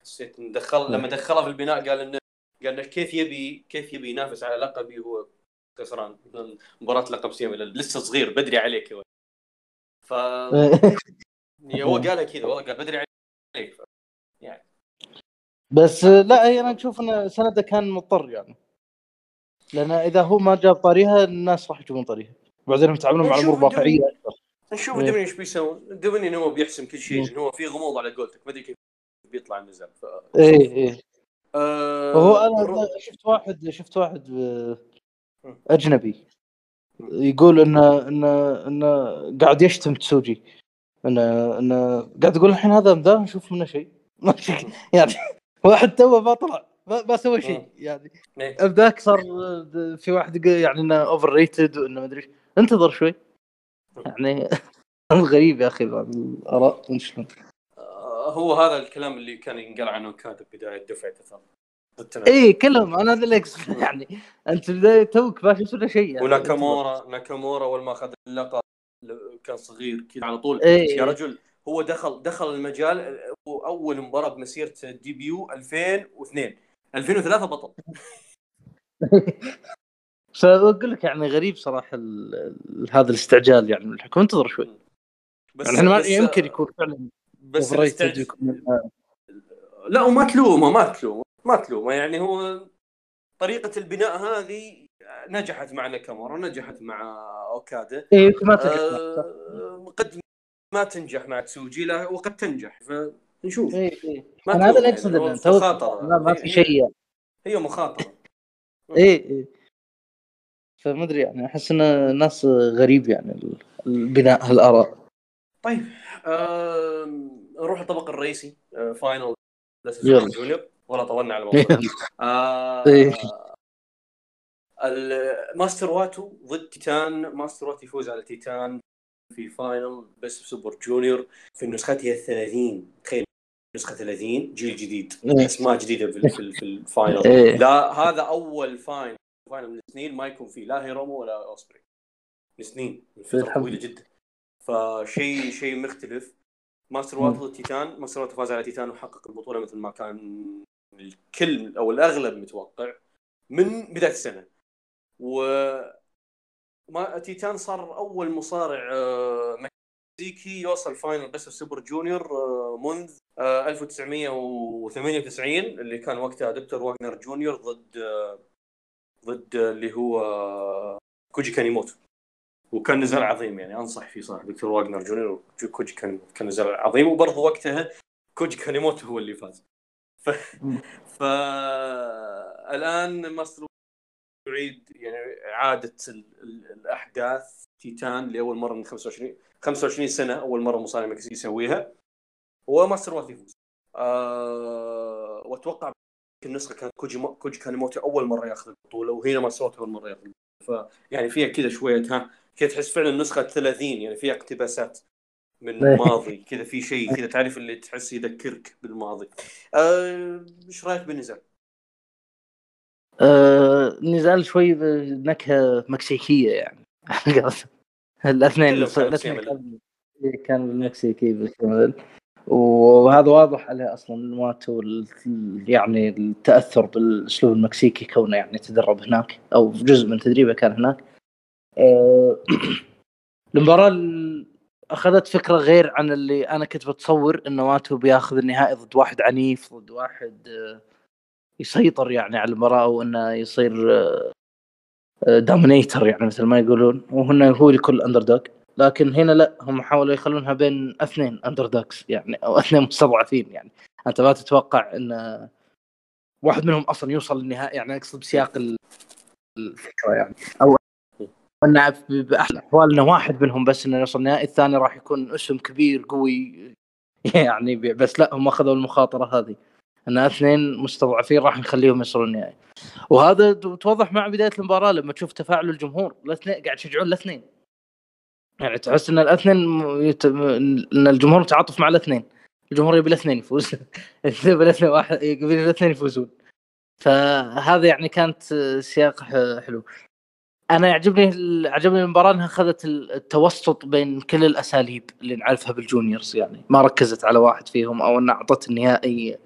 حسيت انه دخل لما دخلها في البناء قال إنه قال إنه كيف يبي كيف يبي ينافس على لقبي هو خسران مباراة لقب سيما لسه صغير بدري عليك يا ف هو قالها كذا والله قال بدري عليك. ف... بس لا هي أنا أشوف إن سانادا كان مضطر يعني. لأن إذا هو ما جاب طاريها الناس راح يجيبون طاريها. وبعدين يتعاملون مع امور واقعيه أكثر. نشوف إيه. Dominion إيش بيسوون. Dominion انه هو بيحسم كل شيء انه هو في غموض على قولتك. ما أدري كيف بيطلع النزال ف... إيه إيه. آه هو أنا شفت واحد شفت واحد آه، أجنبي. يقول انه انه انه قاعد يشتم تسوجي. أنا أنا قاعد أقول الحين هذا ذا نشوف منه شيء. يعني واحد توه ما طلع ما, ما سوى شيء. يعني إيه. ذاك صار في واحد يعني إنه overrated وإنه ما أدري. انتظر شوي يعني غريب يا أخي الآراء شلون آه، هو هذا الكلام اللي كان ينقال عنه كاتب بداية دفعة ترى. اي كلهم أنا هذا اللي. يعني أنت بداية توك ما شفت ولا شيء يعني وناكامورا ناكامورا أول ما اخذ اللقب كان صغير كذا على طول إيه. يا رجل هو دخل دخل المجال أول مباراة بمسيرته ديبيو 2002 2003 بطل. فأقول لك يعني غريب صراحة ال... ال- هذا الاستعجال يعني الحكم. انتظر شوي. بس يعني بس- يمكن يكون فعلا بس لا وما تلومه ما تلومه ما تلومه. يعني هو طريقة البناء هذه نجحت مع ناكامورا نجحت مع اوكادا اي ما آه، قد ما تنجح مع تسوجي لا وقد تنجح فنشوف. اي اي ما أنا هذا اللي يعني، تو مخاطرة. ما, في شيء يعني. هي مخاطرة. اي اي فما أدري يعني أحس انه ناس غريب يعني ال- البناء هالاراء طيب آم، نروح الطبق الرئيسي آه، final. Junior ولا طولنا على الموضوع. آه، إيه. الماستر واتو ضد تيتان. ماستر واتو يفوز على تيتان. في final Best Super Junior في نسختها الثلاثين تخيل. نسخة 30 جيل جديد. إيه. اسماء جديدة في, في, في ال final إيه. لا هذا أول final final من سنين ما يكون فيه لا هيرومو ولا أوسبري. من سنين. الحمد طويلة جدا. فشيء شيء مختلف. ماستر ضد تيتان ماستر واتو فاز على تيتان وحقق البطولة مثل ما كان الكل أو الأغلب متوقع من بداية السنة. و ما تيتان صار أول مصارع آه، مكسيكي يوصل final Best Super Junior آه، منذ آه، 1998 اللي كان وقتها دكتور واغنر جونيور ضد آه، ضد اللي هو آه، كوجي كانيموتو. وكان نزال عظيم يعني أنصح فيه صراحة دكتور واغنر جونيور وكوجي كان كان نزال عظيم. وبرضه وقتها كوجي كانيموتو هو اللي فاز. ف... فالان ماستر يعيد يعني إعادة ال... ال... الأحداث تيتان لأول مرة من 25 25 سنة أول مرة مصارع مكسيكي يسويها وماستر واتو يفوز آه... وأتوقع النسخه كانت كوجي. كوجي كانيموتو أول مرة ياخذ البطولة وهنا ماستر واتو أول مرة ياخذ البطولة فيعني فيها كذا شوية ها كذا تحس فعلا نسخة 30 يعني فيها اقتباسات من إيه. الماضي كذا في شيء كذا تعرف اللي تحس يذكرك بالماضي آه، إيش رأيك بالنزال؟ آه نزال شوي بنكهه مكسيكية يعني. الاثنين الاثنين. كان كان بالمكسيكي بالكامل. وهذا واضح عليه أصلا واتو ال- يعني التأثر بالأسلوب المكسيكي كونه يعني تدرب هناك أو جزء من تدريبه كان هناك. آه، المباراة ال- أخذت فكرة غير عن اللي أنا كنت بتصور انه واتو بياخذ النهائي ضد واحد عنيف ضد واحد آه، يسيطر يعني على المباراه وانه يصير dominator يعني مثل ما يقولون. وهنا هو لكل under لكن هنا لا هم حاولوا يخلونها بين أثنين under يعني أو أثنين مستضعفين يعني. أنت ما تتوقع إن واحد منهم أصلا يوصل للنهائي يعني أقصد بسياق ال- الفكرة يعني. أو إن بأحلى الاحوال إنه واحد منهم بس إنه يوصل النهائي الثاني راح يكون اسم كبير قوي يعني بس لا هم أخذوا المخاطرة هذه. إن اثنين مستضعفين راح نخليهم يوصلون النهائي. وهذا توضح مع بداية المباراة لما تشوف تفاعل الجمهور. الاثنين قاعد يشجعون الاثنين. يعني تحس إن الاثنين يت... إن الجمهور متعاطف مع الاثنين. الجمهور يبي الاثنين يفوز. يبي الاثنين واحد يبي الاثنين يفوزون. فهذا يعني كانت سياق حلو. أنا يعجبني عجبني المباراة إنها أخذت ال- التوسط بين كل الأساليب اللي نعرفها بال juniors. يعني ما ركزت على واحد فيهم أو انها اعطت النهائي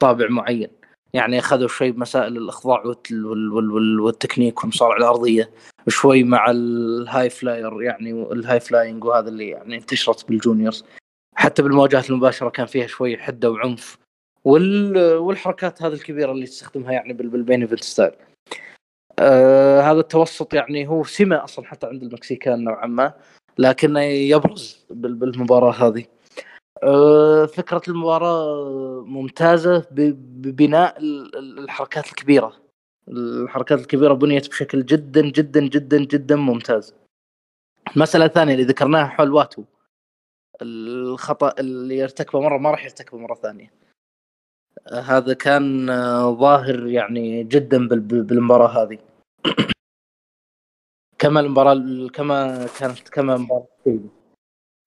طابع معين. يعني أخذوا شوي بمسائل الإخضاع والت- وال- وال- وال- والتكنيك والمصارعة الارضيه شوي مع ال high flyer يعني ال high flying وهذا اللي يعني انتشرت بال juniors. حتى بالمواجهات المباشرة كان فيها شوي حدة وعنف. وال والحركات هذه الكبيرة اللي تستخدمها يعني بال- بال main event style. آه هذا التوسط يعني هو سمة أصلا حتى عند ال Mexican نوعا ما لكنه يبرز بال- بالمباراة هذه. فكرة المباراة ممتازة ببناء ال- ال- الحركات الكبيرة. الحركات الكبيرة بنيت بشكل جدا جدا جدا جدا ممتاز. المسألة الثانية اللي ذكرناها حول واتو. الخطأ اللي يرتكبه مرة ما راح يرتكبه مرة ثانية. هذا كان ظاهر يعني جدا بالمباراة هذه. كما المباراة كما كانت كما مباراه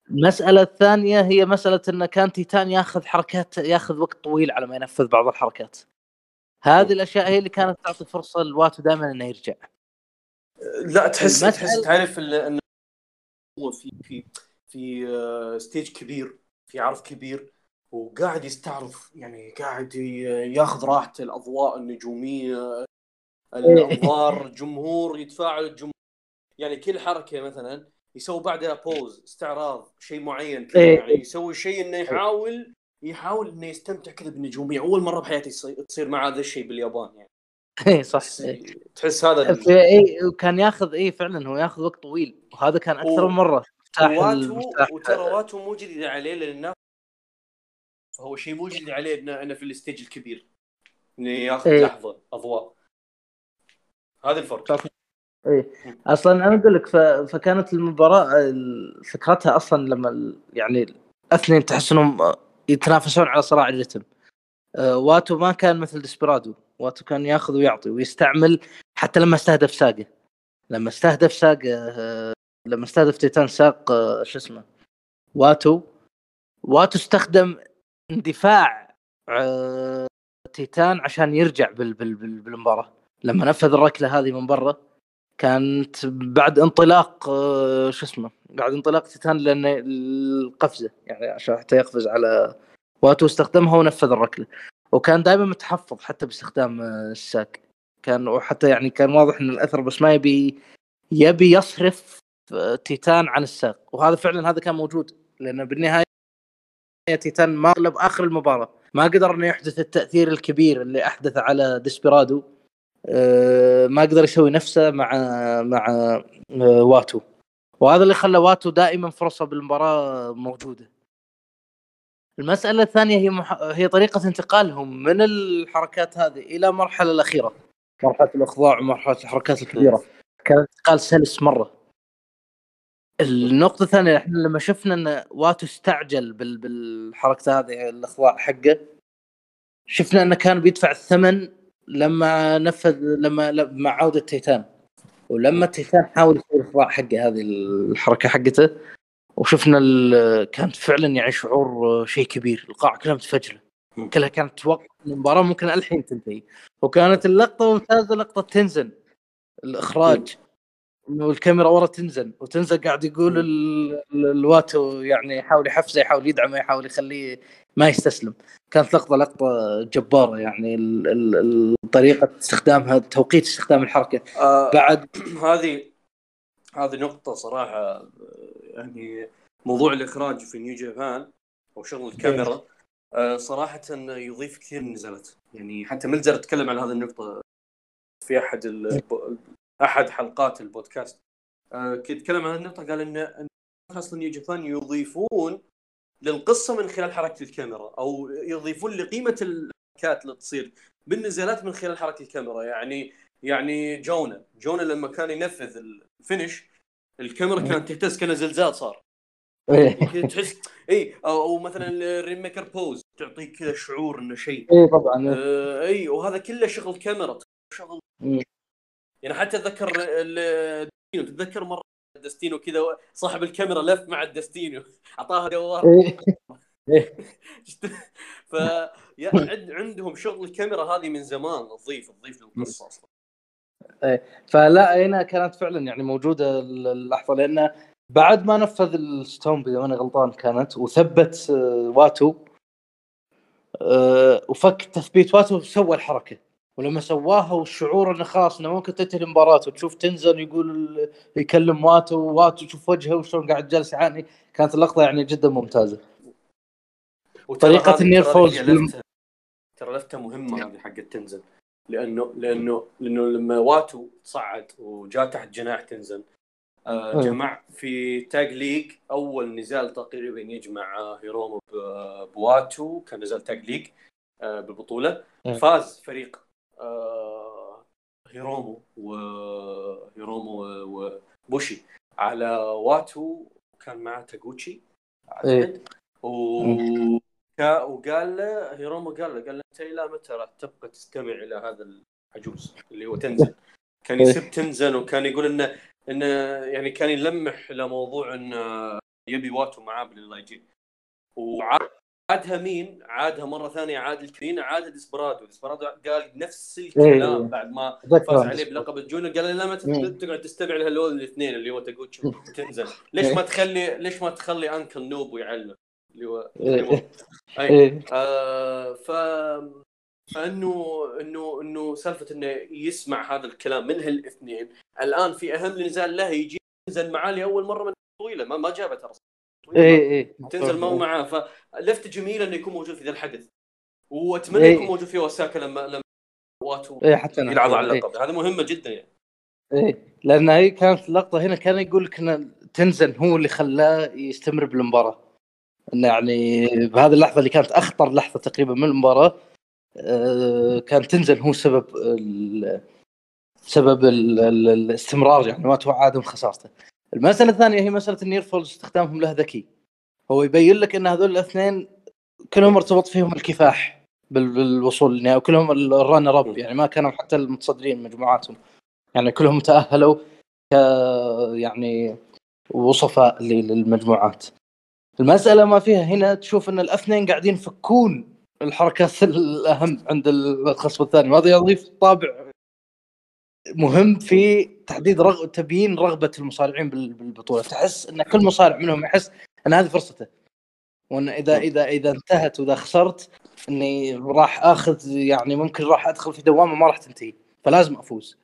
المسألة الثانية هي مسألة انه كان تيتان ياخذ حركات ياخذ وقت طويل على ما ينفذ بعض الحركات. هذه الأشياء هي اللي كانت تعطي فرصة لواتو دائما إنه يرجع. لا تحس تحس تعرف انه هو في في في stage آه، كبير في عرض كبير وقاعد يستعرض يعني قاعد ياخذ راحته الأضواء النجومية الأنظار الجمهور يتفاعل الجمهور يعني كل حركة مثلا يسوي بعدها pose استعراض شيء معين كذا. إيه. يعني يسوي شيء إنه يحاول يحاول إنه يستمتع كذا بالنجوميه أول مرة بحياتي تصير مع هذا الشيء باليابان يعني. اي صح. تحس هذا اي وكان ياخذ اي فعلا هو ياخذ وقت طويل. وهذا كان أكثر من مرة. وترى واتو مو جديد عليه لأن فهو شيء مو جديد عليه انه إنه في ال stage الكبير. إنه ياخذ إيه. لحظة أضواء. هذا الفرق. إيه. أصلا أنا أقول لك. فكانت المباراة فكرتها أصلا لما يعني الاثنين تحس إنهم يتنافسون على صراع الرتم. آه، واتو ما كان مثل ديسبيرادو. واتو كان ياخذ ويعطي ويستعمل حتى لما استهدف ساقه لما استهدف ساقه آه، لما استهدف تيتان ساق آه، شو اسمه واتو. واتو استخدم اندفاع تيتان عشان يرجع بال... بال... بالمباراة. لما نفذ الركلة هذه من برا كانت بعد انطلاق آه، شو اسمه بعد انطلاق تيتان لأن القفزة يعني عشان حتى يقفز على واتو استخدمها ونفذ الركلة. وكان دائما متحفظ حتى باستخدام آه، الساق كان وحتى يعني كان واضح إن الأثر بس ما يبي يبي يصرف آه، تيتان عن الساق وهذا فعلا هذا كان موجود لأن بالنهاية تيتان ما أغلب آخر المباراة. ما قدر إنه يحدث التأثير الكبير اللي أحدث على ديسبيرادو. ما قدر يسوي نفسه مع مع آه، واتو. وهذا اللي خلى واتو دائما فرصة بالمباراة موجودة. المسألة الثانية هي مح... هي طريقة انتقالهم من الحركات هذه إلى المرحلة الأخيرة. مرحلة الإخضاع ومرحلة الحركات الكبيرة. كان انتقال سلس مرة. النقطة الثانية إحنا لما شفنا إن واتو استعجل بال... بالحركة هذه الإخضاع حقه شفنا إنه كان بيدفع الثمن لما نفذ لما مع عودة تيتان. ولما تيتان حاول يسوي الاخضاع حقه هذه الحركة حقته وشفنا كانت فعلا يعني شعور شيء كبير. القاعة كلها متفجرة. كلها كانت توقع المباراة ممكن الحين تنتهي. وكانت اللقطة ممتازة لقطة تنزن. الإخراج. انه الكاميرا ورا تنزل وتنزل قاعد يقول الواتو يعني يحاول يحفزه يحاول يدعمه يحاول يخليه ما يستسلم. كانت لقطة لقطة جبارة يعني طريقة استخدامها توقيت استخدام الحركة. آه بعد هذه هذه نقطة صراحة يعني موضوع الإخراج في نيو جابان أو شغل الكاميرا آه صراحة يضيف كثير النزالات يعني حتى ملزر تكلم عن هذه النقطة في أحد أحد حلقات البودكاست. آه كنت اتكلم عن النقطة قال إن أصلا نيو جابان يضيفون للقصة من خلال حركة الكاميرا أو يضيفون لقيمة الحركات اللي تصير بالنزالات من خلال حركة الكاميرا. يعني يعني جونا جونا لما كان ينفذ ال finish الكاميرا كانت تهتز كان زلزال صار. إيه. تحس اي أو مثلا ال Rainmaker pose تعطيك كذا شعور إنه شيء. اي طبعا آه اي وهذا كله شغل كاميرا شغل. يعني حتى أتذكر تتذكر مرة دستينو كذا صاحب الكاميرا لف مع الدستينو أعطاها دوار إيه. إيه. ف عندهم شغل الكاميرا هذه من زمان تضيف تضيف للقصة أصلا. إيه. فلا هنا كانت فعلا يعني موجودة اللحظة لأنه بعد ما نفذ ال stomp اذا ماني غلطان كانت وثبت آه، واتو آه، وفك تثبيت واتو سوى الحركة. ولما سواها والشعور إنه خلاص إنه ممكن تنتهي المباراة وتشوف تنزان يقول يكلم واتو واتو تشوف وجهه وشلون قاعد جالس يعاني. كانت اللقطة يعني جدا ممتازة. طريقة ال near falls ترى لفتة مهمة هذه حقت تنزان. لأنه لأنه لأنه لما واتو صعد وجاء تحت جناح تنزان آه جمع في tag league أول نزال تقريبا يجمع هيرومو بواتو كان نزال tag league آه بالبطوله فاز فريق آه، هيرومو وهيرومو وبوشي على واتو وكان معه تاغوتشي أعتقد. و... كا- وقال له هيرومو قال له قال له أنت إلى متى راح تبقى تستمع إلى هذا العجوز اللي هو تنزان كان يسب تنزان وكان يقول انه إنه يعني كان يلمح لموضوع انه يبي واتو معاه باللايجين وعادها مين؟ عادها مرة ثانية عاد الكرين عاد ديسبيرادو ديسبيرادو قال نفس الكلام إيه. بعد ما فاز عليه بلقب الجونيور قال لا ما مم. تقعد تستمع لهذول الاثنين اللي هو تاغوتشي وتنزل ليش ما تخلي ليش ما تخلي انكل نوبو يعلم اللي هو إيه. أي إيه. آه ف فإنه إنه إنه سالفة إنه يسمع هذا الكلام من هالاثنين الآن في أهم نزال له يجي ينزل معاه لأول مرة من طويلة ما, ما جابه ترى إيه إيه تنزل ما هو معاه فلفته جميله إنه يكون موجود في ذا الحدث وأتمنى إيه. يكون موجود في أوساكا لما لما واتو إيه حتى أنا. يلعب على إيه. اللقب هذا مهمة جدا يعني إيه لأن هي كانت اللقطة هنا كان يقول لك إن تنزن هو اللي خلاه يستمر بالمباراة انه يعني بهذه اللحظة اللي كانت أخطر لحظة تقريبا من المباراة آه، كان تنزن هو سبب ال- سبب ال- ال- الاستمرار يعني ما توعد من خسارته. المسألة الثانية هي مسألة ان يرفض استخدامهم له ذكي. هو يبين لك إن هذول الاثنين كلهم ارتبط فيهم الكفاح بال- بالوصول للنهايه وكلهم الرانر اب يعني ما كانوا حتى المتصدرين مجموعاتهم. يعني كلهم تأهلوا ك يعني وصفاء للمجموعات. المسألة ما فيها هنا تشوف إن الاثنين قاعدين يفكون الحركات الأهم عند الخصم الثاني وهذا يضيف طابع مهم في تحديد رغ... تبيين رغبة المصارعين بال- بالبطولة. تحس إن كل مصارع منهم يحس إن هذه فرصته. وإن إذا إذا إذا انتهت وإذا خسرت إني راح آخذ يعني ممكن راح أدخل في دوامة ما راح تنتهي. فلازم أفوز.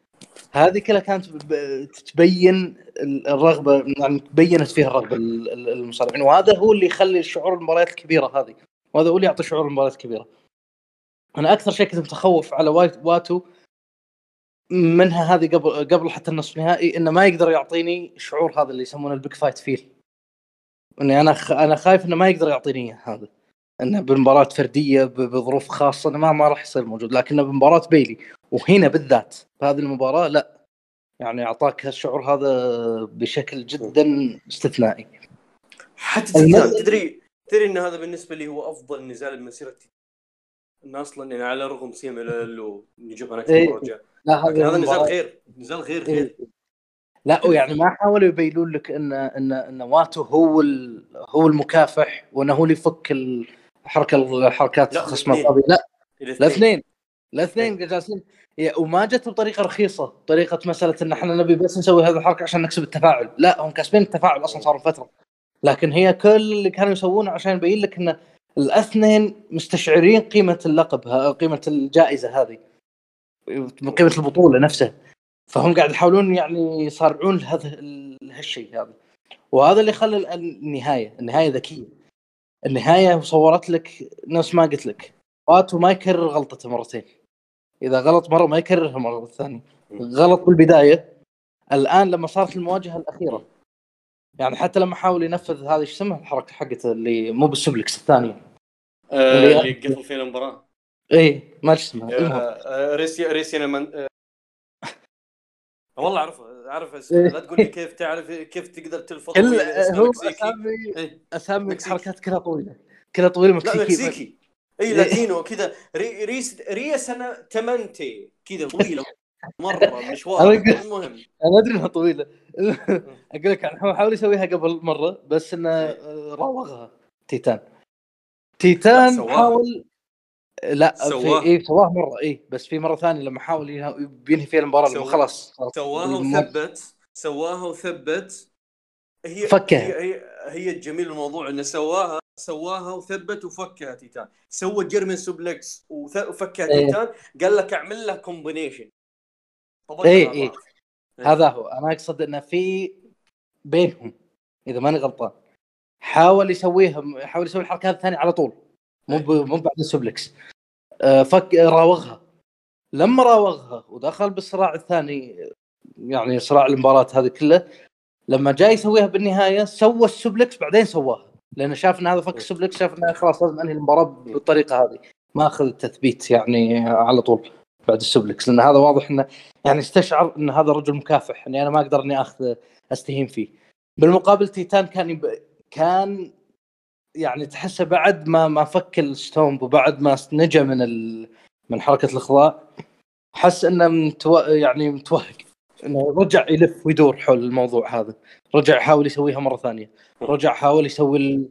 هذه كلها كانت ب- تبين ال- الرغبة يعني تبينت فيها الرغبة ال- ال- المصارعين. وهذا هو اللي يخلي شعور المباريات الكبيرة هذه. وهذا هو اللي يعطي شعور المباريات الكبيرة. أنا أكثر شيء كنت متخوف على واتو منها هذه قبل قبل حتى النصف النهائي إنه ما يقدر يعطيني شعور هذا اللي يسمونه ال big fight feel. إني أنا خ... أنا خايف إنه ما يقدر يعطيني هذا. إنه بمباراة فردية ب... بظروف خاصة إنه ما ما راح يصير موجود. لكنه بمباراة بيلي. وهنا بالذات بهذه المباراة لا. يعني أعطاك الشعور هذا بشكل جدا استثنائي. حتى تدري تدري إن هذا بالنسبة لي هو أفضل نزال بمسيرة تيتان إن أصلا يعني على الرغم سيم ال ونجيب أنا إيه. رجع لا هذا نزال غير نزال غير إيه. غير. لا ويعني ما حاولوا يبينون لك إن إن إن واتو هو ال... هو المكافح وإنه هو اللي يفك الحركه الحركات لا، خصم الاثنين. القاضي. لا الاثنين. الاثنين. الاثنين جالسين. وما جت بطريقة رخيصة. طريقة مساله إن إحنا نبي بس نسوي هذه الحركة عشان نكسب التفاعل. لا هم كاسبين التفاعل أصلا صاروا فترة. لكن هي كل اللي كانوا يسوونه عشان يبين لك إن الاثنين مستشعرين قيمة اللقب قيمة الجائزة هذه. قيمة البطولة نفسها فهم قاعد يحاولون يعني يصارعون لهذا ال- هالشيء هذا. وهذا اللي خلى ال- النهاية. النهاية ذكية. النهاية صورت لك نفس ما قلت لك. واتو ما يكرر غلطته مرتين. إذا غلط مرة ما يكررها مرة ثانية. غلط بالبداية. الآن لما صارت المواجهة الأخيرة. يعني حتى لما حاول ينفذ هذه إيش اسمها الحركة حقته اللي مو بال suplex الثانية. آه، اللي- اللي قفل فينا المباراة. اي ما أدري اسمها. المهم. آه، ريسيا ريسيا من آه، والله اعرفه أعرف إيه. اسمه لا تقول لي كيف تعرف كيف تقدر تلفظ كل اسمه هو مكسيكي. اسامي إيه. أسامي مكسيكي. حركات كلها طويلة. كلها طويلة لا مكسيكي. مكسيكي. اي لاتينو كذا ري ريس ريا سنه تمنتي. كذا طويلة. مرة مشوار. المهم أنا أدري إنها طويلة. أقول لك هو حاول يسويها قبل مرة بس إنه آه، راوغها تيتان. تيتان. حاول لا في. اي سواه مرة اي بس في مرة ثانية لما حاول بينهي فيها المباراة لما سوا- خلاص سواها وثبت. سواها وثبت. هي فكها. هي هي, هي الجميل الموضوع إنه سواها سواها وثبت وفكها تيتان. سوى German suplex وفكها إيه. تيتان. قال لك اعمل له combination إيه، إيه. هذا هو. أنا أقصد إنه في بينهم إذا ماني غلطان. حاول يسويها حاول يسوي الحركات الثانية على طول. مو ب- مو بعد ال suplex آه، فك راوغها. لما راوغها ودخل بالصراع الثاني يعني صراع المباراة هذه كله لما جاي يسويها بالنهاية سوى ال suplex بعدين سواها. لأنه شاف إن هذا فك ال suplex شاف إنه خلاص لازم أنهي المباراة بالطريقة هذه. ما أخذ التثبيت يعني على طول. بعد ال suplex لأن هذا واضح إنه يعني استشعر إن هذا رجل مكافح إني أنا ما أقدر إني آخذ أستهين فيه. بالمقابل تيتان كان يب... كان يعني تحسه بعد ما ما فك الستومب وبعد ما نجا من ال... من حركة الاخضاع حس إنه متو... يعني متوهق. إنه رجع يلف ويدور حول الموضوع هذا. رجع يحاول يسويها مرة ثانية. رجع حاول يسوي ال...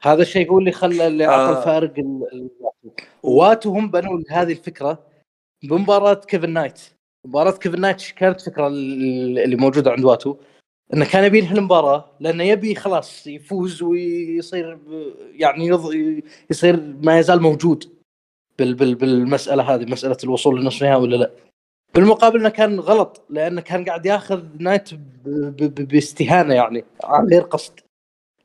هذا الشيء هو اللي خلى اللي أعطى آه. الفارق ال... ال... واتو هم بنوا هذه الفكرة بمباراه كيفن نايت. مباراه كيفن نايت كانت فكره اللي موجودة عند واتو؟ إنه كان يبي ينهي المباراة لأنه يبي خلاص يفوز ويصير يعني يض... يصير ما يزال موجود بال... بال... بالمسألة هذه مسألة الوصول للنصف النهائي ولا لا. بالمقابل إنه كان غلط لأنه كان قاعد ياخذ نايت ب... ب... باستهانة يعني عن غير قصد.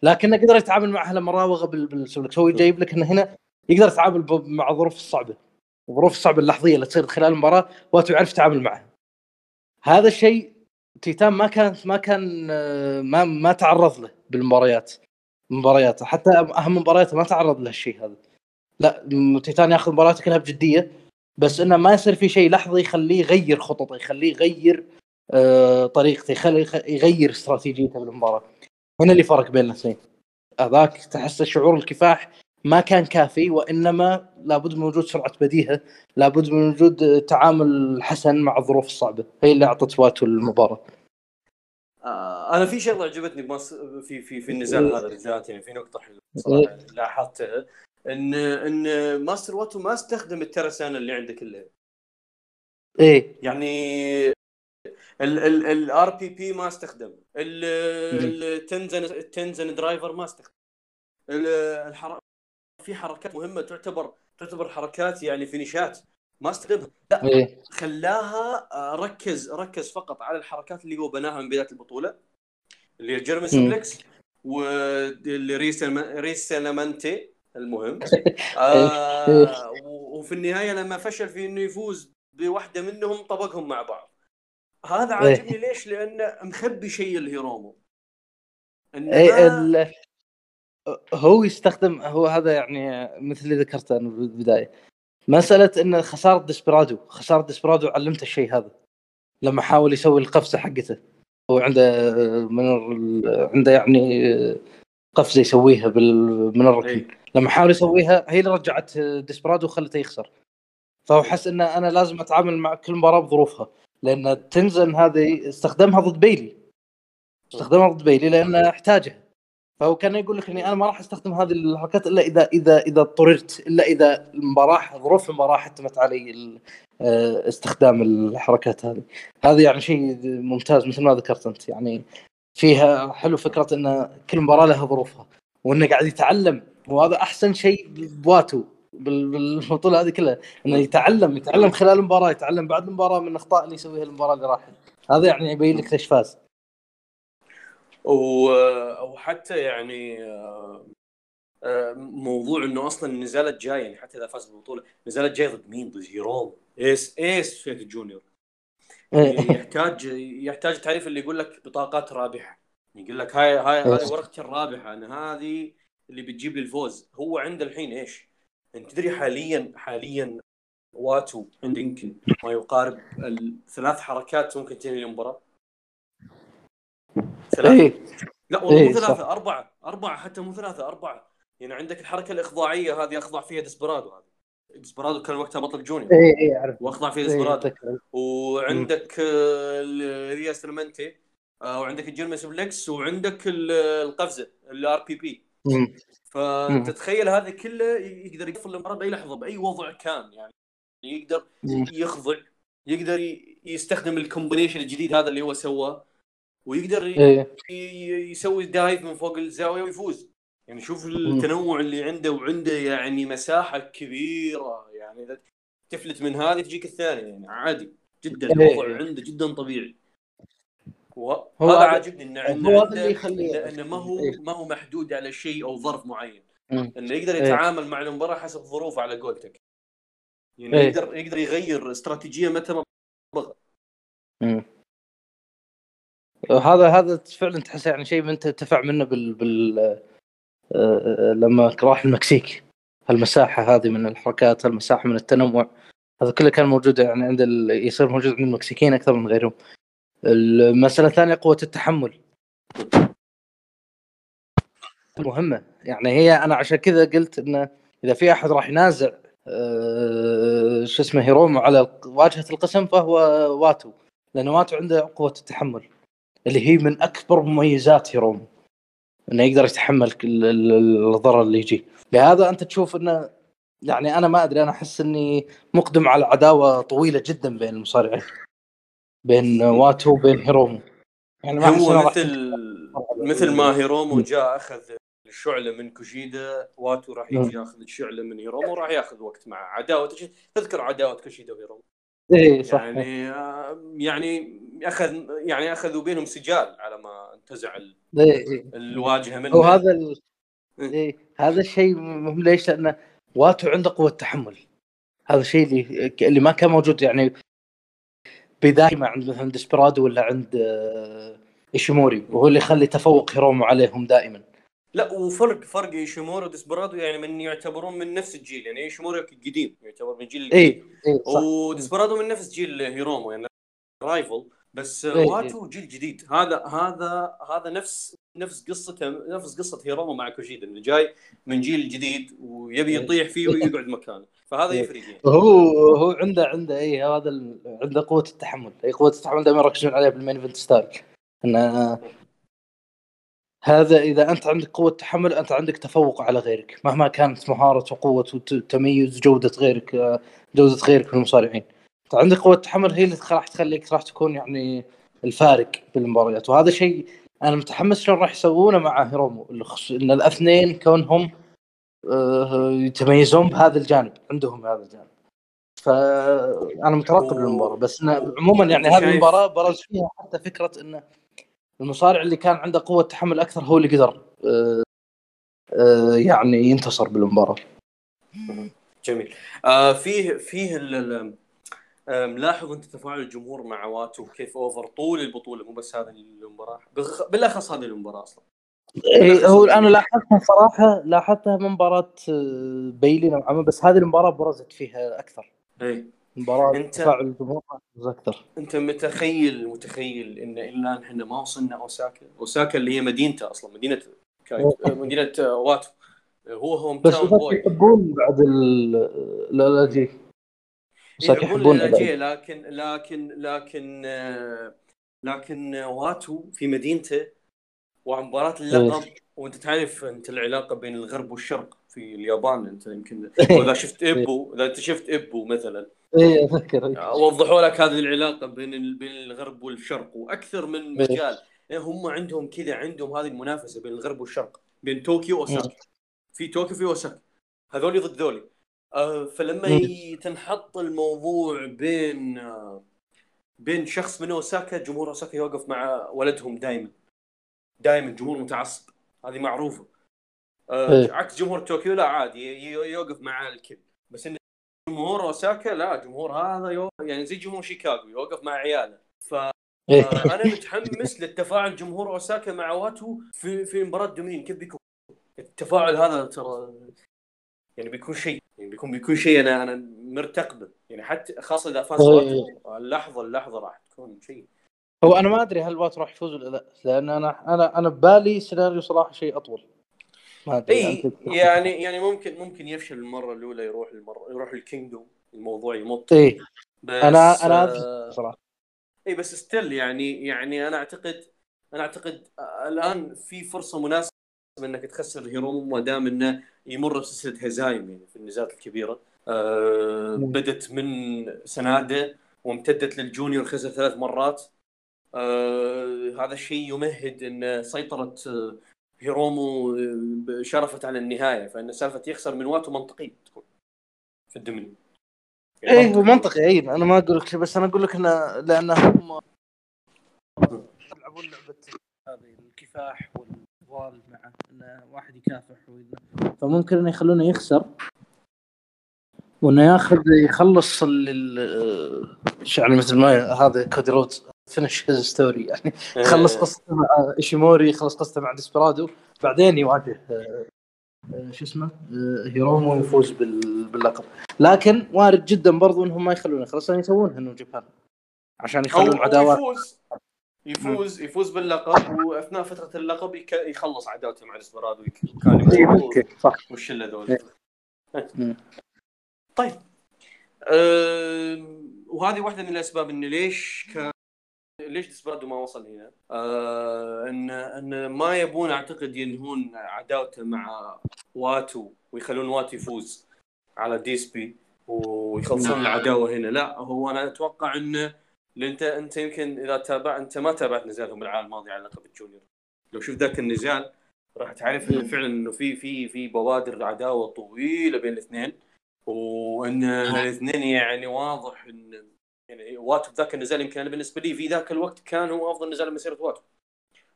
لكنه قدر يتعامل معها لما راوغ بال... بال suplex هو جايب لك إنه هنا يقدر يتعامل. مع الظروف الصعبة. الظروف الصعبه اللحظية اللي تصير خلال المباراة واتو يعرف يتعامل معها هذا الشيء تيتان ما كان ما كان آه، ما ما تعرض له بالمباريات مبارياته. حتى أهم مبارياته ما تعرض لهالشيء هذا. لا تيتان ياخذ مباراته كلها بجدية بس إنه ما يصير في شيء لحظي يخليه يغير خططه يخليه يغير آه، طريقته يخليه يخ- يغير استراتيجيته بالمباراة. هنا اللي فرق بين الاثنين. هذاك تحس شعور الكفاح ما كان كافي وإنما لابد من وجود سرعة بديهة لابد من وجود تعامل حسن مع الظروف الصعبة. هي اللي أعطت واتو المباراة. آه أنا في شغله عجبتني بمص... في في في النزال هذا بالذات يعني في نقطة حلوة لاحظتها ان إن ماستر واتو ما استخدم الترسانة اللي عنده كلها إيه. يعني ال RPP ما استخدم ال- ال Tenzan ال Tenzan driver ما استخدم ال- الحر... في حركات مهمة تعتبر تعتبر حركات يعني finish ات. ما استخدمها لا إيه. خلاها آه، ركز ركز فقط على الحركات اللي هو بناها من بداية البطولة اللي ال German مم. suplex وال Recientemente المهم. آه و- وفي النهاية لما فشل في إنه يفوز بواحدة منهم طبقهم مع بعض. هذا عاجبني ليش؟ لأنه مخبي شيء لهيرومو انه. هو يستخدم هو هذا يعني مثل اللي ذكرته أنا بالبداية. مسألة ان خسارة ديسبرادو خسارة ديسبرادو علمته الشيء هذا. لما حاول يسوي القفزة حقته. هو عنده من عنده يعني قفزة يسويها من الركن. إيه. لما حاول يسويها هي اللي رجعت ديسبرادو وخلته يخسر. فهو حس ان أنا لازم أتعامل مع كل مباراة بظروفها. لأن تنزن هذه استخدمها ضد بيلي. استخدمها ضد بيلي لأنه احتاجها فهو كان يقول لك إني أنا ما راح أستخدم هذه الحركات إلا اذا اذا إذا اضطررت إلا إذا المباراه ظروف المباراة حتمت علي آه، استخدام الحركات هذه. هذا يعني شيء ممتاز مثل ما ذكرت أنت. يعني فيها حلو فكرة إن كل مباراة لها ظروفها وإنه قاعد يتعلم وهذا أحسن شيء بواتو بال- بالبطولة هذه كلها إنه يتعلم يتعلم خلال المباراة يتعلم بعد المباراة من الاخطاء اللي يسويها المباراة اللي راحت. هذا يعني يبين لك ليش فاز. وحتى يعني آه، آه، موضوع إنه أصلا النزالات جاية يعني حتى إذا فاز بالبطولة النزالات جاية ضد مين؟ ضد هيرومو ace ace of junior. يعني يحتاج يحتاج تعريف اللي يقول لك بطاقات رابحة. يقول لك هاي هاي هذه ورقتي الرابحة أنا هذه اللي بتجيب لي الفوز. هو عنده الحين إيش؟ أنت تدري حاليا حاليا واتو عنده يمكن ما يقارب الثلاث حركات ممكن تنهي المباراة. ثلاث إيه. لا والله إيه، مو صح. ثلاثة أربعة. أربعة حتى مو ثلاثة أربعة. يعني عندك الحركة الإخضاعية هذه أخضع فيها ديسبرادو هذه. ديسبرادو كان وقتها بطل junior. إيه إيه أعرف. وأخضع فيها إيه، ديسبرادو. وعندك آه، ال Recientemente وعندك ال German suplex وعندك ال- القفزة ال RPP. مم. فأنت مم. تخيل هذا كله يقدر يقفل المباراة بأي لحظة بأي وضع كان. يعني يقدر. يخضع يقدر يستخدم ال combination الجديد هذا اللي هو سواه. ويقدر ي- يسوي dive من فوق الزاوية ويفوز يعني شوف التنوع اللي عنده وعنده يعني مساحة كبيرة يعني إذا تفلت من هذه تجيك الثانية يعني عادي جدا إيه. الوضع عنده جدا طبيعي وهذا هذا- عاجبني انه هو اللي يخليه- إنه ما هو إيه. ما هو محدود على شيء أو ظرف معين. إنه يقدر إيه. يتعامل مع المباراة حسب ظروفه على قولتك يعني إيه. يقدر يقدر يغير استراتيجية متى ما بغى. هذا هذا فعلا تحس يعني شيء من تنتفع منه بال, بال... آه، لما راح المكسيك. هالمساحة هذه من الحركات هالمساحة من التنوع. هذا كله كان موجود يعني عند ال... يصير موجود عند المكسيكيين أكثر من غيرهم. المسألة الثانية قوة التحمل. مهمة. يعني هي أنا عشان كذا قلت إنه إذا في أحد راح ينازع أه شو اسمه هيرومو على واجهة القسم فهو واتو. لأن واتو عنده قوة التحمل. اللي هي من أكبر مميزات هيرومو إنه يقدر يتحمل الضرر اللي يجي. لهذا أنت تشوف إنه يعني أنا ما أدري أنا أحس إني مقدم على عداوة طويلة جدا بين المصارعين بين واتو وبين هيرومو يعني ما هو مثل مثل ما هيرومو جاء أخذ الشعلة من كوشيدا واتو راح يجي ياخذ الشعلة من هيرومو راح ياخذ وقت مع عداوة تذكر عداوة كوشيدا وهيرومو إيه صح يعني يعني أخذ يعني أخذوا بينهم سجال على ما انتزع إيه. الواجهة منه وهذا ال... إيه. هذا الشيء مهم ليش؟ لأنه واتو عنده قوة تحمل. هذا الشيء اللي اللي ما كان موجود يعني بداية عند مثلا ديسبرادو ولا عند آه، إيشيموري وهو اللي يخلي تفوق هيرومو عليهم دائما. لا وفرق فرق إيشيموري وديسبرادو يعني من يعتبرون من نفس الجيل. يعني إيشيموري قديم يعتبر من جيل اي إيه وديسبرادو من نفس جيل هيرومو يعني rival. بس إيه واتو إيه. جيل جديد هذا هذا هذا نفس نفس قصته نفس قصة هيرومو مع كوشيدا اللي جاي من جيل جديد ويبي إيه. يطيح فيه ويقعد مكانه فهذا إيه. يفرق يعني. هو هو عنده عنده اي هذا ال... عنده قوة التحمل اي قوة التحمل دائما يركزون عليها بال main event style إنه هذا إذا أنت عندك قوة تحمل أنت عندك تفوق على غيرك مهما كانت مهارة وقوة وتميز جودة غيرك جودة غيرك من المصارعين عندك قوة تحمل هي اللي راح تخليك راح تكون يعني الفارق بالمباريات. وهذا شيء أنا متحمس شلون راح يسوونه مع هيرومو إن الاثنين كونهم آه، يتميزون بهذا الجانب عندهم هذا الجانب. فأنا مترقب للمباراة بس عموما يعني هذه المباراة برز فيها حتى فكرة انه المصارع اللي كان عنده قوة تحمل أكثر هو اللي قدر آه، آه، يعني ينتصر بالمباراة. جميل. آه فيه فيه ملاحظ أنت تفاعل الجمهور مع واتو كيف over طول البطولة مو بس هذه المباراة بالأخص هذه المباراة أصلا. إيه هو أنا لاحظتها صراحة لاحظتها من مباراة آه، بيلي نوعا ما بس هذه المباراة برزت فيها أكثر. اي مباراة أنت تفاعل الجمهور أكثر. أنت متخيل متخيل إن إلا إحنا ما وصلنا أوساكا؟ أوساكا اللي هي مدينته أصلا مدينة إيه. مدينة واتو. هو هوم بس يحبون بعد ال لا لا جي يحبون الاجيه لكن لكن لكن لكن واتو في مدينته ومباراة اللقب إيه. وأنت تعرف أنت العلاقة بين الغرب والشرق في اليابان أنت يمكن اذا شفت إبو إذا أنت شفت إبو مثلا. إيه اذكر وضحوا لك هذه العلاقة بين بين الغرب والشرق وأكثر من إيه. مجال. إيه هم عندهم كذا عندهم هذه المنافسة بين الغرب والشرق بين طوكيو وأوساكا. في طوكيو في أوساكا. هذول ضد ذولي. فلما تنحط الموضوع بين آه، بين شخص من أوساكا جمهور أوساكا يوقف مع ولدهم دائما دائما جمهور متعصب. هذه معروفة. آه، إيه. عكس جمهور طوكيو لا عادي يوقف مع الكل. بس إن جمهور أوساكا لا جمهور هذا يعني زي جمهور شيكاغو يوقف مع عياله. ف إيه. أنا متحمس للتفاعل جمهور أوساكا مع واتو في في مباراة Dominion كيف بيكون؟ التفاعل هذا ترى يعني بيكون شيء يعني بيكون بيكون شيء أنا أنا مرتقبه. يعني حتى خاصة إذا فاز إيه. اللحظة اللحظة راح تكون شيء. هو أنا ما أدري هل وات راح يفوز ولا لا لأن أنا أنا أنا ببالي سيناريو صراحة شيء أطول. ما أدري اي يعني. يعني ممكن ممكن يفشل المرة الأولى يروح المرة يروح ال Kingdom الموضوع يمط. اي أنا أنا آه صراحة. اي بس still يعني يعني أنا أعتقد أنا أعتقد الآن في فرصة مناسبة إنك تخسر هيرومو ما دام إنه يمر بسلسلة هزايم يعني في النزالات الكبيرة. آه بدت من سنادة وامتدت لل junior خسر ثلاث مرات. آه هذا الشيء يمهد إن سيطرة آه، هيرومو آه، شرفت على النهاية. فإن سالفة يخسر من واتو منطقية تكون في ال Dominion يعني إيه هو منطقي اي أنا ما أقول لك شيء بس أنا أقول لك انه لأن هم يلعبون لعبة هذه الكفاح والوال مع انه واحد يكافح فممكن إنه يخلونه يخسر وإنه ياخذ يخلص يعني مثل ما هذا كودي رودز finish his story يعني يخلص قصته مع إيشيموري يخلص قصته مع ديسبرادو. بعدين يواجه آه، شو اسمه آه، هيرومو يفوز باللقب. لكن وارد جدا برضو إنهم ما يخلونه يخلصون يسوونها انه جبان عشان يخلون عداوات. يفوز يفوز باللقب وأثناء فترة اللقب يخلص عداوته مع ديسبرادو كان إيه، والشله ذول؟ إيه. طيب. أه وهذه واحدة من الأسباب انه ليش كان ليش ديسبرادو ما وصل هنا؟ أه إن إن ما يبون أعتقد ينهون عداوته مع واتو ويخلون واتو يفوز على ديسبي ويخلصون العداوة هنا. لا هو أنا أتوقع إنه لأن انت أنت يمكن إذا تابع أنت ما تابعت نزالهم العام الماضي على لقب ال junior. لو شفت ذاك النزال راح تعرف إنه فعلا إنه في في في بوادر عداوة طويلة بين الاثنين. وإن الاثنين يعني واضح ان يعني واتو ذاك النزال يمكن أنا بالنسبة لي في ذاك الوقت كان هو أفضل نزال من مسيرة واتو.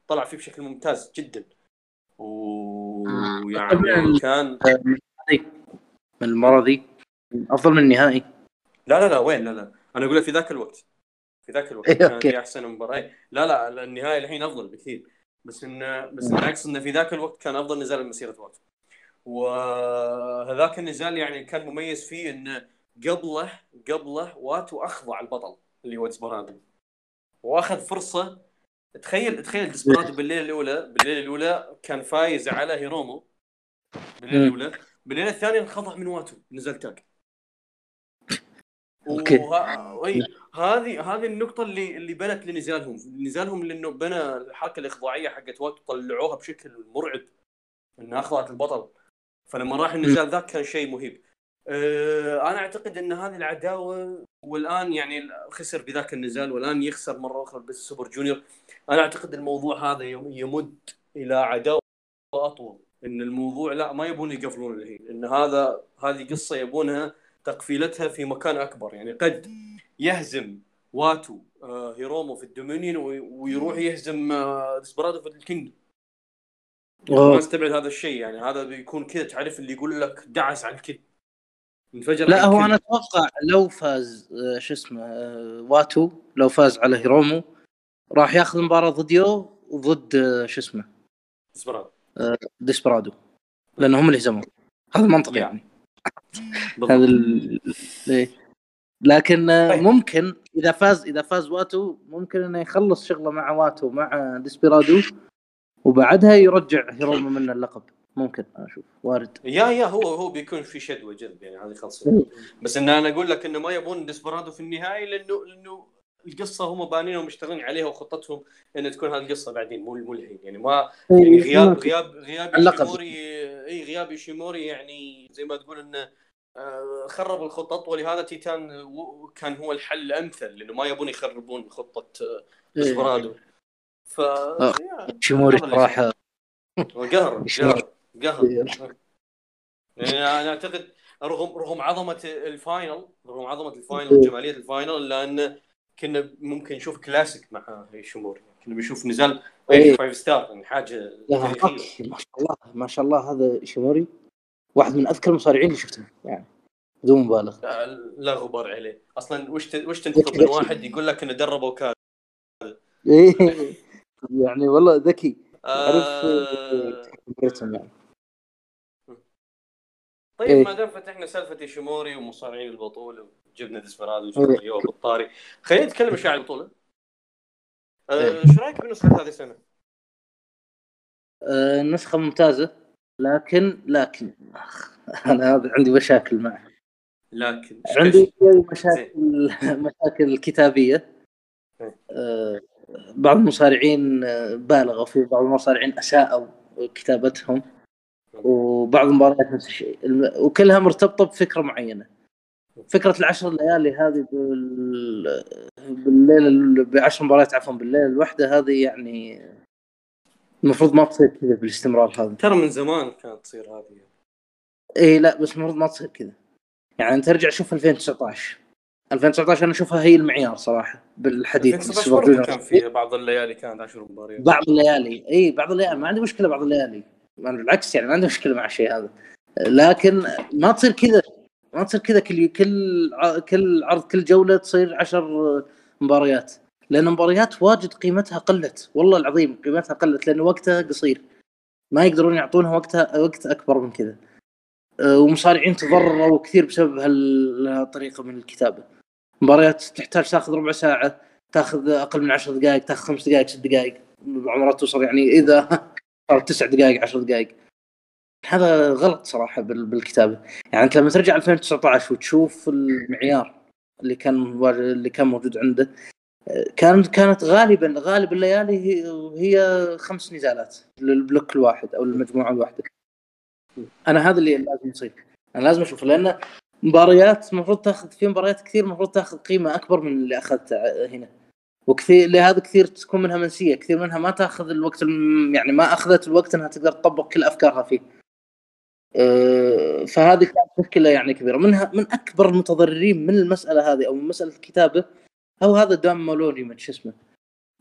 طلع فيه بشكل ممتاز جدا. ويعني كان من المرة ذي. أفضل من النهائي. لا لا لا وين؟ لا لا. أنا أقول في ذاك الوقت. في ذاك الوقت. إيه، كان. في أحسن مباراة. لا لا النهائي الحين أفضل بكثير. بس انه بس انه اقصد إنه في ذاك الوقت كان أفضل نزال من مسيره واتو وهذاك النزال يعني كان مميز فيه انه قبله قبله واتو أخضع البطل اللي هو ديسبرادو وأخذ فرصة. تخيل تخيل ديسبرادو بالليلة الأولى بالليلة الأولى كان فايز على هيرومو. بالليلة. الأولى. بالليلة الثانية انخضع من واتو نزال tag. وه- وهي- هذه هذه النقطة اللي اللي بنت لنزالهم، نزالهم لأنه بنى الحركة الإخضاعية حقت واتو طلعوها بشكل مرعب انها اخضعت البطل. فلما راح النزال ذاك كان شيء مهيب. أه أنا أعتقد إن هذه العداوة والآن يعني خسر بذاك النزال والآن يخسر مرة أخرى بال Super Junior، أنا أعتقد الموضوع هذا يم- يمد إلى عداوة أطول، إن الموضوع لا ما يبون يقفلون الحين، إن هذا هذه قصة يبونها تقفيلتها في مكان أكبر. يعني قد يهزم واتو آه، هيرومو في ال Dominion وي- ويروح يهزم آه، ديسبرادو في ال King ما. استبعد هذا الشيء يعني هذا بيكون كذا تعرف اللي يقول لك دعس على الكل انفجر لا هو. أنا أتوقع لو فاز آه، شو اسمه واتو لو فاز على هيرومو راح ياخذ مباراة ضديو وضد آه، شو اسمه ديسبرادو ديسبرادو لأن هم اللي هزموه هذا المنطق Yeah. يعني. هذا ال... إيه. لكن طيب. ممكن إذا فاز إذا فاز واتو ممكن إنه يخلص شغلة مع واتو مع ديسبيرادو وبعدها يرجع هيرومو من اللقب ممكن أشوف وارد يا يا هو هو بيكون في شد وجذب يعني هذه خلصه بس إن أنا أقول لك إنه ما يبون ديسبرادو في النهائي لأنه لأنه القصة هم بانينها ومشتغلين عليها وخطتهم إن تكون هذه القصة بعدين مو مو الحين يعني ما يعني غياب. غياب غياب اللقب. يوشيموري اي غياب يوشيموري يعني زي ما تقول إنه خرب الخطط ولهذا تيتان كان هو الحل الأمثل لأنه ما يبون يخربون خطة آه، إيه. ديسبرادو ف هذا اللي صراحة قهر. قهر قهر. يعني أنا أعتقد رغم رغم عظمة ال final رغم عظمة ال final وجماليه ال final الا انه كنا ممكن نشوف كلاسيك مع إيشيموري. كنا بنشوف نزال إيه. five star يعني حاجة ما شاء الله ما شاء الله هذا إيشيموري واحد من أذكى المصارعين اللي شفتهم يعني بدون مبالغه لا, غبار عليه أصلا وش وش تنتظر من واحد يقول لك إنه درب أوكادا إيه. يعني والله ذكي آه تكبيرتهم يعني طيب إيه. ما دام فتحنا سالفة ايشيموري ومصارعين البطولة وجبنا ديسبرادو وجبنا إيه. يو بالطاري خلينا نتكلم شوي عن البطولة آه، إيه. إيش رأيك بنسخة هذه السنة؟ آه، نسخة ممتازة لكن لكن أخ، أنا عندي مشاكل معه. لكن عندي مشاكل مشاكل كتابية. إيه. آه، بعض المصارعين آه، بالغوا في بعض المصارعين أساءوا كتابتهم. وبعض المباريات نفس الشيء. وكلها مرتبطة بفكرة معينة. فكرة العشر ليالي هذه بال... بالليل بعشر مباريات عفوا بالليل الواحدة هذه يعني المفروض ما تصير كذا بالاستمرار هذا. ترى من زمان كانت تصير هذه. إي لا بس المفروض ما تصير كذا. يعني أنت ترجع شوف 2019 2019 أنا أشوفها هي المعيار صراحة بالحديث. 2019 بالسوبر برضه جونيور. كان في بعض الليالي كانت 10 مباريات. بعض الليالي. إي بعض الليالي. ما عندي مشكلة بعض الليالي. أنا بالعكس يعني ما عندي مشكلة مع الشيء هذا. لكن ما تصير كذا. ما تصير كذا كل كل كل عرض كل جولة تصير عشر مباريات. لأن مباريات واجد قيمتها قلت. والله العظيم قيمتها قلت لأن وقتها قصير. ما يقدرون يعطونها وقتها وقت أكبر من كذا. أه، ومصارعين تضرروا كثير بسبب هالطريقة من الكتابة. مباريات تحتاج تاخذ ربع ساعة تاخذ أقل من 10 دقائق تاخذ خمس دقائق ست دقائق. عمرها توصل يعني إذا صارت تسع دقائق 10 دقائق. هذا غلط صراحة بالكتابة. يعني أنت لما ترجع 2019 وتشوف المعيار اللي كان اللي كان موجود عنده كانت كانت غالبا غالب الليالي هي, خمس نزالات للبلوك الواحد أو المجموعه الواحدة. أنا هذا اللي لازم يصير أنا لازم أشوف لأن مباريات المفروض تاخذ في مباريات كثير المفروض تاخذ قيمة أكبر من اللي اخذتها هنا. وكثير لهذا كثير تكون منها منسية كثير منها ما تاخذ الوقت يعني ما أخذت الوقت إنها تقدر تطبق كل أفكارها فيه. أه، فهذه كانت مشكلة يعني كبيرة. منها من أكبر المتضررين من المسألة هذه أو من مسألة الكتابة هو هذا دام مولوني من شو اسمه.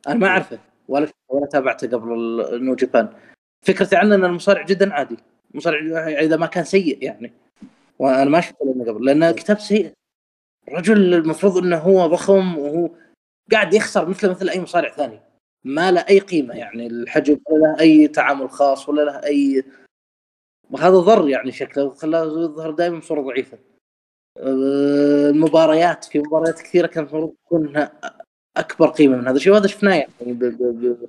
أنا ما أعرفه ولا ولا تابعته قبل نو جابان فكرتي عنه إن المصارع جدا عادي. مصارع إذا ما كان سيء يعني. وأنا ما شفته لأنه قبل لأن كتاب سيء. الرجل المفروض إنه هو ضخم وهو قاعد يخسر مثله مثل أي مصارع ثاني. ما له أي قيمة يعني الحجم ولا له أي تعامل خاص ولا له اي وهذا ضر يعني شكله وخلاه يظهر دائما بصورة ضعيفة. المباريات في مباريات كثيرة كانت المفروض تكون أكبر قيمة من هذا الشيء وهذا شفناه يعني ب ب ب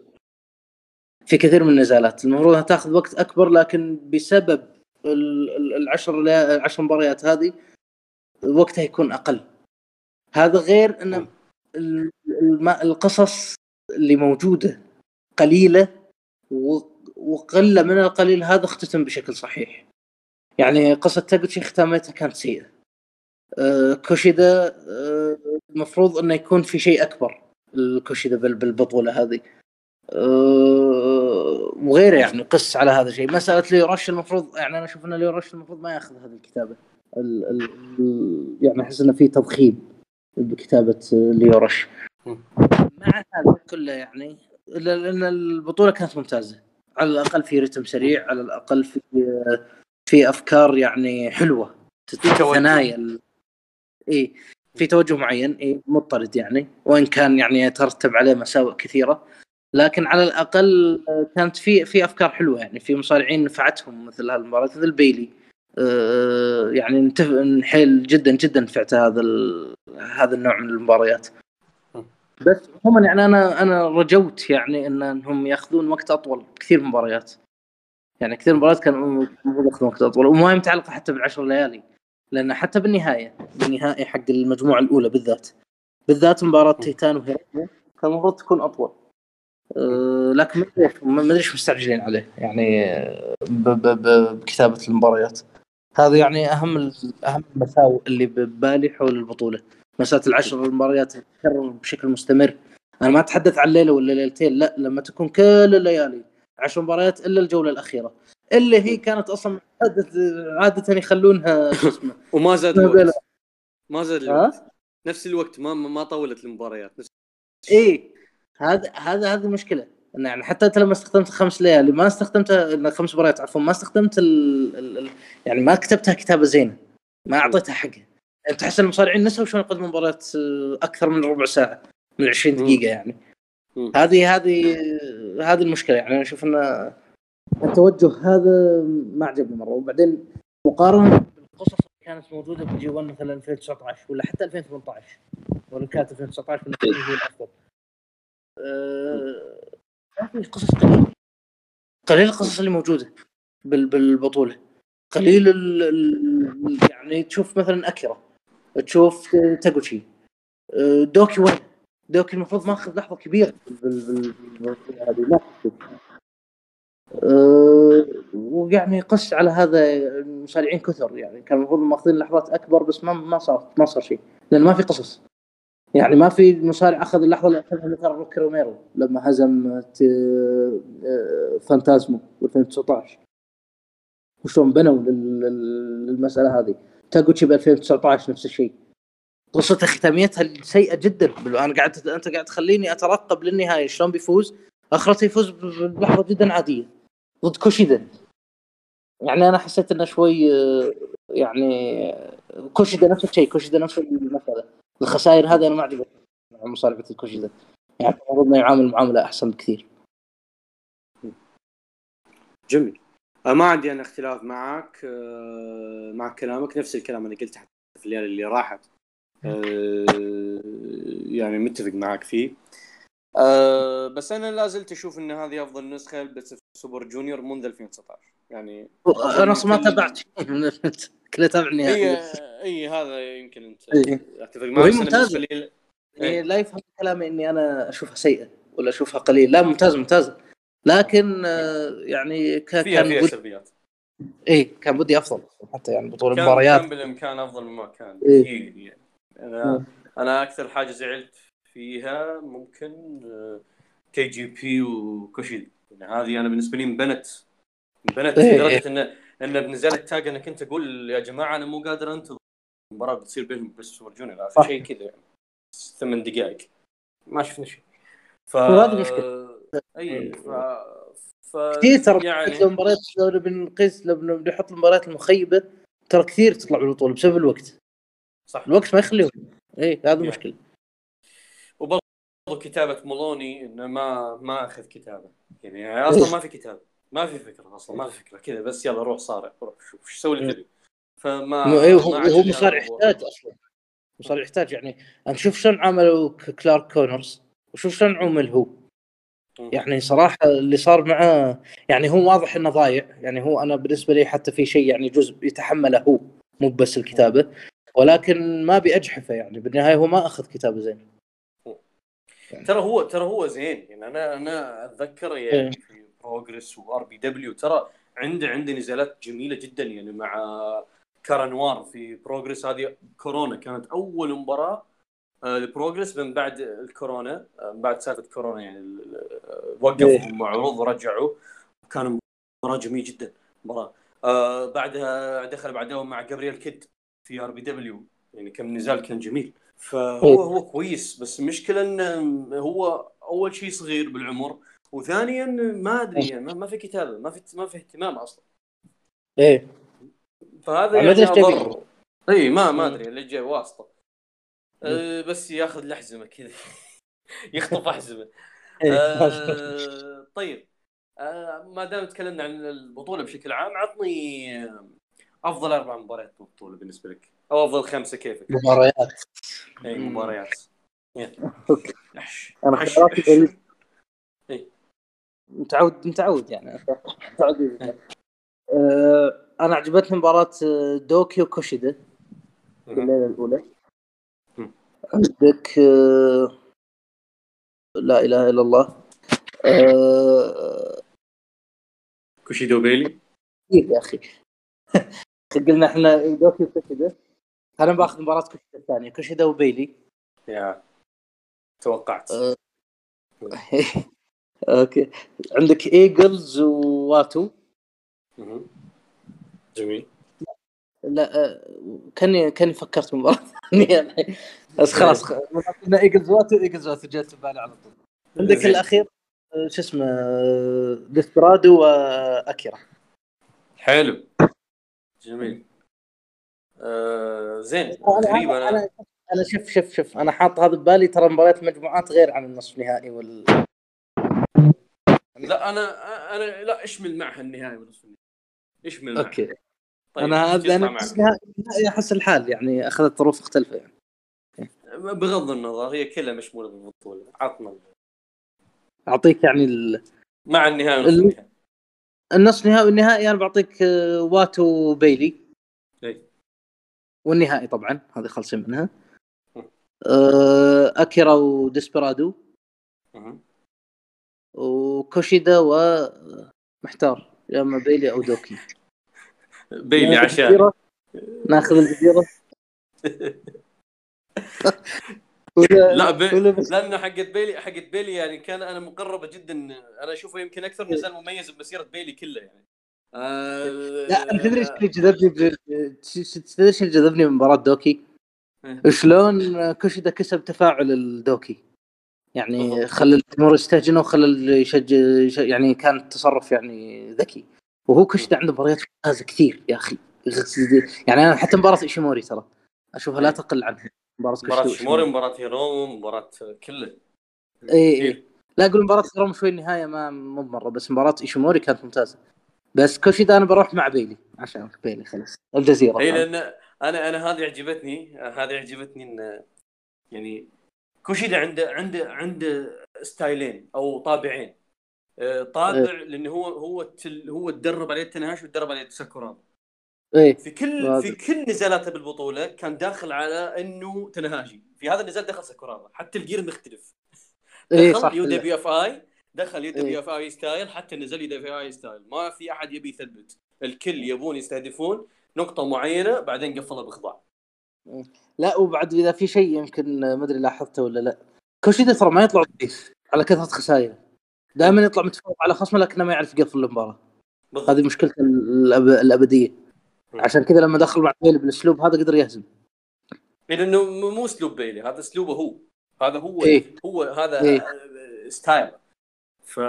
في كثير من النزالات. المفروض أنها تاخذ وقت أكبر لكن بسبب العشر العشر مباريات هذه وقتها يكون أقل. هذا غير إن القصص اللي موجودة قليلة وقلة من القليل هذا اختتم بشكل صحيح. يعني قصة تاغوتشي ختامتها كانت سيئة. كوشيدا آه، المفروض إنه يكون في شيء أكبر الكوشيدا بالبطولة هذه. أه وغيره يعني قس على هذا الشيء. مسألة ليورش المفروض يعني أنا أشوف إن ليورش المفروض ما يأخذ هذه الكتابة. ال ال يعني أحس إنه في تضخيم بكتابة ليورش مع هذا كله يعني لأن البطولة كانت ممتازة. على الأقل في رتم سريع على الأقل في في أفكار يعني حلوة. ثنايا اي في توجه معين اي مضطرد يعني وإن كان يعني يترتب عليه مساوئ كثيرة. لكن على الأقل كانت في في أفكار حلوة يعني في مصارعين نفعتهم مثل هالمباراة مثل بيلي. آه، يعني نحيل جدا جدا نفعت هذا هذا النوع من المباريات. بس عموما يعني أنا أنا رجوت يعني إن إنهم يأخذون وقت أطول كثير مباريات. يعني كثير مباريات كانوا يأخذون وقت أطول وما هي متعلقه حتى بالعشر ليالي. لأن حتى بالنهاية بالنهائي حق المجموعة الأولى بالذات. بالذات مباراة تيتان وهيرو كان المفروض تكون أطول. أه لكن ما أدري إيش مستعجلين عليه. يعني بكتابة المباريات. هذا يعني أهم أهم المساوئ اللي ببالي حول البطولة. مسألة العشر المباريات تكرر بشكل مستمر. أنا ما أتحدث عن ليلة ولا ليلتين لا لما تكون كل الليالي عشر مباريات إلا الجولة الأخيرة. اللي هي كانت أصلا عاده عادة يخلونها اسمه؟ وما زاد الوقت. ما زاد الوقت. نفس الوقت ما ما طولت المباريات. نفس اي هذا هذا هذه المشكلة انه يعني حتى أنت لما استخدمت خمس ليالي ما استخدمت خمس مباريات عفوا ما استخدمت ال ال يعني ما كتبتها كتابة زينة. ما أعطيتها حقها. يعني تحس المصارعين نسوا شلون يقدموا مباريات أكثر من ربع ساعة من 20 دقيقة يعني. هذه هذه هذه المشكلة يعني أنا أشوف إن التوجه هذا ما عجبني مرة. وبعدين مقارنة بالقصص اللي كانت موجودة في جي 1 مثلا 2019 ولا حتى 2018 ولا كانت 2019 بالنسبة هي الافضل أه... في قصص قليل قليل القصص اللي موجودة بالبطولة. قليل ال... يعني تشوف مثلا أكيرا تشوف تاغوتشي أه... دوكي وين؟ دوكي المفروض ماخذ لحظة كبيرة بالبطوله هذه أه ويعني قس على هذا المصارعين كثر يعني كان المفروض ماخذين لحظات أكبر بس ما ما صار ما صار شيء لأن ما في قصص. يعني ما في مصارع أخذ اللحظة اللي أخذها مثلا روكي روميرو لما هزم آه، فانتازمو 2019 وشلون بنوا للمسألة هذه. تاغوتشي ب 2019 نفس الشيء. قصة ختاميتها سيئة جدا. أنا قاعد أنت قاعد تخليني أترقب للنهاية شلون بيفوز؟ اخرته يفوز بلحظة جدا عادية. ضد كوشيدا. يعني أنا حسيت إنه شوي يعني كوشيدا نفس الشيء كوشيدا نفس المسألة. الخسائر هذه أنا ما عجبتني مصارعة الكوشيدا. يعني المفروض إنه يعامل معاملة أحسن بكثير. جميل. ما عندي أنا اختلاف معك أه، مع كلامك. نفس الكلام أنا قلته في الليالي اللي راحت. يعني متفق معك فيه. أه بس أنا لا زلت أشوف إن هذه أفضل نسخة Best of Super Juniors منذ 2019 يعني أنا أصلا ما تابعت. كله تابع اي اي هذا يمكن أنت إيه. أتفق معك. وهي ممتازة. إيه. يعني لا. يفهم كلامي إني أنا أشوفها سيئة ولا أشوفها قليل. لا ممتازه ممتازه لكن آه، يعني ك... فيها كان فيها بود... سلبيات. اي كان بدي أفضل حتى يعني بطول المباريات. كان بالإمكان أفضل مما كان. إيه. كثير يعني أنا أنا أكثر حاجة زعلت فيها ممكن آه، كي جي بي وكوشيد يعني هذه أنا بالنسبة لي انبنت. انبنت إيه. لدرجة انه انه بنزلت تاج أنا كنت أقول يا جماعة أنا مو قادر أنتظر. المباراة بتصير بينهم بس صح. شيء كذا يعني. ثمان دقائق. ما شفنا شيء. ف. اي ف... ف... كثير ترى يعني لو مباريات لو نبي نقيس لو نبي نحط المباريات المخيبة ترى كثير تطلع بالبطولة بسبب الوقت. صح. الوقت ما يخليهم. اي هذا يعني. المشكلة وبرضه كتابة مولوني إنه ما ما أخذ كتابة. يعني أصلا ما في كتابة. ما في فكرة أصلا ما في فكرة. كذا بس يلا روح صارع روح شوف إيش سوي تبي فما إيه هو هو مصارع. يحتاج أصلا. مصارع يحتاج. يعني نشوف شلون عملوا كلارك كونرز وشوف شلون عمل هو. يعني صراحة اللي صار معاه يعني هو واضح إنه ضايع. يعني هو أنا بالنسبة لي حتى في شيء يعني جزء يتحمله هو مو بس الكتابة. ولكن ما بيجحفه يعني. بالنهاية هو ما أخذ كتابه زين. ترى هو ترى هو زين. يعني أنا أنا أتذكر إيه. يعني في Progress و RPW ترى عنده عنده نزالات جميلة جدا يعني مع كارانوار في Progress هذه كورونا كانت أول مباراة آه، ل Progress من بعد الكورونا آه، من بعد سالفة كورونا يعني آه، وقفوا عروض ورجعوا. كان مباراة جميلة جدا مباراة. آه بعدها دخل بعدها مع جابرييل كيد في RPW يعني كم نزال كان جميل. فهو هو كويس بس المشكلة انه هو أول شيء صغير بالعمر وثانيا ما أدري يعني ما- في كتابة ما في ما في اهتمام أصلا. إيه. فهذا ما يعني. أضر. اي ما ما. أدري اللي جاي واسطة. أه بس ياخذ الاحزمه كذا. يخطف أحزمة. إيه. أه طيب. أه ما دام تكلمنا عن البطولة بشكل عام عطني أفضل أربع مباريات بالبطوله بالنسبة لك أو أفضل خمسة كيفك مباريات اي. مباريات. أنا أحش. خياراتي. إيه. متعود متعود يعني متعود آه، أنا عجبتني مباراة آه، دوكي وكوشيدا في مهم. الليلة الأولى. عندك آه، لا إله إلا الله آه، كوشيدا وبيلي كثير يا أخي قلنا إحنا دوكي وكوشيدا أنا بأخذ مباراة كوشيدا الثانية. كوشيدا وبيلي. يا. توقعت. آه. okay. عندك إيجلز وواتو. جميل. لا آه، كاني كاني فكرت مباراة ثانية. الحين بس خلاص قلنا إيجلز واتو إيجلز واتو جت في بالي على طول. عندك. الأخير آه، شو اسمه ديسبرادو وأكيرا. حلو. جميل. آه زين أنا غريب أنا أنا أنا أنا شوف شوف شوف أنا حاط هذا ببالي ترى مباريات مجموعات غير عن النصف النهائي وال لا أنا أنا لا إشمل معها النهائي ونصف النهائي. إشمل معها. okay. طيب أنا هذا أنا النهائي أحس الحال يعني أخذت ظروف مختلفة يعني. بغض النظر هي كلها مشمولة بالبطولة عطنا أعطيك يعني ال- مع النهائي ال- النهائي. النصف النهائي والنهائي أنا بعطيك آه، واتو وبيلي إي. والنهائي طبعا هذه خلصين منها. آه، أكيرا وديسبرادو. وكوشيدا ومحتار يا إما بيلي أو دوكي. بيلي عشان؟ ناخذ الجزيره لا بي... لأنه حقت بيلي حقت بيلي يعني كان أنا مقربة جدا أنا أشوفه يمكن إيه. أكثر نزال مميز بمسيره بيلي كلها يعني آه... لا أنا تدري إيش اللي جذبني تدري إيش اللي جذبني من مباراة دوكي؟ إيه. شلون كوشيدا كسب تفاعل الدوكي يعني. خلى الجمهور يستهجنه وخلى اللي يشجع يش- يعني كان تصرف يعني ذكي وهو كوشيدا عنده مباريات ممتازة كثير يا أخي يعني أنا حتى مباراة إيشيموري ترى أشوفها لا تقل عنها. مباراة مباراة كوشيدا إيشيموري. مباراة هيرومو مباراة كله اي كثير. اي لا أقول مباراة هيرومو شوي النهاية ما مو مرة بس مباراة ايشيموري كانت ممتازة. بس كوشيدا أنا بروح مع بيلي عشان بيلي خلاص. الجزيرة اي لأن أنا أنا هذه عجبتني هذه عجبتني إن يعني كوشيدا عنده عنده عنده ستايلين أو طابعين. آه، طابع لأنه هو هو هو تدرب على يد تاناهاشي وتدرب على يد ساكورابا في كل واضح. في كل نزالاته بالبطولة كان داخل على إنه تاناهاشي. في هذا النزال دخل ساكورابا. حتى ال gear مختلف. دخل UW Fi. دخل U. WFi style. حتى نزل UWFi style. ما في أحد يبي يثبت. الكل يبون يستهدفون نقطة معينة بعدين قفلها باخضاع لا وبعد إذا في شيء يمكن ما أدري لاحظته ولا لا. كوشيدا ترى ما يطلع ضعيف على كثرة خسائر. دائما يطلع متفوق على خصمه لكنه ما يعرف يقفل المباراة. هذه مشكلته الأب... الأبدية. عشان كذا لما دخل مع بيلي بالأسلوب هذا قدر يهزم. لأنه م- مو أسلوب بيلي هذا أسلوبه هو. هذا هو إيه. هو هذا إيه. آه، style ف...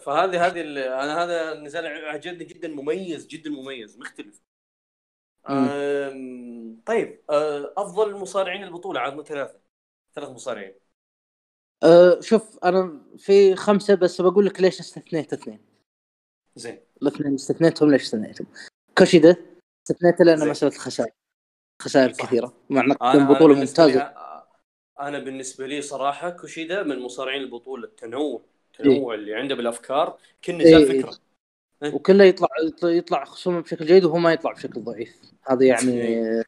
فهذه هذه ال- أنا هذا النزال عجبني جدا مميز جدا مميز مختلف. أم... طيب أه، أفضل مصارعين البطولة عاد ثلاثة. ثلاث مصارعين. أه شوف أنا في خمسة بس بقول لك ليش استثنيت اثنين. زين. الاثنين استثنيتهم ليش استثنيتهم؟ كوشيدا. استثنيته لأن زين. مساله الخسائر خسائر صح. كثيرة. مع إنه بطوله ممتازة. أنا بالنسبة لي صراحة كوشيدا من مصارعين البطولة. التنوع. التنوع اللي عنده بالأفكار. كل نزال إيه. فكرة. وكله يطلع يطلع خصومه بشكل جيد وهو ما يطلع بشكل ضعيف. هذا يعني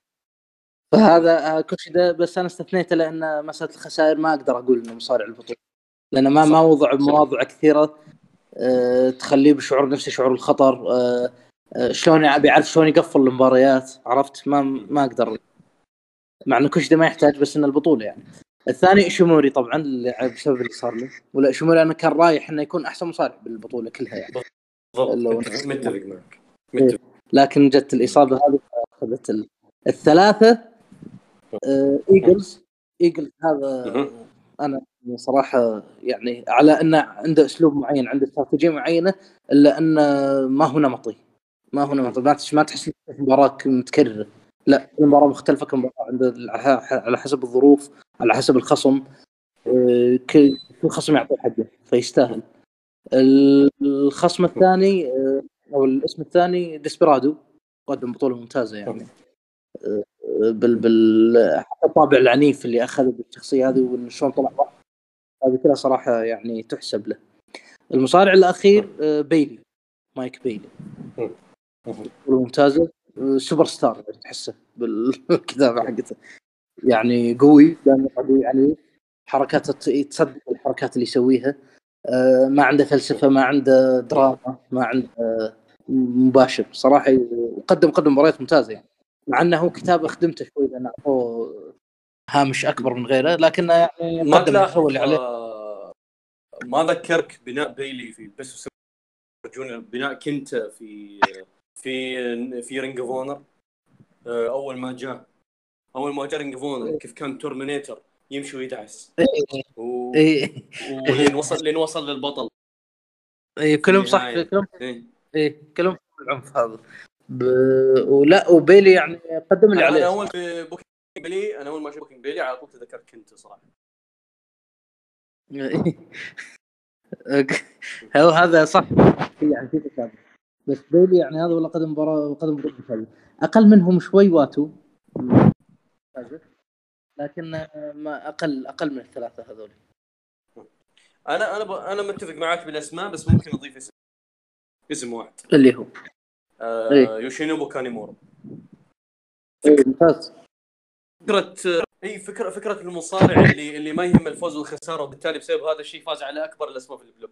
فهذا آه، كوشيدا. بس أنا استثنيته لأن مساله الخسائر ما أقدر أقول إنه مصارع البطولة. لأن ما صح. ما وضع مواضع كثيرة. آه، تخليه بشعور نفس شعور الخطر. آه، شلون يع- بيعرف شلون يقفل المباريات عرفت؟ ما ما أقدر. مع إنه كوشيدا ما يحتاج بس إنه البطولة يعني. الثاني ايشيموري طبعا اللي- بسبب اللي صار له. ولا ايشيموري أنا كان رايح إنه يكون أحسن مصارع بالبطولة كلها يعني. بالضبط. متفق معك. إيه. متفق. لكن جت الإصابة هذه أخذت ال- الثلاثة آه، إيجلز. إيجلز هذا. أنا صراحة يعني على إنه عنده أسلوب معين عنده استراتيجية معينة إلا إنه ما هو نمطي. ما هو نمطي ما ما تحس مباراة متكررة. لا كل مباراة مختلفة كل مباراة على- حسب الظروف على حسب الخصم. آه، كل خصم يعطيه حقه فيستاهل. ال- الخصم الثاني آه، أو الاسم الثاني ديسبرادو قدم بطولة ممتازة يعني. آه، بال بال الطابع العنيف اللي أخذه بالشخصية هذه وإنه شلون طلع. هذه كلها صراحة يعني تحسب له. المصارع الأخير بيلي مايك بيلي. ممتازه سوبر ستار تحسه بالكتابة حقته. يعني قوي دائما قوي يعني حركاته ت- تصدق الحركات اللي يسويها. آه، ما عنده فلسفة ما عنده دراما ما عنده مباشر. صراحة وقدم قدم مباريات ممتازة يعني. مع إنه هو كتابه خدمته شوي لأن اعطوه هامش أكبر من غيره لكنه يعني ما تلاحظ المحتوى اللي عليه. آه، ما ذكرك بناء بيلي في بس جونيور بناء كنتا في في في رينج اوف اونر أول ما جاء. أول ما جاء رينج اوف اونر كيف كان تورمينيتر يمشي ويدعس. و... اي ولين وصل لين وصل للبطل. اي كلهم صح. كلهم إيه. اي كلهم في العنف هذا. ب... ولا وبيلي يعني قدم اللي أنا عليه. أول في booking بيلي أنا أول ما شفت booking بيلي على طول تذكرت كنتا صراحة. هو هذا صح. في يعني في تشابه بس بيلي يعني هذا والله قدم مباراة قدم مباراه. أقل منهم شوي واتو. لكن ما أقل أقل من الثلاثة هذول. أنا أنا ب... أنا متفق معك بالأسماء بس ممكن أضيف اسم اسم واحد. اللي هو. آه إيه. يوشينوبو كانيمارو. إيه، ممتاز. فكرة إي فكرة فكرة المصارع اللي اللي ما يهم الفوز والخسارة وبالتالي بسبب هذا الشيء فاز على أكبر الأسماء في ال block.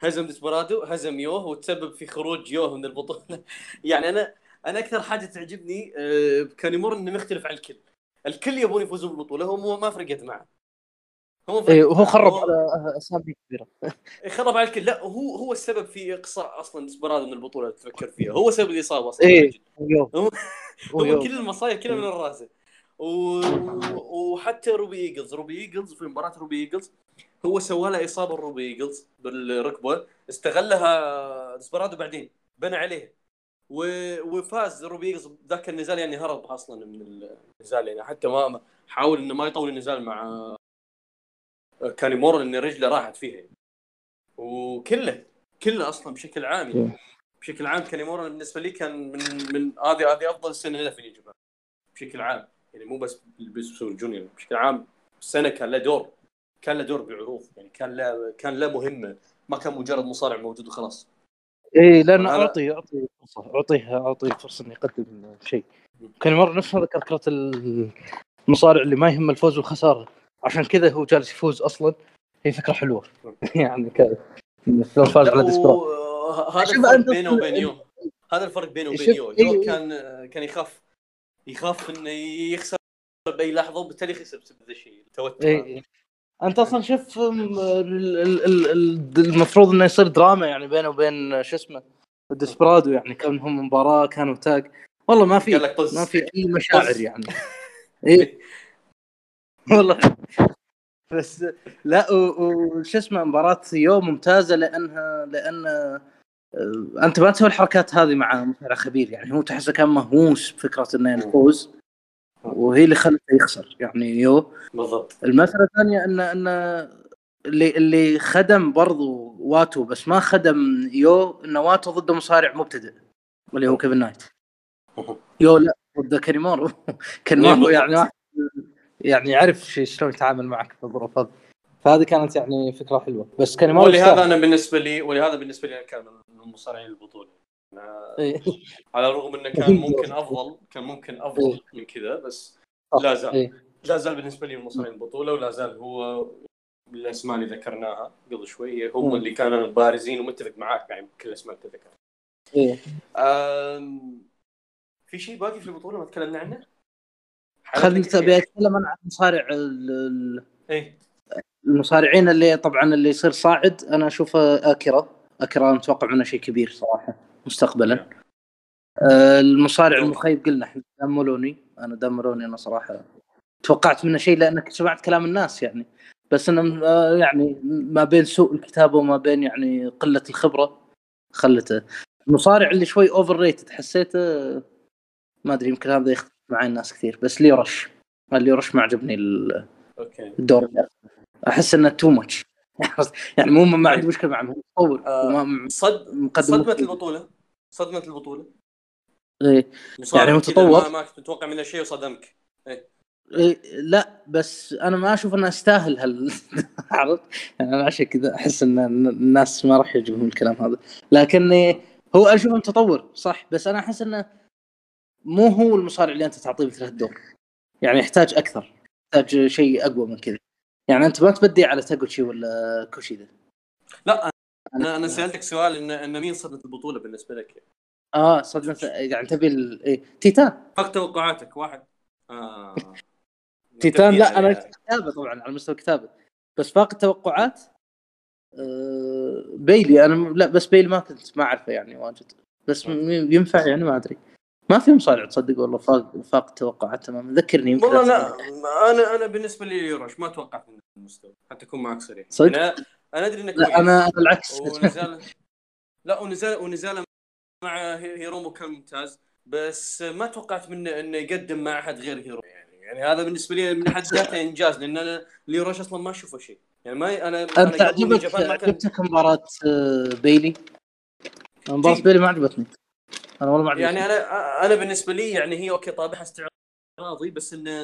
هزم ديسبرادو هزم يوه وتسبب في خروج يوه من البطولة. يعني أنا أنا أكثر حاجة تعجبني آه، بكانيمارو انه مختلف عن الكل. الكل يبون يفوزون بالبطوله هو ما فرقت معه. هو ما فرقت اي وهو. خرب هو- على أسامي كبيرة. خرب على الكل. لا هو هو السبب في إقصاء أصلا ديسبرادو من البطولة تفكر فيها. هو سبب الإصابة أصلا. إيه هو- هو. كل المصايب كلها من راسه و... وحتى روبي إيجلز. روبي إيجلز في مباراة روبي إيجلز هو سوى له إصابة روبي إيجلز بالركبه استغلها ديسبرادو بعدين بنى عليه. و... وفاز روبي إيجلز ذاك النزال يعني هرب أصلا من النزال يعني حتى ما حاول إنه ما يطول النزال مع كانيمورا لأن رجله راحت فيها. يعني. وكله كله أصلا بشكل عام يعني. بشكل عام كانيمورا بالنسبة لي كان من من هذه هذه أفضل سنه له في جابان بشكل عام. يعني مو بس بس الجونيور بشكل عام السنة كان له دور كان له دور بعروض يعني كان له كان له مهمة ما كان مجرد مصارع موجود وخلاص. اي لأن أنا- أعطي أعطي فرصة أعطيه أعطيه فرصة انه يقدم شيء. كان مرة نفس هذا character المصارع اللي ما يهم الفوز والخسارة. عشان كذا هو جالس يفوز أصلا هي فكرة حلوة. يعني كذا لو فاز على و- هذا الفرق بينه وبين يوه هذا الفرق بينه وبين يوه إيه، يوه إيه. كان كان يخاف. يخاف إنه يخسر بأي لحظة وبالتالي خسر بسبب ذا الشيء التوتر. هذا. اي أنت أصلا شوف المفروض إنه يصير دراما يعني بينه وبين شو اسمه ديسبرادو يعني كان هم مباراة كانوا tag والله ما في ما في أي مشاعر. يعني. اي والله. بس لا وش اسمه مباراة يوه ممتازة لأنها لأن أنت ما تسوي الحركات هذه مع مصارع خبير يعني هو تحسه كان مهووس بفكرة إنه يفوز وهي اللي خلته يخسر يعني يوه. بالضبط. المسألة الثانية ان إن اللي اللي خدم برضو واتو بس ما خدم يوه انه واتو ضد مصارع مبتدئ اللي هو كيفن نايت. يوه لا ضد كانيمارو بالضبط. يعني واحد يعني يعرف شلون يتعامل معك في الظروف هذه. فهذه كانت يعني فكرة حلوة. بس كانيمارو ولهذا. أنا بالنسبة لي ولهذا بالنسبة لي أنا كان من المصارعين البطولة إيه. على الرغم إنه كان ممكن أفضل كان ممكن أفضل من كذا بس. لا زال إيه. لا زال بالنسبة لي من مصارعين البطولة ولا زال هو الأسماء اللي ذكرناها قبل شوي هم. اللي كانوا بارزين ومتفق معاك يعني بكل الأسماء اللي تذكر إيه. أم... في شيء باقي في البطولة ما تكلمنا عنه؟ خليني أبي أتكلم أنا عن مصارع ال- إيه المصارعين اللي طبعا اللي يصير صاعد أنا أشوفه اكيرا اكيرا متوقع منه شيء كبير صراحة مستقبلا. آه، المصارع. المخيب قلنا إحنا دام مولوني. أنا دام مولوني أنا صراحة توقعت منه شيء لأنك سمعت كلام الناس يعني. بس إنه آه، يعني ما بين سوء الكتابة وما بين يعني قلة الخبرة خلته. المصارع اللي شوي اوفر ريتد حسيته ما أدري يمكن هذا يختلف معي الناس كثير بس لي رش اللي رش ما عجبني ال- أوكي الدور. ده. أحس إنه تو ماتش يعني مو ما عندي مشكلة معه هو مطور آه، صد صدمة البطولة. صدمة البطولة. مصارع يعني هو كذا تطور. ما, كنت متوقع منه شيء وصدمك. إيه، لا بس أنا ما أشوف إنه يستاهل هال عرفت؟ يعني أنا عشان كذا أحس إن الناس ما راح يعجبهم الكلام هذا. لكن هو أشوفه متطور صح. بس أنا أحس إنه مو هو المصارع اللي أنت تعطيه مثل هالدور. يعني يحتاج أكثر يحتاج شيء أقوى من كذا. يعني أنت ما تبدي على تاغوتشي ولا كوشيدا لا أنا أنا سألتك سؤال ان إن مين صدمة البطولة بالنسبة لك؟ آه صدمة يعني تبي ال... إيه. تيتان فق توقعاتك واحد آه. تيتان لا أنا. كتابة طبعا على مستوى الكتابه بس فاق التوقعات آه بيلي أنا لا بس بيلي ما كنت ما أعرفه يعني واجد بس م- ينفع يعني ما أدري ما في مصارع تصدق والله فاق فاق التوقعات تماما ذكرني يمكن والله لا. أنا أنا بالنسبة لي يوروش ما توقعت منه المستوى. حتى أكون معك صريح صدق؟ أنا أنا أدري إنك لا أنا العكس. ونزاله لا ونزاله ونزاله مع هي- هيرومو كان ممتاز بس ما توقعت منه إنه يقدم مع أحد غير هيرومو. يعني يعني هذا بالنسبة لي من حد ذاته إنجاز لأن أنا ليو رش أصلا ما أشوفه شيء. يعني ما أنا أنت ما كان عجبتك مباراة آه، بيلي؟ مباراة. بيلي ما عجبتني. أنا والله ما عجبتني يعني أنا أنا بالنسبة لي يعني هي أوكي طابعها استعراضي بس انه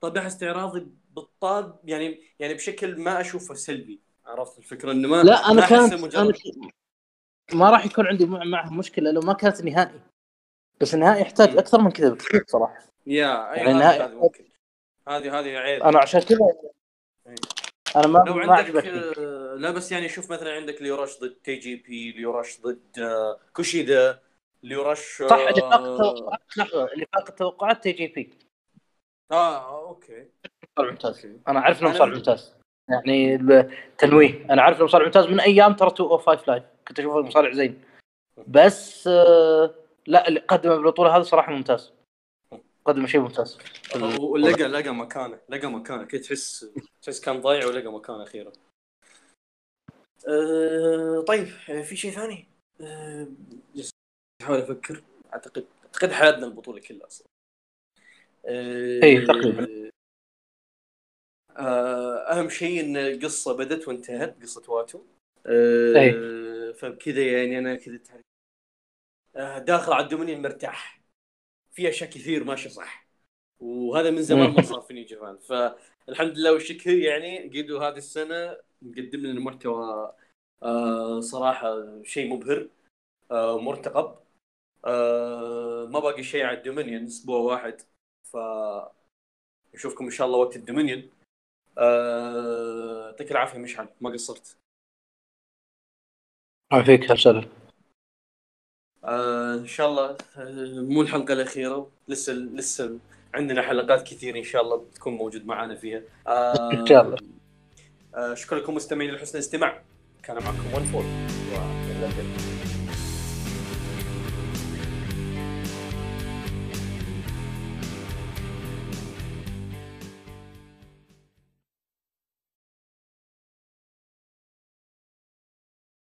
طابعها استعراضي بالطاب يعني يعني بشكل ما أشوفه سلبي. عرفت الفكرة؟ إنه ما لا أنا ما كانت أحسه أنا ما راح يكون عندي مع- معه مشكلة لو ما كانت نهائي. بس النهائي يحتاج. أكثر من كذا بكثير صراحة. يا أي يعني هذه نهائي- هذه ممكن. هذه هذه عيب. أنا عشان كذا إيه. أنا ما لو ما عندك آه، لا بس يعني شوف مثلا عندك ليو رش ضد TJP ليو رش ضد آه، كوشيدا. ليو رش صح اللي فاق آه، التوقعات لحظه اللي فاق التوقعات TJP. آه أوكي. مصارع ممتاز. أنا عارف انه مصارع ممتاز. يعني التنويه أنا عارف انه مصارع ممتاز من أيام ترى 205 Live كنت اشوفه مصارع زين. بس آه، لا اللي قدمه بالبطولة هذه صراحة ممتاز. قدم شيء ممتاز. ولقى لقى مكانه لقى مكانه. كي تحس تحس كان ضايع ولقى مكانه أخيرا. أه طيب آه، في شيء ثاني؟ أه أحاول أفكر. أعتقد أعتقد حلبنا البطولة كلها أصلا. أه إيه، تقريباً. آه، أهم شيء إن القصة بدت وانتهت قصة واتو. أه إيه. فبكذا يعني أنا كذا آه، داخل على الدومينيون مرتاح. في أشياء كثير ماشي صح. وهذا من زمان ما صار في نيو جابان فالحمد لله والشكر يعني جيدو هذه السنة. مقدم لنا محتوى آه صراحة شيء مبهر آه مرتقب. آه ما باقي شيء على الدومينيون أسبوع واحد. ف نشوفكم إن شاء الله وقت الدومينيون. آه، يعطيك العافية مشعل ما قصرت. يعافيك آه إن شاء الله آه، مو الحلقة الأخيرة لسه لسه عندنا حلقات كثير إن شاء الله بتكون موجود معنا فيها. إن شاء الله. شكرا لكم مستمعين لحسن الاستماع. كان معكم ون فور.